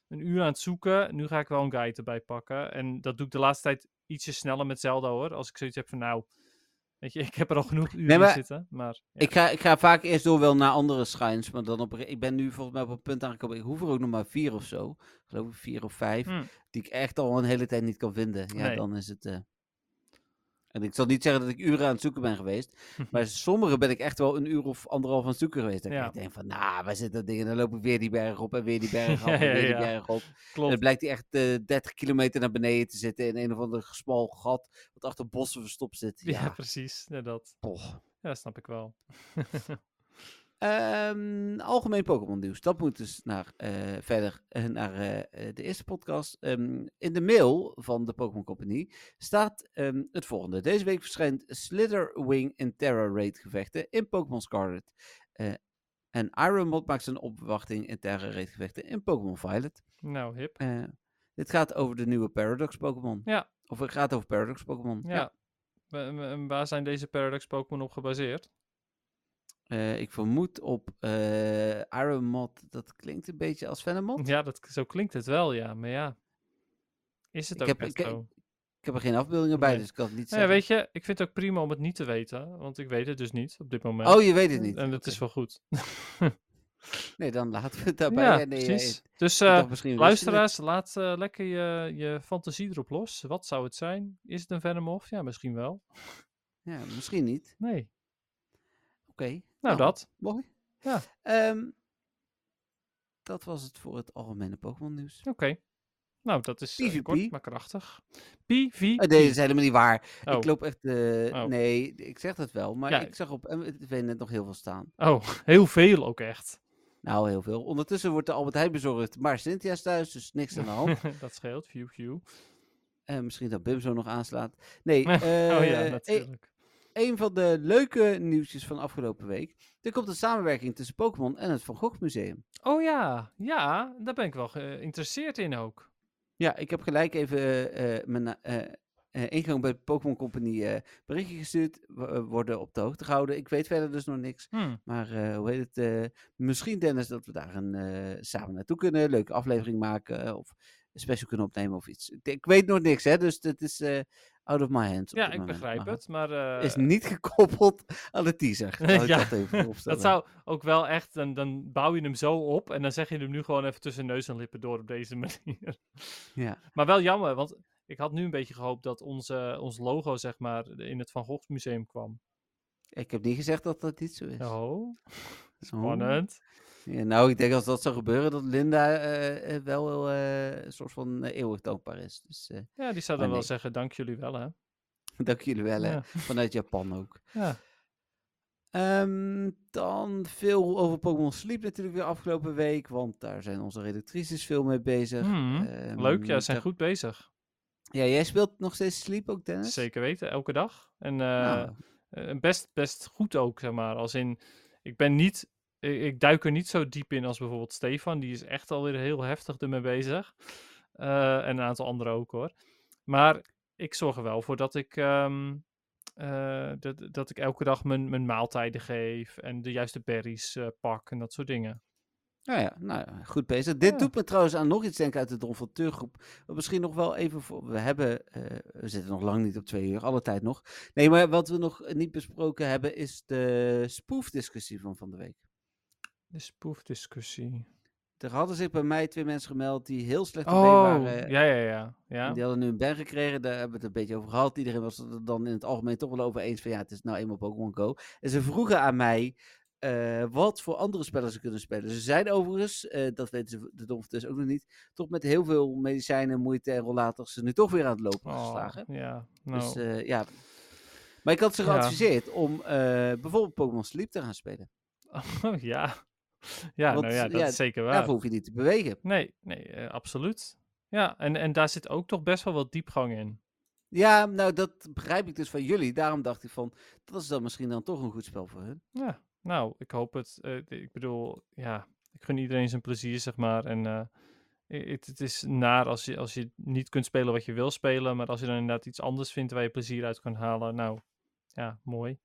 een uur aan het zoeken, nu ga ik wel een guide erbij pakken. En dat doe ik de laatste tijd ietsje sneller met Zelda hoor. Als ik zoiets heb van, nou, weet je, ik heb er al genoeg uren maar zitten. Maar ja. Ik, ga, ik ga vaak eerst door wel naar andere shrines. Maar dan op, ik ben nu volgens mij op een punt aangekomen. Ik hoef er ook nog maar vier of zo. Geloof ik vier of vijf. Hm. Die ik echt al een hele tijd niet kan vinden. Ja, Nee. dan is het... eh, En ik zal niet zeggen dat ik uren aan het zoeken ben geweest. *laughs* Maar sommige ben ik echt wel een uur of anderhalf aan het zoeken geweest. Dat Ja. ik denk van, nou, waar zit dat ding? En dan loop ik weer die berg op en weer die berg *laughs* af Ja, en weer die berg op. En Klopt. dan blijkt hij echt eh 30 kilometer naar beneden te zitten in een of ander gesmal gat. Wat achter bossen verstopt zit. Ja, precies. Ja, dat. poch. Ja, dat snap ik wel. *laughs* Ehm, algemeen Pokémon nieuws. Dat moet dus naar, eh, verder eh, naar eh, de eerste podcast. Ehm, in de mail van de Pokémon Company staat ehm, het volgende. Deze week verschijnt Slitherwing en Terra Raid gevechten in Pokémon Scarlet. Eh, en Iron Mod maakt zijn opwachting in Terra Raid gevechten in Pokémon Violet. Nou, hip. Dit gaat over de nieuwe Paradox Pokémon. Ja. Of het gaat over Paradox Pokémon. Ja. En waar zijn deze Paradox Pokémon op gebaseerd? Eh, ik vermoed op eh, Iron Mod. Dat klinkt een beetje als Venomoth. Ja, dat, zo klinkt het wel, ja. Maar ja, is het Ik ook heb- ik- heb er geen afbeeldingen bij, Nee. dus ik kan het niet Nou ja, zeggen. weet je, ik vind het ook prima om het niet te weten, want ik weet het dus niet op dit moment. Oh, je weet het niet. En dat is wel goed. *laughs* Nee, dan laten we het daarbij. ja, Ja, nee, precies. eh, Dus eh, het. luisteraars, laat eh, lekker je, je fantasie erop los. Wat zou het zijn? Is het een Venomoth? Ja, misschien wel. Ja, misschien niet. Nee. Oké. Nou, dat. Mooi. Ja. Ehm, dat was het voor het algemene Pokémon nieuws. Oké. Nou, dat is eh, PvP. kort, maar krachtig. PvP. Oh, nee, dat is helemaal niet waar. Oh. Ik loop echt... eh, Oh. Nee, ik zeg dat wel, maar Ja. ik zag op MTV net nog heel veel staan. Oh, heel veel ook echt. Nou, heel veel. Ondertussen wordt de Albert Heijn bezorgd, maar Cynthia is thuis, dus niks aan de hand. *laughs* dat scheelt. View, view. Eh, misschien dat Bim zo nog aanslaat. Nee, *laughs* oh ja, eh, natuurlijk. Een van de leuke nieuwtjes van afgelopen week. Er komt een samenwerking tussen Pokémon en het Van Gogh Museum. Oh ja, ja, daar ben ik wel geïnteresseerd in ook. Ja, ik heb gelijk even eh, eh, mijn eh, ingang bij de Pokémon Company berichtje gestuurd. We worden op de hoogte gehouden. Ik weet verder dus nog niks. Hm. Maar hoe heet het? misschien Dennis dat we daar een, samen naartoe kunnen. Leuke aflevering maken. of een special kunnen opnemen of iets. Ik, ik weet nog niks, hè. Dus het is out of my hands. Ja, ik moment. begrijp Maar het, maar... eh, Is niet *laughs* gekoppeld aan de teaser. *laughs* Ik Ja, dat even *laughs* dat zou ook wel echt, dan, dan bouw je hem zo op en dan zeg je hem nu gewoon even tussen neus en lippen door op deze manier. Ja. Maar wel jammer, want ik had nu een beetje gehoopt dat onze, ons logo, zeg maar, in het Van Gogh Museum kwam. Ik heb niet gezegd dat dat niet zo is. Oh, spannend. Ja, nou, ik denk als dat zou gebeuren, dat Linda eh, eh, wel eh, een soort van eeuwig dankbaar is. Dus Ja, die zou dan wel zeggen, dank jullie wel, hè. *laughs* dank jullie wel, hè. Vanuit Japan ook. *laughs* Ja. Ehm, dan veel over Pokémon Sleep natuurlijk weer afgelopen week, want daar zijn onze redactrices veel mee bezig. Hmm, Ehm, Leuk, ja, ze zijn goed bezig. Ja, jij speelt nog steeds Sleep ook, Dennis? Zeker weten, elke dag. En Nou, best, best goed ook, zeg maar. Als in, ik ben niet, ik, ik duik er niet zo diep in als bijvoorbeeld Stefan. Die is echt alweer heel heftig ermee bezig. Eh, en een aantal anderen ook hoor. Maar ik zorg er wel voor dat ik, ehm, eh, dat, dat ik elke dag mijn, mijn maaltijden geef. En de juiste berries eh, pak en dat soort dingen. Nou ja, nou, ja, goed bezig. Dit Ja. doet me trouwens aan nog iets denken uit de Don van Teurgroep. Misschien nog wel even voor. We hebben. we zitten nog lang niet op twee uur, alle tijd nog. Nee, maar wat we nog niet besproken hebben is de spoefdiscussie van van de week. De spoefdiscussie. Er hadden zich bij mij twee mensen gemeld die heel slecht mee Oh, waren. ja, ja, ja. ja. Die hadden nu een ben gekregen, daar hebben we het een beetje over gehad. Iedereen was het er dan in het algemeen toch wel over eens van ja, het is nou eenmaal Pokémon Go. En ze vroegen aan mij eh, wat voor andere spellen ze kunnen spelen. Ze zijn overigens, eh, dat weten ze de Dom dus ook nog niet, toch met heel veel medicijnen, moeite en rollators ze nu toch weer aan het lopen Oh, geslagen. ja, nou, Dus eh, ja. Maar ik had ze Ja. geadviseerd om bijvoorbeeld Pokémon Sleep te gaan spelen. *laughs* ja. *laughs* Ja, Want, nou ja, dat ja, is zeker waar. Daarvoor hoef je niet te bewegen. Nee, nee, eh, absoluut. Ja, en, en daar zit ook toch best wel wat diepgang in. Ja, nou dat begrijp ik dus van jullie. Daarom dacht ik van, dat is dan misschien dan toch een goed spel voor hun. Ja, nou, ik hoop het. eh, ik bedoel, ja, ik gun iedereen zijn plezier, zeg maar. En eh, het, het is naar als je, als je niet kunt spelen wat je wil spelen, maar als je dan inderdaad iets anders vindt waar je plezier uit kan halen, nou, ja, mooi.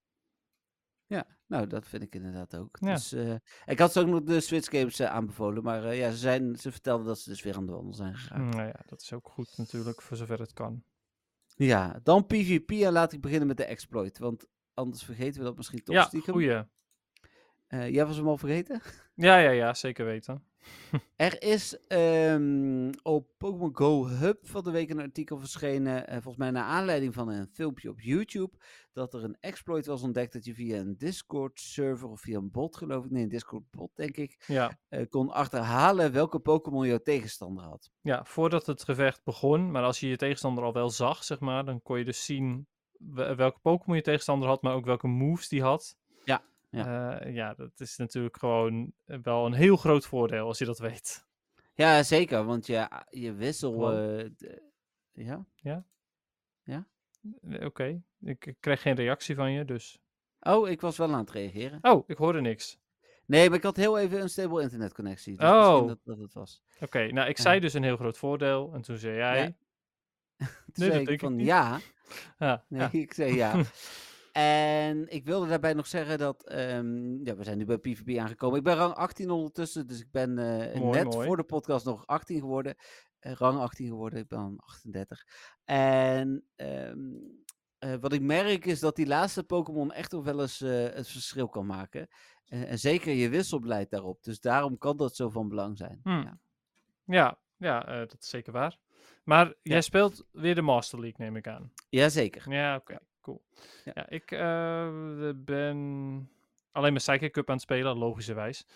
Nou, dat vind ik inderdaad ook. Ja. Dus, eh, ik had ze ook nog de Switch games eh, aanbevolen, maar eh, ja, ze, zijn, ze vertelden dat ze dus weer aan de wandel zijn gegaan. Nou ja, dat is ook goed natuurlijk, voor zover het kan. Ja, dan PvP en laat ik beginnen met de exploit, want anders vergeten we dat misschien toch ja, stiekem. goeie. Eh, jij was hem al vergeten? *laughs* Ja, ja, ja, zeker weten. *laughs* Er is ehm, op Pokémon Go Hub van de week een artikel verschenen, eh, volgens mij naar aanleiding van een filmpje op YouTube, dat er een exploit was ontdekt dat je via een Discord-server of via een bot, geloof ik, nee, een Discord-bot denk ik, Ja, eh, kon achterhalen welke Pokémon jouw tegenstander had. ja, voordat het gevecht begon, maar als je je tegenstander al wel zag, zeg maar, dan kon je dus zien we- welke Pokémon je tegenstander had, maar ook welke moves die had. Ja, ja. ja, dat is natuurlijk gewoon eh, wel een heel groot voordeel als je dat weet. Ja, zeker, want je, je wissel... Eh, d- ja? Eh, Oké, ik, ik kreeg geen reactie van je, dus... Oh, ik was wel aan het reageren. Oh, ik hoorde niks. Nee, maar ik had heel even een stable internetconnectie. Dus Oh. dat, dat het was. Oké, nou, ik Ja. zei dus een heel groot voordeel, en toen zei jij... Ja. *laughs* Toen Nee, zei dat ik denk ik van niet. ja. Ja, Nee, ja. ik zei ja. *laughs* en ik wilde daarbij nog zeggen dat, ehm, ja, we zijn nu bij PvP aangekomen. Ik ben rang 18 ondertussen, dus ik ben eh, Mooi, net mooi. voor de podcast nog 18 geworden. Eh, rang 18 geworden, ik ben 38. En ehm, eh, wat ik merk is dat die laatste Pokémon echt nog wel eens het verschil kan maken. En zeker je wisselbeleid daarop. Dus daarom kan dat zo van belang zijn. Hmm. Ja. Ja, ja dat is zeker waar. Maar jij speelt weer de Master League, neem ik aan. Jazeker. Ja, oké, cool. Ja. Ja, ik eh, ben alleen mijn Psychic Cup aan het spelen, logischerwijs.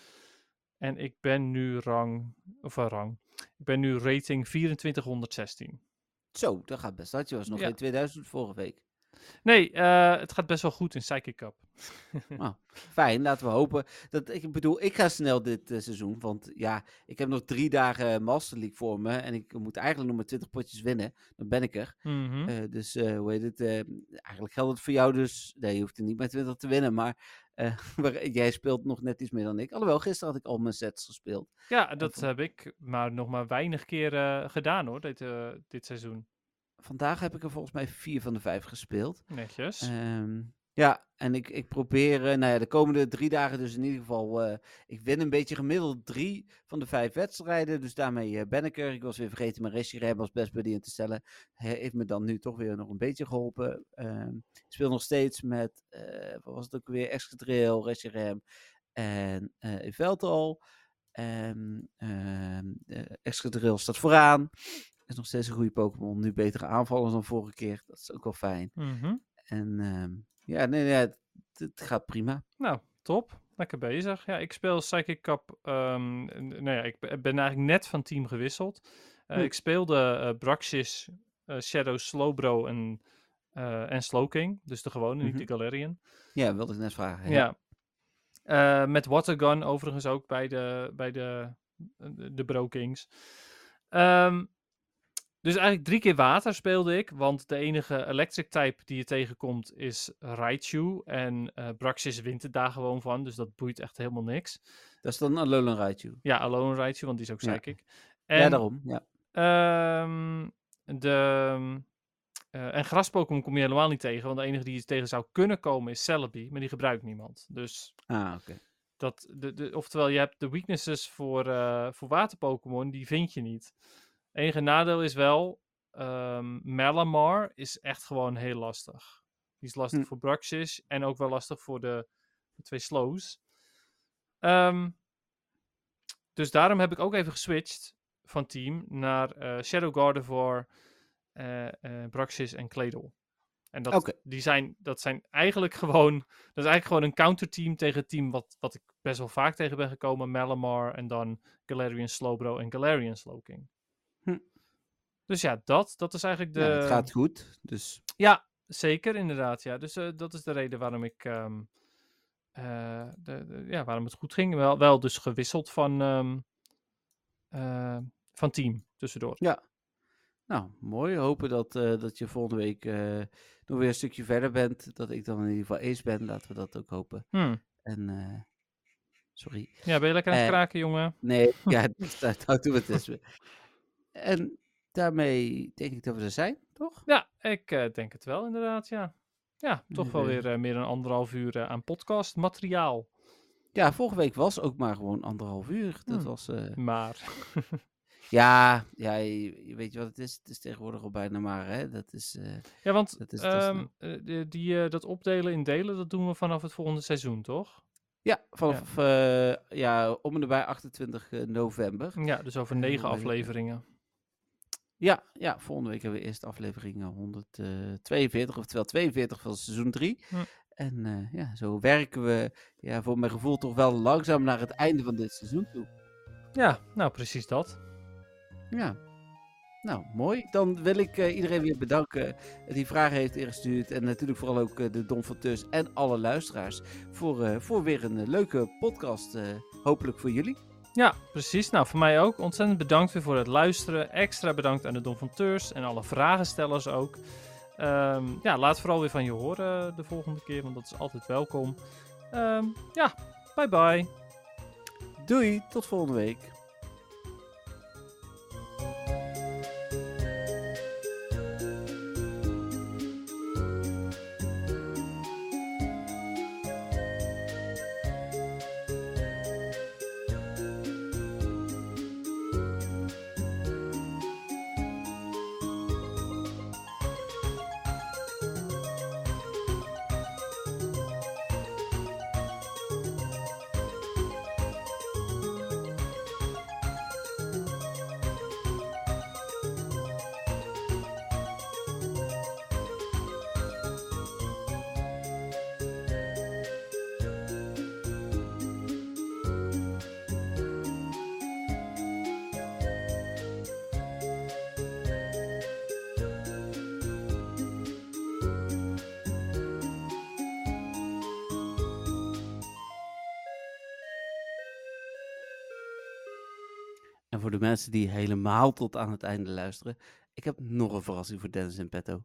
En ik ben nu rang, of uh, rang, ik ben nu rating 2416. Zo, dat gaat best. Je was nog Ja. geen 2000 vorige week. Nee, eh, het gaat best wel goed in Psychic Cup. *laughs* Nou, fijn. Laten we hopen. Dat, ik bedoel, ik ga snel dit eh, seizoen. Want ja, ik heb nog drie dagen Master League voor me. En ik moet eigenlijk nog maar 20 potjes winnen. Dan ben ik er. Mhm. Eh, dus hoe heet het? eigenlijk geldt het voor jou dus. Nee, je hoeft er niet met 20 te winnen. *laughs* Maar, jij speelt nog net iets meer dan ik. Alhoewel, gisteren had ik al mijn sets gespeeld. ja, dat heb ik maar nog maar weinig keer gedaan hoor, dit, dit seizoen. Vandaag heb ik er volgens mij vier van de vijf gespeeld. Netjes. Ehm, ja, en ik, ik probeer, eh, nou ja, de komende drie dagen dus in ieder geval, eh, ik win een beetje gemiddeld drie van de vijf wedstrijden, dus daarmee eh, ben ik er. Ik was weer vergeten mijn Reshiram als best buddy in te stellen. Hij heeft me dan nu toch weer nog een beetje geholpen. Ehm, ik speel nog steeds met, wat was het ook weer, Excadrill, Reshiram en uh, Excadrill staat vooraan. Is nog steeds een goede Pokémon. Nu betere aanvallers dan vorige keer. Dat is ook wel fijn. Mhm. En ehm, ja, nee, nee, het, het gaat prima. Nou, top. Lekker bezig. Ja, ik speel Psychic Cup. ehm, nou ja, ik be- ben eigenlijk net van team gewisseld. Eh, Hm. Ik speelde eh Braxis, eh, Shadow, Slowbro en, en Slowking. Dus de gewone, niet Mhm. de Galarian. Ja, wilde ik net vragen. Ja. Eh, met Watergun overigens ook bij de, bij de, de, Bro Kings. Ehm, dus eigenlijk drie keer water speelde ik, want de enige electric type die je tegenkomt is Raichu. En eh Braxis wint het daar gewoon van, dus dat boeit echt helemaal niks. Dat is dan Alolan Raichu. Ja, Alone Raichu, want die is ook Ja. psychic. ja, En, daarom. Ja. ehm, de, eh, en graspokémon kom je helemaal niet tegen, want de enige die je tegen zou kunnen komen is Celebi, maar die gebruikt niemand. Dus Ah, oké. dat, de, de, oftewel, je hebt de weaknesses voor, eh voor water-Pokémon, die vind je niet. Enige nadeel is wel, ehm Malamar is echt gewoon heel lastig. Die is lastig Hm. voor Bruxis en ook wel lastig voor de, de twee slows. Ehm, dus daarom heb ik ook even geswitcht van team naar eh, Shadow Gardevoir, eh eh Bruxis en Claydol. En dat, die zijn, dat zijn eigenlijk *laughs* gewoon, dat is eigenlijk gewoon een counterteam tegen het team wat, wat ik best wel vaak tegen ben gekomen. Malamar en dan Galarian Slowbro en Galarian Slowking. Hm. Dus ja, dat, dat is eigenlijk de... Ja, het gaat goed. Dus Ja, zeker, inderdaad. Ja. Dus eh, dat is de reden waarom ik. ehm, eh, de, de- ja, waarom het goed ging. Wel, wel dus gewisseld van, ehm, eh, van team tussendoor. nou, mooi. Hopen dat, dat je volgende week nog weer een stukje verder bent. Dat ik dan in ieder geval eens ben. Laten we dat ook hopen. Hm. En, sorry. Ja, ben je lekker aan het kraken, jongen? Nee, *laughs* ja, dat dat doen we het eens. En daarmee denk ik dat we er zijn, toch? Ja, ik eh, denk het wel, inderdaad. Ja, ja toch wel weer eh, meer dan anderhalf uur eh, aan podcastmateriaal. Ja, vorige week was ook maar gewoon anderhalf uur. Dat Hmm. was... Maar *laughs* Ja, ja je, weet je wat het is? Het is tegenwoordig al bijna maar, hè? Dat is... ja, want Dat is- dat is ehm, die, dat opdelen in delen, dat doen we vanaf het volgende seizoen, toch? ja, vanaf ja. ja, om en nabij 28 eh, november. Ja, dus over negen afleveringen. Ja, ja, volgende week hebben we eerst aflevering eh, 142, oftewel 42 van seizoen 3. Hm. En eh, ja, zo werken we ja, voor mijn gevoel toch wel langzaam naar het einde van dit seizoen toe. Ja, nou precies dat. Ja. Nou, mooi. Dan wil ik eh, iedereen weer bedanken die vragen heeft ingestuurd. En natuurlijk vooral ook eh, de Don Fonteus en alle luisteraars voor, eh, voor weer een eh, leuke podcast. eh, hopelijk voor jullie. Ja, precies. Nou, voor mij ook. Ontzettend bedankt weer voor het luisteren. Extra bedankt aan de Donfonteurs en alle vragenstellers ook. Ehm, ja, laat vooral weer van je horen de volgende keer, want dat is altijd welkom. Ehm, ja, bye bye. Doei, tot volgende week. Mensen die helemaal tot aan het einde luisteren. Ik heb nog een verrassing voor Dennis en Petto.